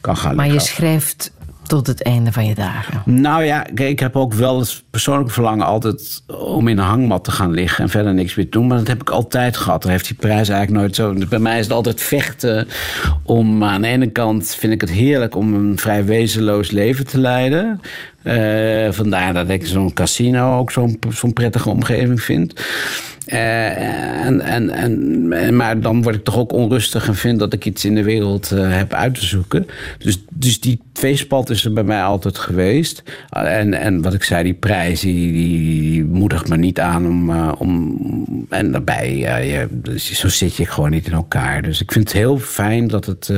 kan gaan
Maar je schrijft tot het einde van je dagen.
Nou ja, ik heb ook wel het persoonlijk verlangen altijd om in een hangmat te gaan liggen en verder niks meer te doen. Maar dat heb ik altijd gehad. Daar heeft die prijs eigenlijk nooit zo. Bij mij is het altijd vechten om aan de ene kant vind ik het heerlijk om een vrij wezenloos leven te leiden. Eh, vandaar dat ik zo'n casino ook zo'n zo'n prettige omgeving vind. Eh, en, en, en, maar dan word ik toch ook onrustig en vind dat ik iets in de wereld eh, heb uit te zoeken. Dus, dus die tweespalt is er bij mij altijd geweest. En, en wat ik zei, die prijs, die, die, die moedigt me niet aan om. om en daarbij, ja, je, dus zo zit je gewoon niet in elkaar. Dus ik vind het heel fijn dat, het,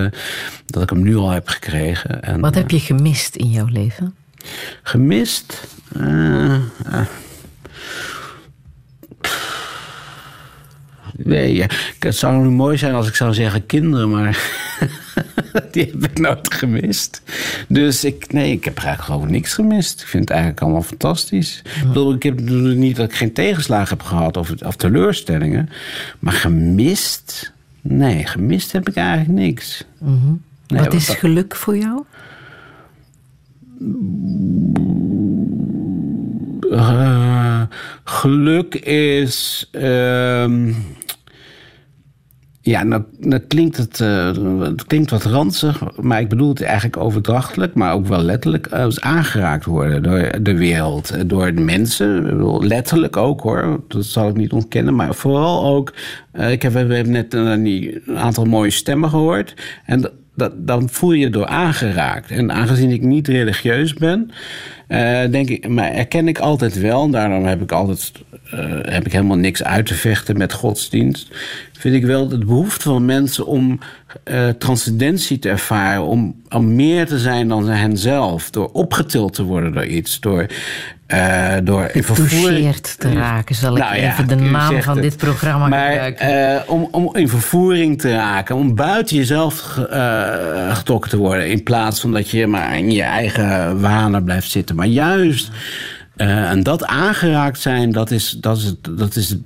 dat ik hem nu al heb gekregen. En,
Wat heb je gemist in jouw leven?
Gemist? Eh, eh. Nee, ja. het zou nu mooi zijn als ik zou zeggen kinderen, maar die heb ik nooit gemist. Dus ik, nee, ik heb eigenlijk gewoon niks gemist. Ik vind het eigenlijk allemaal fantastisch. Ik bedoel, ik heb niet dat ik geen tegenslagen heb gehad of, of teleurstellingen, maar gemist? Nee, gemist heb ik eigenlijk niks. Nee,
Wat is geluk voor jou?
Eh, geluk is. ehm, ja, nou, nou klinkt het, eh, het klinkt wat ranzig, maar ik bedoel het eigenlijk overdrachtelijk, maar ook wel letterlijk. Als aangeraakt worden door de wereld, eh, door de mensen. Letterlijk ook hoor, dat zal ik niet ontkennen, maar vooral ook. eh, ik heb, we hebben net eh, een aantal mooie stemmen gehoord. En dat- dan voel je je door aangeraakt. En aangezien ik niet religieus ben, eh, denk ik, maar erken ik altijd wel. En daarom heb ik altijd eh, heb ik helemaal niks uit te vechten met godsdienst. Vind ik wel de behoefte van mensen om eh, transcendentie te ervaren, om, om meer te zijn dan hen zelf, door opgetild te worden door iets, door eh, door in vervoering...
Toucheerd te raken, zal ik
Nou ja,
even de naam van
het.
dit programma
maar,
gebruiken.
eh, om, om in vervoering te raken, om buiten jezelf eh, getrokken te worden... in plaats van dat je maar in je eigen wanen blijft zitten. Maar juist, en dat aangeraakt zijn, dat is, dat is, dat is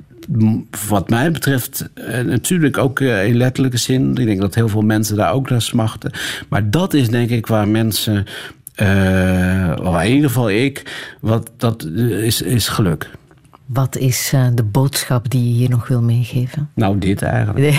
wat mij betreft natuurlijk ook in letterlijke zin. Ik denk dat heel veel mensen daar ook naar smachten. Maar dat is denk ik waar mensen... eh, in ieder geval ik, wat, dat is, is geluk.
Wat is eh, de boodschap die je hier nog wil meegeven?
Nou, dit eigenlijk.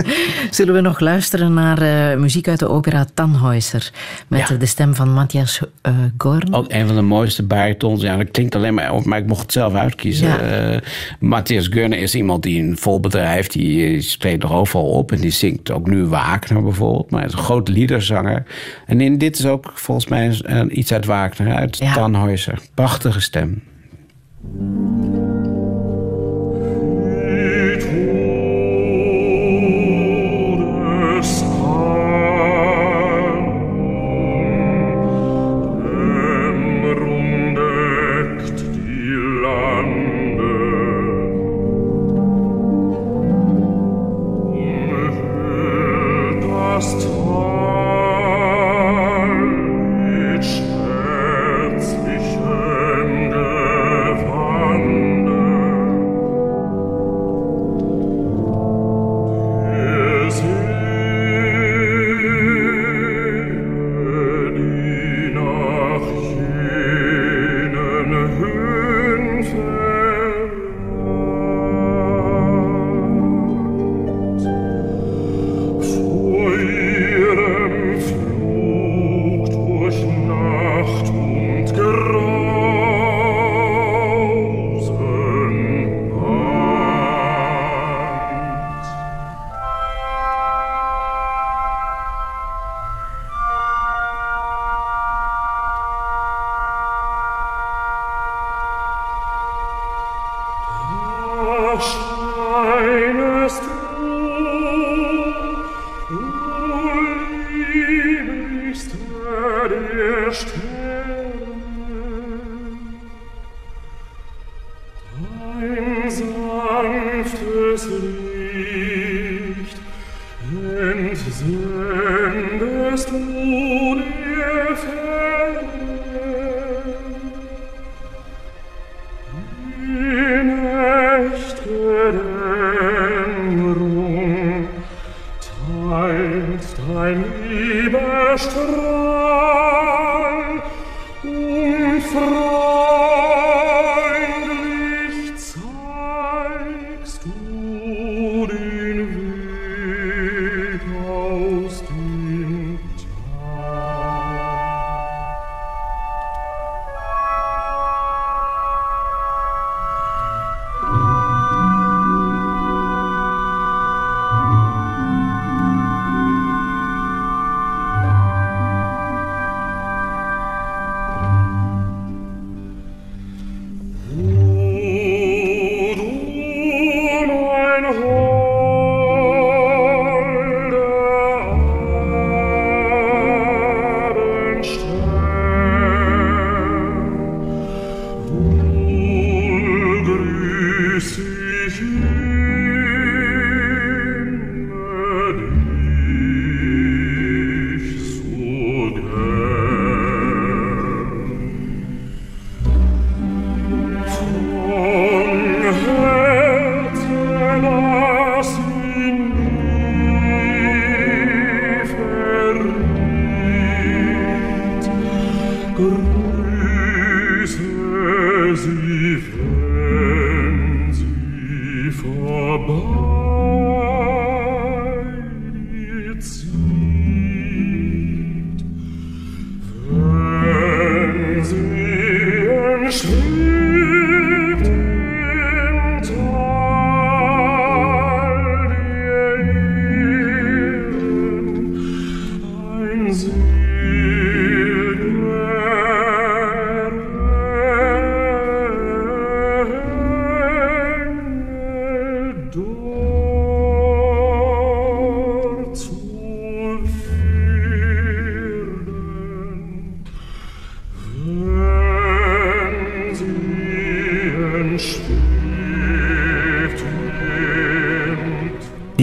Zullen we nog luisteren naar eh, muziek uit de opera Tannhäuser met
Ja.
de stem van Matthias eh, Gorn?
Ook een van de mooiste baritons. Ja, dat klinkt alleen maar op, maar ik mocht het zelf uitkiezen.
Ja.
Matthias Gurne is iemand die een vol bedrijf, die spreekt er overal op. En die zingt ook nu Wagner bijvoorbeeld. Maar hij is een groot liederzanger. En in dit is ook volgens mij iets uit Wagner, uit
Ja.
Tannhäuser. Prachtige stem.
thank
you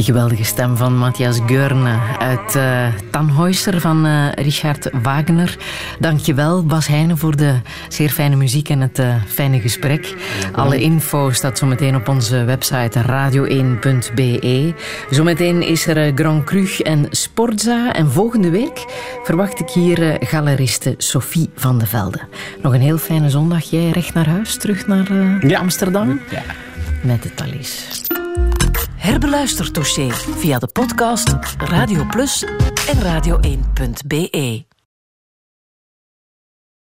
geweldige stem van Matthias Geurne uit uh, Tannhäuser van uh, Richard Wagner. Dankjewel Bas Heijnen voor de zeer fijne muziek en het uh, fijne gesprek. Alle info staat zometeen op onze website radio1.be. Zometeen is er Grand Cru en Sportza. En volgende week verwacht ik hier galeriste Sophie van de Velde. Nog een heel fijne zondag. Jij recht naar huis, terug naar ja. Amsterdam?
Ja.
Met het Thalys.
Herbeluister Touché via de podcast Radio Plus en radio1.be.